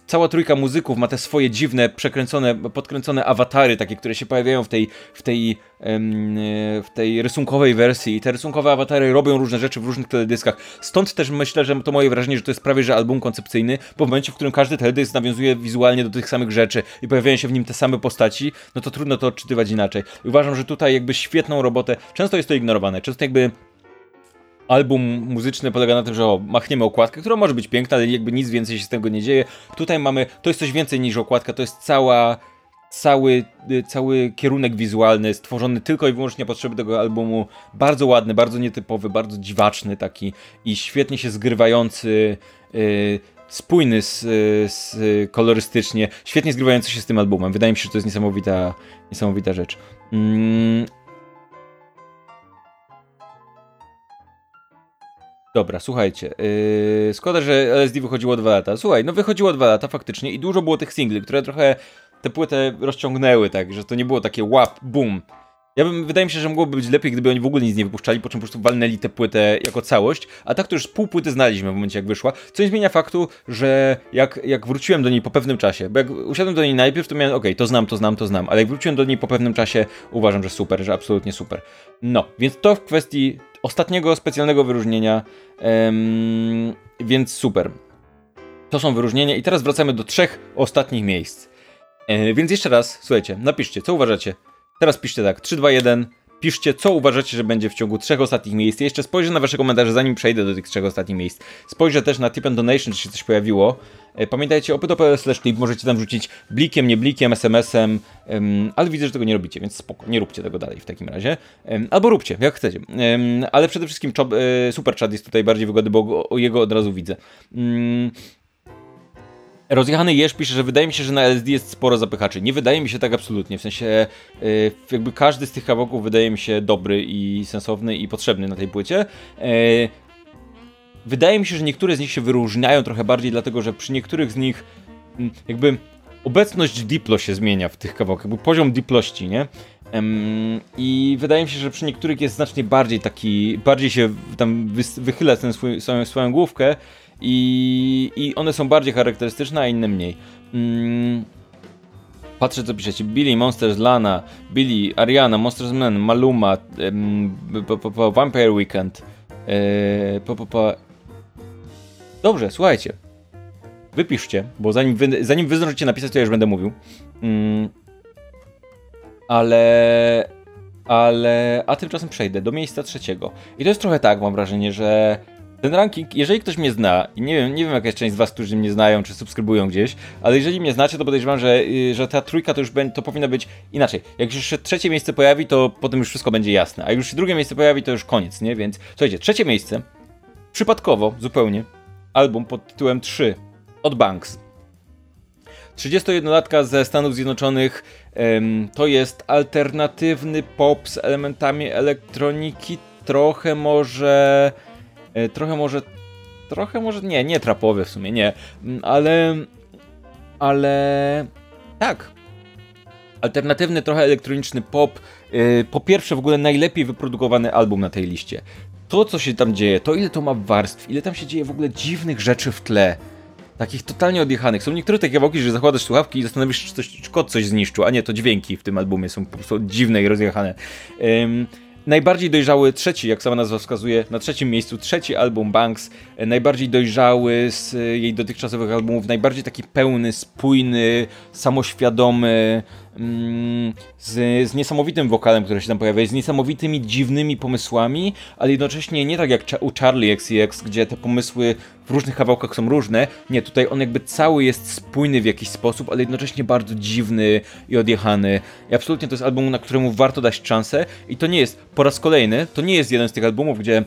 Cała trójka muzyków ma te swoje dziwne, przekręcone, podkręcone awatary, takie, które się pojawiają w tej, w tej, w tej rysunkowej wersji. I te rysunkowe awatary robią różne rzeczy w różnych teledyskach. Stąd też myślę, że to moje wrażenie, że to jest prawie że album koncepcyjny, bo w momencie, w którym każdy teledysk nawiązuje wizualnie do tych samych rzeczy i pojawiają się w nim te same postaci, no to trudno to odczytywać inaczej. Uważam, że tutaj jakby świetną robotę, często jest to ignorowane, często jakby album muzyczny polega na tym, że o, machniemy okładkę, która może być piękna, ale jakby nic więcej się z tego nie dzieje. Tutaj mamy, to jest coś więcej niż okładka, to jest cała, cały, cały kierunek wizualny stworzony tylko i wyłącznie na potrzeby tego albumu. Bardzo ładny, bardzo nietypowy, bardzo dziwaczny taki i świetnie się zgrywający. Yy, spójny z, z, kolorystycznie, świetnie zgrywający się z tym albumem. Wydaje mi się, że to jest niesamowita, niesamowita rzecz. Mm, Dobra, słuchajcie. Yy, szkoda, że LSD wychodziło dwa lata. Słuchaj, no wychodziło dwa lata faktycznie i dużo było tych singli, które trochę tę płytę rozciągnęły, tak, że to nie było takie łap, boom. Ja bym, wydaje mi się, że mogłoby być lepiej, gdyby oni w ogóle nic nie wypuszczali, po czym po prostu walnęli tę płytę jako całość, a tak to już pół płyty znaliśmy w momencie jak wyszła, co nie zmienia faktu, że jak, jak wróciłem do niej po pewnym czasie, bo jak usiadłem do niej najpierw, to miałem, okej, okay, to znam, to znam, to znam, ale jak wróciłem do niej po pewnym czasie, uważam, że super, że absolutnie super. No, więc to w kwestii ostatniego specjalnego wyróżnienia, um, więc super. To są wyróżnienia i teraz wracamy do trzech ostatnich miejsc. E, więc jeszcze raz, słuchajcie, napiszcie, co uważacie. Teraz piszcie tak, 3, 2, 1. Piszcie, co uważacie, że będzie w ciągu trzech ostatnich miejsc. jeszcze spojrzę na wasze komentarze, zanim przejdę do tych trzech ostatnich miejsc. Spojrzę też na tip and donation, czy się coś pojawiło. E, pamiętajcie, opyto.pl slash clip możecie tam rzucić blikiem, nie blikiem, SMS-em, ale widzę, że tego nie robicie, więc spoko, nie róbcie tego dalej w takim razie. Albo róbcie, jak chcecie. Ale przede wszystkim e, super chat jest tutaj bardziej wygodny, bo go, jego od razu widzę. Rozjechany Jerz pisze, że wydaje mi się, że na LSD jest sporo zapychaczy. Nie wydaje mi się tak absolutnie. W sensie, yy, jakby każdy z tych kawałków wydaje mi się dobry i sensowny i potrzebny na tej płycie. Yy, wydaje mi się, że niektóre z nich się wyróżniają trochę bardziej, dlatego że przy niektórych z nich yy, jakby obecność diplo się zmienia w tych kawałkach, jakby poziom diplości, nie? I wydaje mi się, że przy niektórych jest znacznie bardziej taki, bardziej się tam wychyla ten swój, swoją, swoją główkę i, i one są bardziej charakterystyczne, a inne mniej. Mm. Patrzę co piszecie. Billy, Monsters, Lana, Billy, Ariana, Monsters Man, Maluma, Vampire Weekend. E, Dobrze, słuchajcie. Wypiszcie, bo zanim wy, zanim wy zdążycie napisać, to ja już będę mówił. Mm. Ale... Ale... A tymczasem przejdę do miejsca trzeciego. I to jest trochę tak, mam wrażenie, że ten ranking, jeżeli ktoś mnie zna, i nie wiem, nie wiem jaka jest część z was, którzy mnie znają, czy subskrybują gdzieś, ale jeżeli mnie znacie, to podejrzewam, że, y, że ta trójka to już będzie, to powinna być inaczej. Jak już się trzecie miejsce pojawi, to potem już wszystko będzie jasne, a jak już się drugie miejsce pojawi, to już koniec, nie? Więc słuchajcie, trzecie miejsce, przypadkowo, zupełnie, album pod tytułem 3 od Banks. 31-latka ze Stanów Zjednoczonych to jest alternatywny pop z elementami elektroniki, trochę może trochę może, trochę może, nie, nie trapowy w sumie, nie, mm, ale, ale, tak. Alternatywny, trochę elektroniczny pop. E, po pierwsze, w ogóle najlepiej wyprodukowany album na tej liście. To, co się tam dzieje, to ile to ma warstw, ile tam się dzieje w ogóle dziwnych rzeczy w tle. Takich totalnie odjechanych. Są niektóre takie kawałki, że zakładasz słuchawki i zastanawiasz się, czy, coś, czy kod coś zniszczył, a nie, to dźwięki w tym albumie są po prostu dziwne i rozjechane. Um, najbardziej dojrzały trzeci, jak sama nazwa wskazuje, na trzecim miejscu trzeci album Banks, najbardziej dojrzały z jej dotychczasowych albumów, najbardziej taki pełny, spójny, samoświadomy, mm, z, z niesamowitym wokalem, który się tam pojawia, z niesamowitymi, dziwnymi pomysłami, ale jednocześnie nie tak jak u Charlie XCX, gdzie te pomysły w różnych kawałkach są różne. Nie, tutaj on jakby cały jest spójny w jakiś sposób, ale jednocześnie bardzo dziwny i odjechany. I absolutnie to jest album, na któremu warto dać szansę. I to nie jest, po raz kolejny, to nie jest jeden z tych albumów, gdzie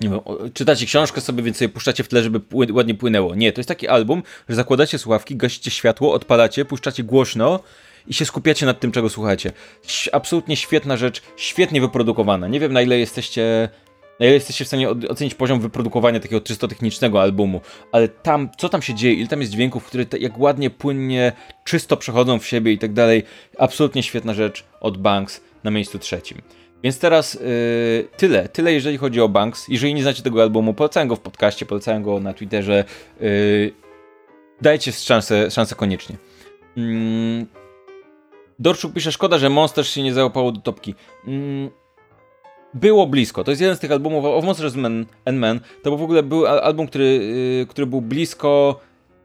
nie wiem, czytacie książkę sobie, więc sobie puszczacie w tle, żeby ładnie płynęło. Nie, to jest taki album, że zakładacie słuchawki, gasicie światło, odpalacie, puszczacie głośno i się skupiacie nad tym, czego słuchacie. Absolutnie świetna rzecz, świetnie wyprodukowana. Nie wiem, na ile jesteście na ile jesteście w stanie ocenić poziom wyprodukowania takiego czysto technicznego albumu, ale tam, co tam się dzieje, ile tam jest dźwięków, które jak ładnie, płynnie, czysto przechodzą w siebie i tak dalej, absolutnie świetna rzecz od Banks na miejscu trzecim. Więc teraz yy, tyle, tyle jeżeli chodzi o Banks. Jeżeli nie znacie tego albumu, polecałem go w podcaście, polecałem go na Twitterze. Yy, dajcie szansę, szansę koniecznie. Yy. Dorczuk pisze, szkoda, że Monster się nie załapało do topki. Yy, było blisko. To jest jeden z tych albumów of Monsters Man and Men. To w ogóle był album, który, yy, który był blisko.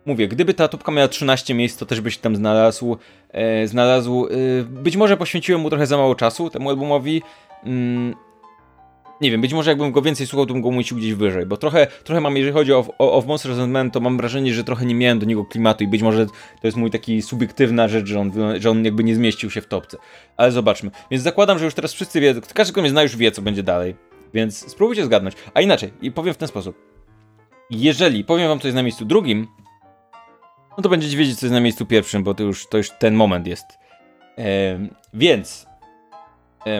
Mówię, gdyby ta topka miała 13 miejsc, to też byś tam znalazł. E, znalazł. E, być może poświęciłem mu trochę za mało czasu temu albumowi. Mm, nie wiem, być może jakbym go więcej słuchał, to bym go umieścił gdzieś wyżej, bo trochę, trochę mam, jeżeli chodzi o, o, o Men, to mam wrażenie, że trochę nie miałem do niego klimatu i być może to jest mój taki subiektywna rzecz, że on, że on jakby nie zmieścił się w topce. Ale zobaczmy. Więc zakładam, że już teraz wszyscy wie, każdy, kto mnie zna, już wie, co będzie dalej. Więc spróbujcie zgadnąć. A inaczej, i powiem w ten sposób. Jeżeli powiem wam, co jest na miejscu drugim, no to będziecie wiedzieć, co jest na miejscu pierwszym, bo to już, to już ten moment jest. Ehm, więc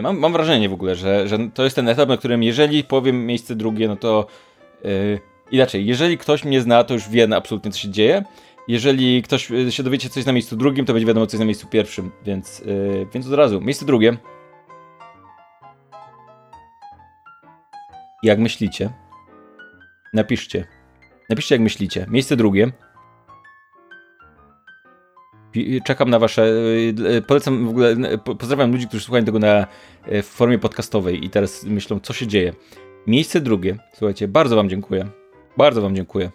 mam, mam wrażenie w ogóle, że, że to jest ten etap, na którym jeżeli powiem miejsce drugie, no to yy, inaczej, jeżeli ktoś mnie zna, to już wie absolutnie co się dzieje. Jeżeli ktoś e, się dowiecie, co jest na miejscu drugim, to będzie wiadomo, co jest na miejscu pierwszym, więc, yy, więc od razu. Miejsce drugie. Jak myślicie? Napiszcie. Napiszcie, jak myślicie. Miejsce drugie. Czekam na wasze. E, e, polecam w ogóle. Pozdrawiam ludzi, którzy słuchają tego na, w formie podcastowej i teraz myślą, co się dzieje. Miejsce drugie. Słuchajcie, bardzo Wam dziękuję. Bardzo Wam dziękuję.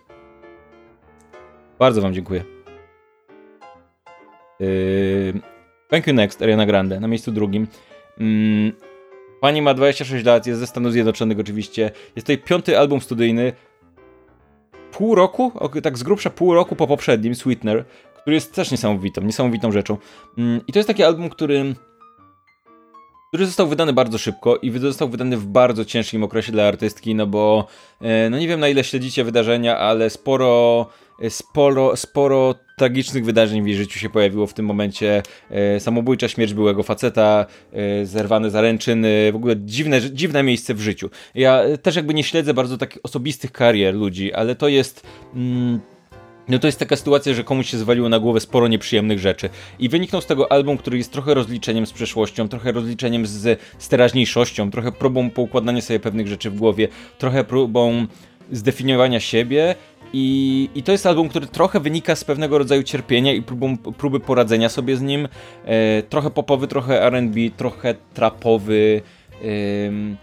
Bardzo Wam dziękuję. Thank you next, Ariana Grande, na miejscu drugim. Yy, pani ma 26 lat, jest ze Stanów Zjednoczonych oczywiście. Jest to jej piąty album studyjny. Pół roku, tak z grubsza pół roku po poprzednim, Sweetener, który jest też niesamowitą, niesamowitą rzeczą. Mm, I to jest taki album, który który został wydany bardzo szybko i został wydany w bardzo ciężkim okresie dla artystki, no bo e, no nie wiem na ile śledzicie wydarzenia, ale sporo e, sporo, sporo tragicznych wydarzeń w jej życiu się pojawiło w tym momencie. E, samobójcza śmierć byłego faceta, zerwane zaręczyny, w ogóle dziwne, dziwne miejsce w życiu. Ja też jakby nie śledzę bardzo takich osobistych karier ludzi, ale to jest... Mm, no to jest taka sytuacja, że komuś się zwaliło na głowę sporo nieprzyjemnych rzeczy. I wyniknął z tego album, który jest trochę rozliczeniem z przeszłością, trochę rozliczeniem z, z teraźniejszością, trochę próbą poukładania sobie pewnych rzeczy w głowie, trochę próbą zdefiniowania siebie. I, I to jest album, który trochę wynika z pewnego rodzaju cierpienia i próbą, próby poradzenia sobie z nim. E, trochę popowy, trochę RB, trochę trapowy. E,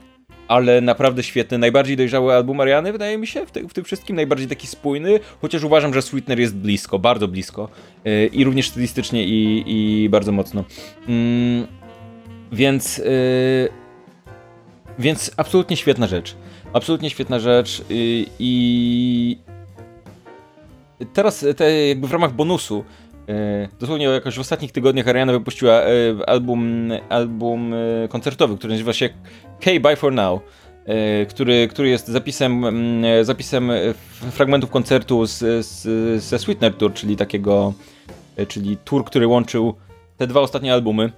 ale naprawdę świetny, najbardziej dojrzały album Mariany, wydaje mi się, w, te, w tym wszystkim, najbardziej taki spójny, chociaż uważam, że Sweetener jest blisko, bardzo blisko yy, i również stylistycznie i, i bardzo mocno. Yy, więc, yy, więc absolutnie świetna rzecz. Absolutnie świetna rzecz y, i teraz te jakby w ramach bonusu dosłownie jakoś w ostatnich tygodniach Ariana wypuściła e, album, album e, koncertowy, który nazywa się K Bye For Now. Który, który jest zapisem, zapisem fragmentów koncertu z, z, ze Sweetener Tour, czyli takiego, czyli tour, który łączył te dwa ostatnie albumy.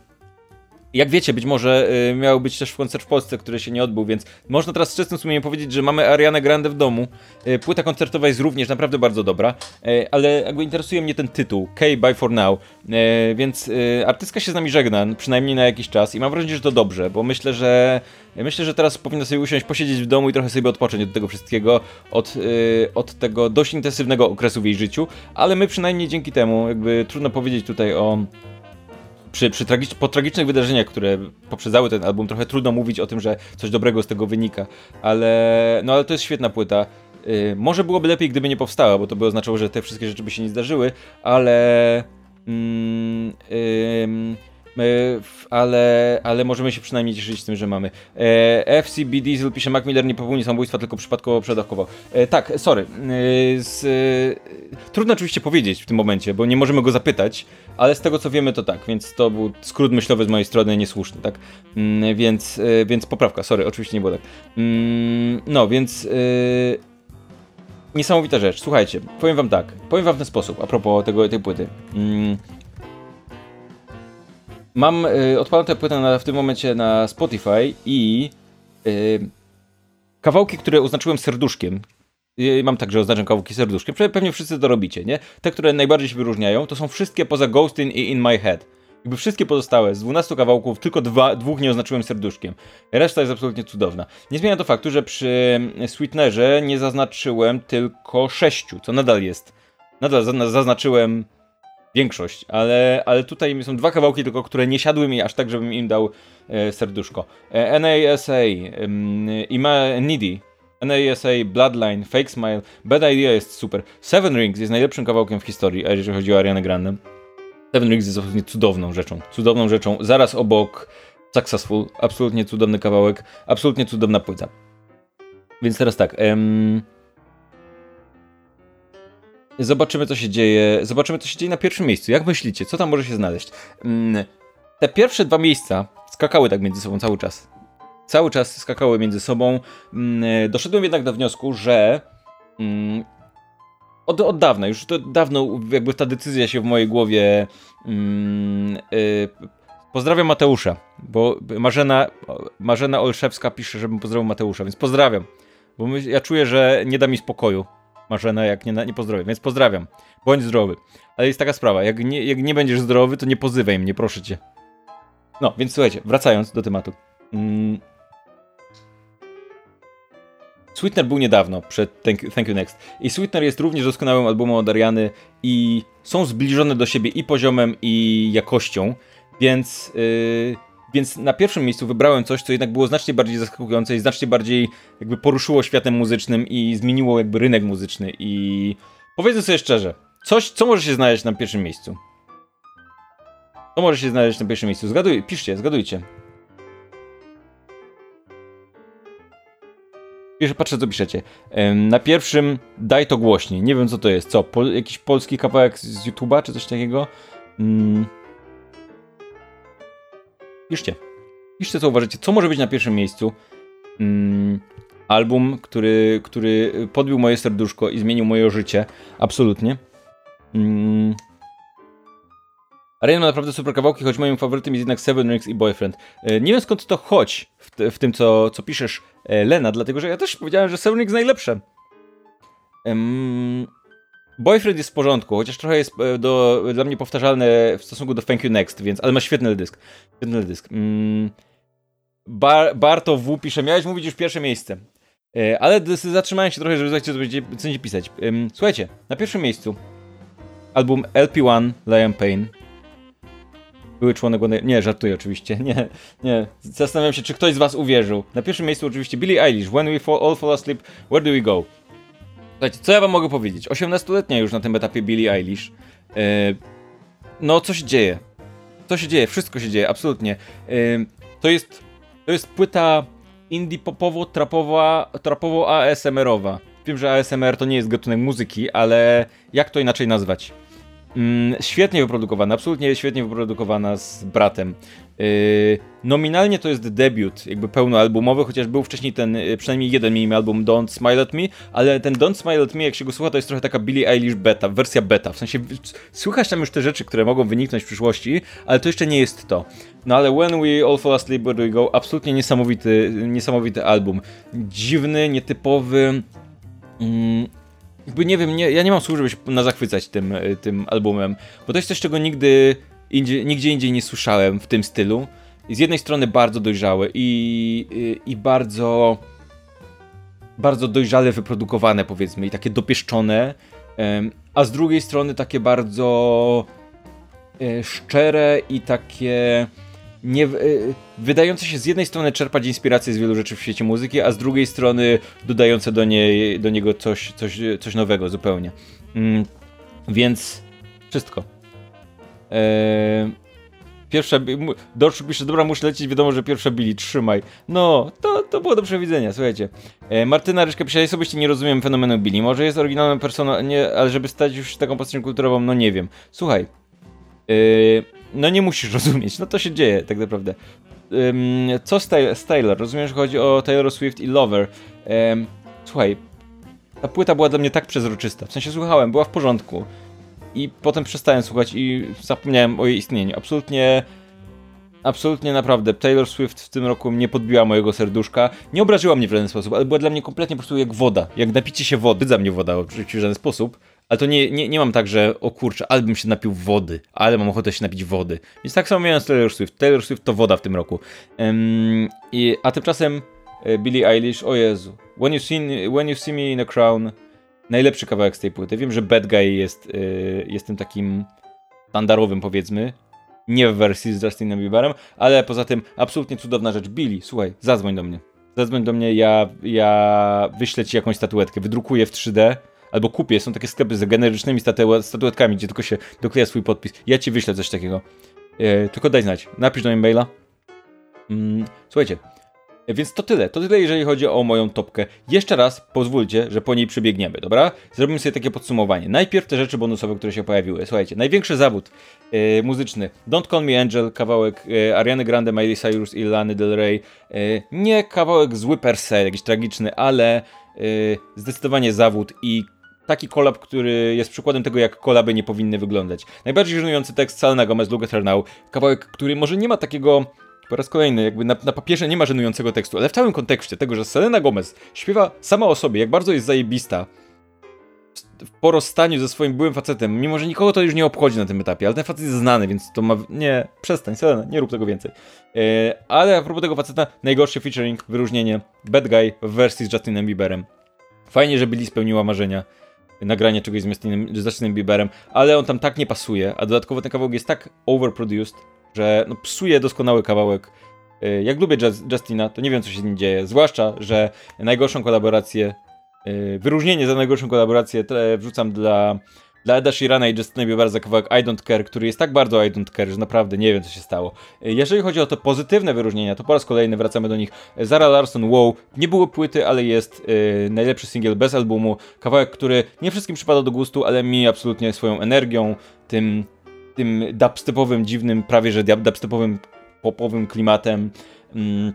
Jak wiecie, być może y, miał być też koncert w Polsce, który się nie odbył, więc można teraz z czystym sumieniem powiedzieć, że mamy Arianę Grande w domu. Y, płyta koncertowa jest również naprawdę bardzo dobra, y, ale jakby interesuje mnie ten tytuł, K by for now, więc artystka się z nami żegna, przynajmniej na jakiś czas i mam wrażenie, że to dobrze, bo myślę, że myślę, że teraz powinna sobie usiąść, posiedzieć w domu i trochę sobie odpocząć od tego wszystkiego, od, od tego dość intensywnego okresu w jej życiu, ale my przynajmniej dzięki temu, jakby trudno powiedzieć tutaj o przy, przy tragicz, po tragicznych wydarzeniach, które poprzedały ten album, trochę trudno mówić o tym, że coś dobrego z tego wynika, ale, no, ale to jest świetna płyta. Yy, może byłoby lepiej, gdyby nie powstała, bo to by oznaczało, że te wszystkie rzeczy by się nie zdarzyły, ale. Yy, yy, ale, ale możemy się przynajmniej cieszyć z tym, że mamy. E, FCB Diesel pisze, Mac Miller nie popełnił samobójstwa, tylko przypadkowo przedawkował. E, tak, sorry. Z, trudno oczywiście powiedzieć w tym momencie, bo nie możemy go zapytać, ale z tego co wiemy to tak, więc to był skrót myślowy z mojej strony niesłuszny, tak? Mm, więc, więc poprawka, sorry, oczywiście nie było tak. Mm, no, więc niesamowita rzecz. Słuchajcie, powiem wam tak, powiem wam w ten sposób, a propos tego, tej płyty. Mm. Mam y, odpaloną tę płytę na, w tym momencie na Spotify i y, kawałki, które oznaczyłem serduszkiem. Y, mam także oznaczam kawałki serduszkiem. Pewnie wszyscy to robicie, nie? Te, które najbardziej się wyróżniają, to są wszystkie poza Ghosting i In My Head. Jakby wszystkie pozostałe, z 12 kawałków, tylko dwa, dwóch nie oznaczyłem serduszkiem. Reszta jest absolutnie cudowna. Nie zmienia to faktu, że przy Sweetnerze nie zaznaczyłem tylko sześciu, co nadal jest. Nadal zaznaczyłem większość, ale, ale tutaj są dwa kawałki tylko, które nie siadły mi aż tak, żebym im dał e, serduszko. E, NASA, e, Needy, NASA, Bloodline, Fake Smile, Bad Idea jest super. Seven Rings jest najlepszym kawałkiem w historii, jeżeli chodzi o Arianę Grande. Seven Rings jest absolutnie cudowną rzeczą. Cudowną rzeczą. Zaraz obok Successful. Absolutnie cudowny kawałek. Absolutnie cudowna płyta. Więc teraz tak. Em... Zobaczymy, co się dzieje. Zobaczymy, co się dzieje na pierwszym miejscu. Jak myślicie, co tam może się znaleźć? Mm, te pierwsze dwa miejsca skakały tak między sobą cały czas. Cały czas skakały między sobą. Mm, doszedłem jednak do wniosku, że mm, od, od dawna, już to dawno jakby ta decyzja się w mojej głowie y, pozdrawiam Mateusza, bo Marzena, Marzena Olszewska pisze, żebym pozdrowił Mateusza, więc pozdrawiam, bo my, ja czuję, że nie da mi spokoju Marzena, jak nie, nie pozdrowię, więc pozdrawiam, bądź zdrowy. Ale jest taka sprawa, jak nie, jak nie będziesz zdrowy, to nie pozywaj mnie, proszę cię. No, więc słuchajcie, wracając do tematu. Mm, Sweetener był niedawno, przed Thank You, Thank you Next. I Sweetener jest również doskonałym albumem od Ariany i są zbliżone do siebie i poziomem, i jakością, więc... Yy, więc na pierwszym miejscu wybrałem coś, co jednak było znacznie bardziej zaskakujące i znacznie bardziej jakby poruszyło światem muzycznym i zmieniło jakby rynek muzyczny i powiedzmy sobie szczerze, coś, co może się znaleźć na pierwszym miejscu? Co może się znaleźć na pierwszym miejscu? Zgaduj, piszcie, zgadujcie. Pierwsze, patrzę, co piszecie. Na pierwszym daj to głośniej. Nie wiem, co to jest. Co? Pol jakiś polski kawałek z YouTube'a, czy coś takiego? Mm. Piszcie. Piszcie, co uważacie. Co może być na pierwszym miejscu? Mm. Album, który, który podbił moje serduszko i zmienił moje życie. Absolutnie. Mm. Arena ma naprawdę super kawałki, choć moim faworytem jest jednak Seven Rings i Boyfriend. E, nie wiem skąd to chodź w, w tym, co, co piszesz, e, Lena, dlatego że ja też powiedziałem, że Seven Rings najlepsze. Um, Boyfriend jest w porządku, chociaż trochę jest e, do, dla mnie powtarzalne w stosunku do Thank You Next, więc, ale ma świetny dysk. Świetny dysk. Um, Bar, Barto W pisze, miałeś mówić już pierwsze miejsce. Ale zatrzymałem się trochę, żeby zobaczyć, co będziecie pisać. Słuchajcie, na pierwszym miejscu album LP1 Lion Pain były członek One... Nie, żartuję oczywiście. Nie, nie. Zastanawiam się, czy ktoś z was uwierzył. Na pierwszym miejscu oczywiście Billie Eilish. When we fall, all fall asleep, where do we go? Słuchajcie, co ja wam mogę powiedzieć? 18-letnia już na tym etapie Billie Eilish. Yy, no, co się dzieje? Co się dzieje? Wszystko się dzieje, absolutnie. Yy, to jest... To jest płyta indie popowo, trapowa, trapowo ASMR-owa. Wiem, że ASMR to nie jest gatunek muzyki, ale jak to inaczej nazwać? Mm, świetnie wyprodukowana, absolutnie świetnie wyprodukowana z bratem. Yy, nominalnie to jest debiut, jakby pełnoalbumowy, chociaż był wcześniej ten, yy, przynajmniej jeden mini album Don't Smile at Me, ale ten Don't Smile at Me, jak się go słucha, to jest trochę taka Billie Eilish beta, wersja beta, w sensie słychać tam już te rzeczy, które mogą wyniknąć w przyszłości, ale to jeszcze nie jest to. No ale When We All Fall Asleep, Where We Go, absolutnie niesamowity, niesamowity album. Dziwny, nietypowy, mm, jakby nie wiem, nie, ja nie mam słów, żeby się na zachwycać tym, e, tym albumem, bo to jest coś, czego nigdy indziej, nigdzie indziej nie słyszałem w tym stylu. Z jednej strony bardzo dojrzałe i, i, i bardzo bardzo dojrzale wyprodukowane powiedzmy i takie dopieszczone, a z drugiej strony takie bardzo e, szczere i takie nie, y, wydające się z jednej strony czerpać inspirację z wielu rzeczy w świecie muzyki, a z drugiej strony dodające do, niej, do niego coś, coś, coś nowego zupełnie. Mm, więc wszystko. Eee, pierwsza, Dorszuk pisze, dobra, muszę lecieć, wiadomo, że pierwsza Billy, trzymaj. No, to, to było do przewidzenia, słuchajcie. E, Martyna Ryszka pisze, ja osobiście nie rozumiem fenomenu Billy, może jest oryginalną personą, ale żeby stać już taką postacią kulturową, no nie wiem. Słuchaj, e, no nie musisz rozumieć, no to się dzieje tak naprawdę. co z, Taylor? Rozumiem, że chodzi o Taylor Swift i Lover. słuchaj, ta płyta była dla mnie tak przezroczysta, w sensie słuchałem, była w porządku i potem przestałem słuchać i zapomniałem o jej istnieniu. Absolutnie, absolutnie naprawdę. Taylor Swift w tym roku nie podbiła mojego serduszka. Nie obraziła mnie w żaden sposób, ale była dla mnie kompletnie po prostu jak woda. Jak napicie się wody, za mnie woda oczywiście w żaden sposób, ale to nie, nie, nie mam tak, że o kurczę, albym się napił wody, ale mam ochotę się napić wody. Więc tak samo miałem z Taylor Swift. Taylor Swift to woda w tym roku. Um, i, a tymczasem e, Billie Eilish, o Jezu. When you, see, when you see me in a crown, najlepszy kawałek z tej płyty. Wiem, że Bad Guy jest, yy, jest tym takim standardowym, powiedzmy. Nie w wersji z Justinem Bieberem, ale poza tym absolutnie cudowna rzecz. Billy, słuchaj, zadzwoń do mnie. Zadzwoń do mnie, ja, ja wyślę ci jakąś statuetkę, wydrukuję w 3D, albo kupię, są takie sklepy z generycznymi statuetkami, gdzie tylko się dokleja swój podpis. Ja ci wyślę coś takiego. Yy, tylko daj znać. Napisz do mnie maila. Mm, słuchajcie, więc to tyle, to tyle jeżeli chodzi o moją topkę. Jeszcze raz pozwólcie, że po niej przebiegniemy, dobra? Zrobimy sobie takie podsumowanie. Najpierw te rzeczy bonusowe, które się pojawiły. Słuchajcie, największy zawód yy, muzyczny. Don't Call Me Angel, kawałek yy, Ariany Grande, Miley Cyrus i Lany Del Rey. Nie kawałek zły per se, jakiś tragiczny, ale zdecydowanie zawód i taki kolab, który jest przykładem tego, jak kolaby nie powinny wyglądać. Najbardziej żenujący tekst Selena Gomez, Look at. Kawałek, który może nie ma takiego po raz kolejny, jakby na, na, papierze nie ma żenującego tekstu, ale w całym kontekście tego, że Selena Gomez śpiewa sama o sobie, jak bardzo jest zajebista po rozstaniu ze swoim byłym facetem, mimo że nikogo to już nie obchodzi na tym etapie, ale ten facet jest znany, więc to ma... Nie, przestań, Selena, nie rób tego więcej. E, ale a propos tego faceta, najgorszy featuring, wyróżnienie, Bad Guy w wersji z Justinem Bieberem. Fajnie, że Billy spełniła marzenia nagranie czegoś z z Justinem Bieberem, ale on tam tak nie pasuje, a dodatkowo ten kawałek jest tak overproduced, że no, psuje doskonały kawałek. Y, jak lubię Justina, to nie wiem, co się z nim dzieje. Zwłaszcza, że najgorszą kolaborację, y, wyróżnienie za najgorszą kolaborację wrzucam dla, dla Eda Sheerana i Justina Biebera za kawałek I Don't Care, który jest tak bardzo I Don't Care, że naprawdę nie wiem, co się stało. Y, jeżeli chodzi o to pozytywne wyróżnienia, to po raz kolejny wracamy do nich. Zara Larson, wow, nie było płyty, ale jest najlepszy singiel bez albumu. Kawałek, który nie wszystkim przypada do gustu, ale mi absolutnie swoją energią, tym tym dubstepowym, dziwnym, prawie że dubstepowym, popowym klimatem mm,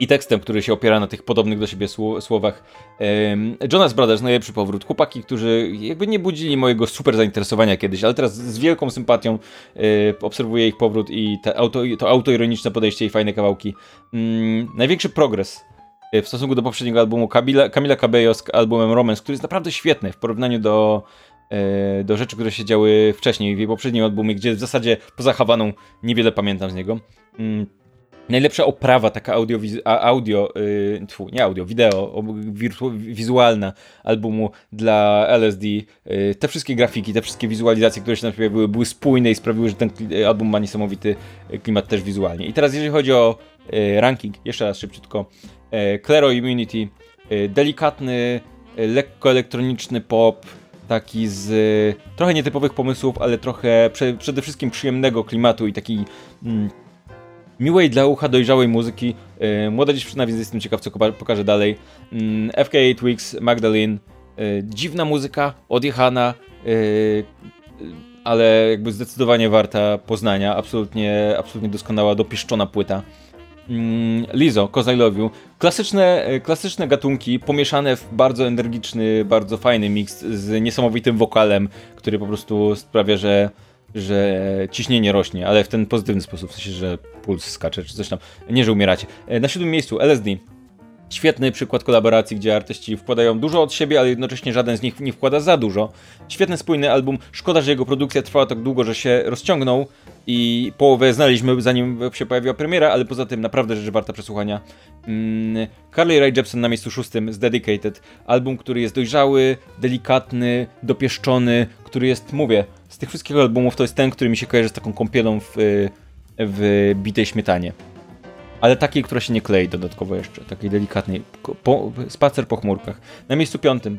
i tekstem, który się opiera na tych podobnych do siebie słowach. Jonas Brothers, najlepszy powrót. Chłopaki, którzy jakby nie budzili mojego super zainteresowania kiedyś, ale teraz z wielką sympatią e, obserwuję ich powrót i auto, to autoironiczne podejście i fajne kawałki. Mm, największy progres e, w stosunku do poprzedniego albumu Camila, Camila Cabello z albumem Romance, który jest naprawdę świetny w porównaniu do E, do rzeczy, które się działy wcześniej, w jej poprzednim albumie, gdzie w zasadzie poza Hawaną niewiele pamiętam z niego. Najlepsza oprawa, taka audio, audio yy, tfu, nie audio, wideo, wizualna albumu dla LSD. Yy, te wszystkie grafiki, te wszystkie wizualizacje, które się tam pojawiły, były spójne i sprawiły, że ten album ma niesamowity klimat też wizualnie. I teraz jeżeli chodzi o yy, ranking, jeszcze raz szybciutko. Yy, Claro Immunity, yy, delikatny, lekko elektroniczny pop, taki z trochę nietypowych pomysłów, ale trochę prze, przede wszystkim przyjemnego klimatu i takiej mm, miłej dla ucha dojrzałej muzyki. Yy, młoda dziewczyna, więc jestem ciekaw, co pokaże dalej. Yy, FKA Twix, Magdalene, yy, dziwna muzyka, odjechana, yy, ale jakby zdecydowanie warta poznania. Absolutnie, absolutnie doskonała, dopieszczona płyta. Mm, Lizo, Cause I Love You. Klasyczne, e, klasyczne gatunki pomieszane w bardzo energiczny, bardzo fajny miks z niesamowitym wokalem, który po prostu sprawia, że, że ciśnienie rośnie, ale w ten pozytywny sposób, w sensie, że puls skacze czy coś tam. Nie, że umieracie. E, na siódmym miejscu LSD. Świetny przykład kolaboracji, gdzie artyści wkładają dużo od siebie, ale jednocześnie żaden z nich nie wkłada za dużo. Świetny, spójny album. Szkoda, że jego produkcja trwała tak długo, że się rozciągnął i połowę znaliśmy zanim się pojawiła premiera, ale poza tym naprawdę rzecz warta przesłuchania. Mm, Carly Rae Jepsen na miejscu szóstym z Dedicated. Album, który jest dojrzały, delikatny, dopieszczony, który jest, mówię, z tych wszystkich albumów to jest ten, który mi się kojarzy z taką kąpielą w, w bitej śmietanie ale takiej, która się nie klei dodatkowo jeszcze, takiej delikatnej. Po, spacer po chmurkach. Na miejscu piątym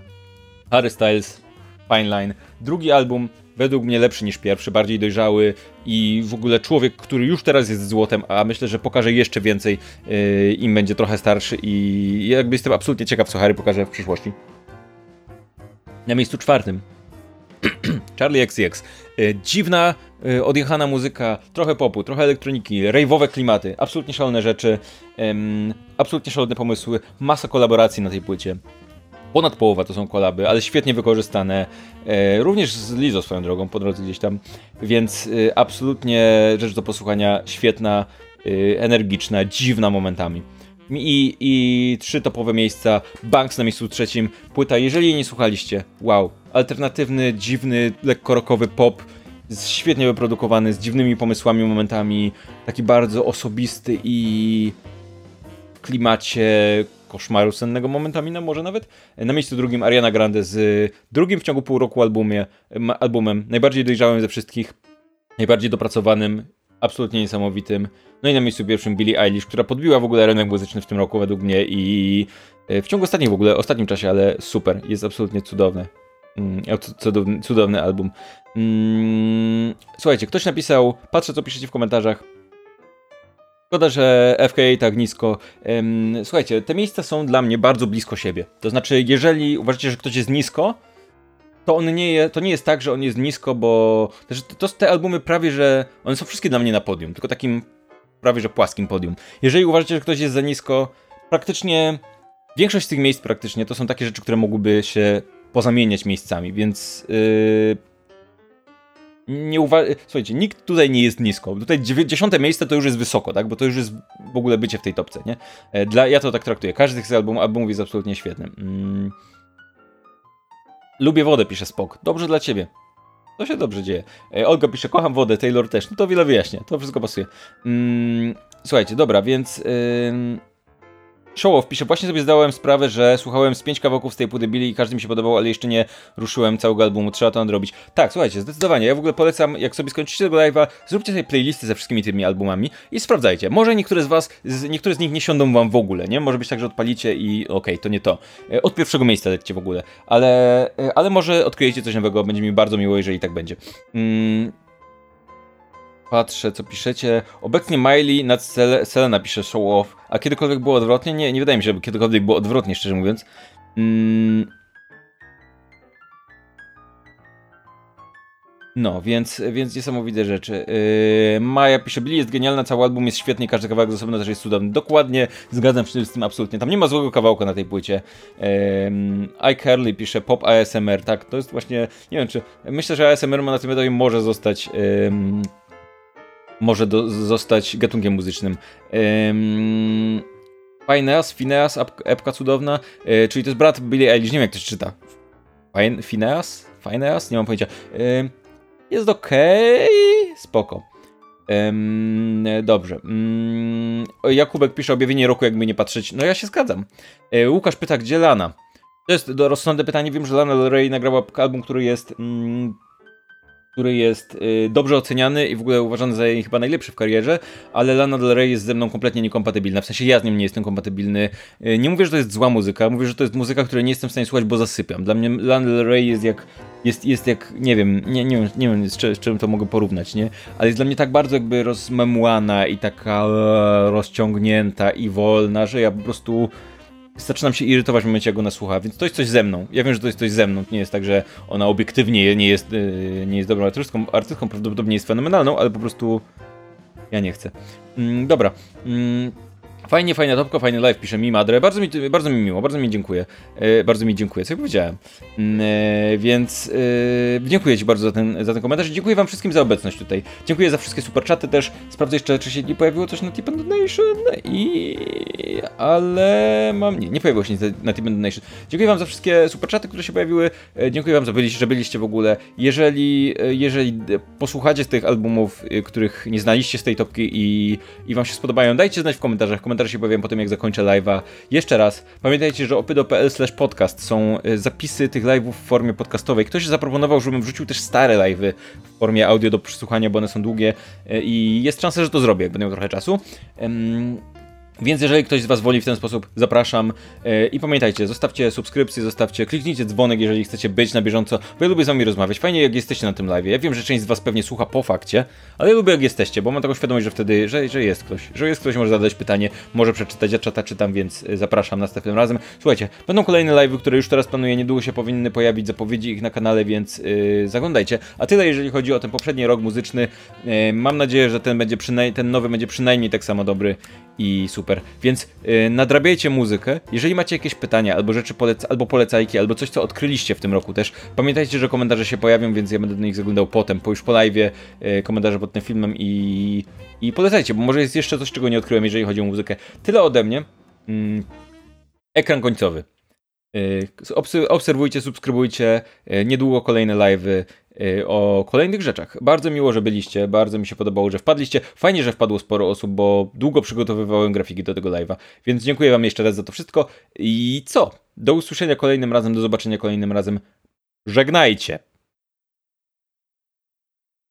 Harry Styles, Fine Line. Drugi album według mnie lepszy niż pierwszy, bardziej dojrzały i w ogóle człowiek, który już teraz jest złotem, a myślę, że pokaże jeszcze więcej, yy, im będzie trochę starszy i jakby jestem absolutnie ciekaw, co Harry pokaże w przyszłości. Na miejscu czwartym Charlie XCX. Yy, dziwna, yy, odjechana muzyka, trochę popu, trochę elektroniki, rave'owe klimaty, absolutnie szalone rzeczy, absolutnie szalone pomysły, masa kolaboracji na tej płycie ponad połowa to są kolaby, ale świetnie wykorzystane. E, również z Lizo swoją drogą po drodze gdzieś tam, więc e, absolutnie rzecz do posłuchania, świetna, e, energiczna, dziwna momentami. I, I trzy topowe miejsca, Banks na miejscu trzecim, płyta, jeżeli jej nie słuchaliście, wow, alternatywny, dziwny, lekko rockowy pop, świetnie wyprodukowany, z dziwnymi pomysłami, momentami, taki bardzo osobisty i klimacie koszmaru sennego momentami, no może nawet. Na miejscu drugim Ariana Grande z drugim w ciągu pół roku albumie, albumem, najbardziej dojrzałym ze wszystkich, najbardziej dopracowanym, absolutnie niesamowitym. No i na miejscu pierwszym Billie Eilish, która podbiła w ogóle rynek muzyczny w tym roku według mnie i e, w ciągu ostatnich w ogóle, ostatnim czasie, ale super, jest absolutnie cudowny. Mm, cudowny, cudowny album. Mm, słuchajcie, ktoś napisał, patrzę co piszecie w komentarzach, Szkoda, że FKA tak nisko. Słuchajcie, te miejsca są dla mnie bardzo blisko siebie. To znaczy, jeżeli uważacie, że ktoś jest nisko, to on nie jest, to nie jest tak, że on jest nisko, bo to, to te albumy prawie, że one są wszystkie dla mnie na podium, tylko takim prawie, że płaskim podium. Jeżeli uważacie, że ktoś jest za nisko, praktycznie większość z tych miejsc praktycznie to są takie rzeczy, które mogłyby się pozamieniać miejscami, więc yy, nie uwa... Słuchajcie, nikt tutaj nie jest nisko. Tutaj dziesiąte miejsce to już jest wysoko, tak? Bo to już jest w ogóle bycie w tej topce, nie? E, dla... Ja to tak traktuję. Każdy z tych album, albumów jest absolutnie świetny. Mm. Lubię wodę, pisze Spok. Dobrze dla ciebie. To się dobrze dzieje. E, Olga pisze, kocham wodę, Taylor też. No to wiele wyjaśnia. To wszystko pasuje. Mm. Słuchajcie, dobra, więc... Yy... Showoff pisze, właśnie sobie zdałem sprawę, że słuchałem z pięć kawałków z tej płyty Billy i każdy mi się podobał, ale jeszcze nie ruszyłem całego albumu, trzeba to nadrobić. Tak, słuchajcie, zdecydowanie, ja w ogóle polecam, jak sobie skończycie tego live'a, zróbcie sobie playlisty ze wszystkimi tymi albumami i sprawdzajcie. Może niektóre z was, niektóre z nich nie siądą wam w ogóle, nie? Może być tak, że odpalicie i okej, okay, to nie to. E, od pierwszego miejsca lećcie w ogóle, ale, e, ale może odkryjecie coś nowego, będzie mi bardzo miło, jeżeli tak będzie. Mm. Patrzę, co piszecie. Obecnie Miley nad Sel Selena pisze show off. A kiedykolwiek było odwrotnie? Nie, nie wydaje mi się, żeby kiedykolwiek było odwrotnie, szczerze mówiąc. Mm, No, więc, więc niesamowite rzeczy. Yy, Maja pisze, Billy jest genialna, cały album jest świetny, każdy kawałek z osobna też jest cudowny. Dokładnie, zgadzam się z tym absolutnie. Tam nie ma złego kawałka na tej płycie. Yy, iCarly pisze, pop ASMR, tak, to jest właśnie, nie wiem czy, myślę, że ASMR ma na tym etapie może zostać... Yy, może do, zostać gatunkiem muzycznym. Ym... Phineas, epka cudowna, yy, czyli to jest brat Billy Eilish, nie wiem jak to się czyta. Phineas? Phineas? Nie mam pojęcia. Yy, jest okej, okay. spoko. Yy, dobrze. Yy, Jakubek pisze objawienie roku, jakby nie patrzeć. No ja się zgadzam. Yy, Łukasz pyta, gdzie Lana? To jest rozsądne pytanie. Wiem, że Lana Del Rey nagrała album, który jest mm, który jest y, dobrze oceniany i w ogóle uważany za jej chyba najlepszy w karierze, ale Lana Del Rey jest ze mną kompletnie niekompatybilna. W sensie ja z nim nie jestem kompatybilny. Y, nie mówię, że to jest zła muzyka, mówię, że to jest muzyka, której nie jestem w stanie słuchać, bo zasypiam. Dla mnie Lana Del Rey jest jak, jest, jest jak, nie wiem, nie, nie, wiem, nie wiem z, z czym to mogę porównać, nie? Ale jest dla mnie tak bardzo jakby rozmemłana i taka e, rozciągnięta i wolna, że ja po prostu zaczynam się irytować w momencie, jak ona słucha, więc to jest coś ze mną. Ja wiem, że to jest coś ze mną. Nie jest tak, że ona obiektywnie nie jest, yy, nie jest dobrą artystką. Artystką prawdopodobnie jest fenomenalną, ale po prostu ja nie chcę. Mm, dobra. Fajnie, fajna topka, fajny live, pisze mi Madre. Bardzo mi, bardzo mi miło, bardzo mi dziękuję. E, bardzo mi dziękuję, co ja powiedziałem. Mm, e, więc e, dziękuję Ci bardzo za ten, za ten komentarz. Dziękuję Wam wszystkim za obecność tutaj. Dziękuję za wszystkie superczaty też. Sprawdzę jeszcze, czy się nie pojawiło coś na Tip Donation i... Ale mam... Nie, nie pojawiło się nic na Tip Donation. Dziękuję Wam za wszystkie superczaty, które się pojawiły. E, dziękuję Wam, za byliście, że byliście w ogóle. Jeżeli, e, jeżeli posłuchacie z tych albumów, e, których nie znaliście z tej topki i, i Wam się spodobają, dajcie znać w komentarzach. Komentarze komentarzu powiem po tym, jak zakończę live'a. Jeszcze raz, pamiętajcie, że opydo.pl podcast są e, zapisy tych live'ów w formie podcastowej. Ktoś zaproponował, żebym wrzucił też stare live'y w formie audio do przesłuchania, bo one są długie e, i jest szansa, że to zrobię, będę miał trochę czasu. Więc jeżeli ktoś z Was woli w ten sposób, zapraszam. E, I pamiętajcie, zostawcie subskrypcję, zostawcie, kliknijcie dzwonek, jeżeli chcecie być na bieżąco, bo ja lubię z Wami rozmawiać. Fajnie, jak jesteście na tym live. Ja wiem, że część z Was pewnie słucha po fakcie, ale ja lubię, jak jesteście, bo mam taką świadomość, że wtedy, że, że jest ktoś, że jest ktoś, może zadać pytanie, może przeczytać, ja czata czytam, więc e, zapraszam następnym razem. Słuchajcie, będą kolejne live, które już teraz planuję, niedługo się powinny pojawić zapowiedzi ich na kanale, więc yy, zaglądajcie. A tyle, jeżeli chodzi o ten poprzedni rok muzyczny. Yy, mam nadzieję, że ten będzie ten nowy będzie przynajmniej tak samo dobry i super. Więc yy, nadrabiajcie muzykę. Jeżeli macie jakieś pytania, albo rzeczy polec albo polecajki, albo coś, co odkryliście w tym roku też, pamiętajcie, że komentarze się pojawią, więc ja będę do nich zaglądał potem, po już po live, yy, komentarze pod tym filmem i, i polecajcie, bo może jest jeszcze coś, czego nie odkryłem, jeżeli chodzi o muzykę. Tyle ode mnie. Mm, ekran końcowy. Yy, obserwujcie, subskrybujcie. Yy, niedługo kolejne live'y yy, o kolejnych rzeczach. Bardzo miło, że byliście. Bardzo mi się podobało, że wpadliście. Fajnie, że wpadło sporo osób, bo długo przygotowywałem grafiki do tego live'a. Więc dziękuję Wam jeszcze raz za to wszystko. I co? Do usłyszenia kolejnym razem, do zobaczenia kolejnym razem. Żegnajcie!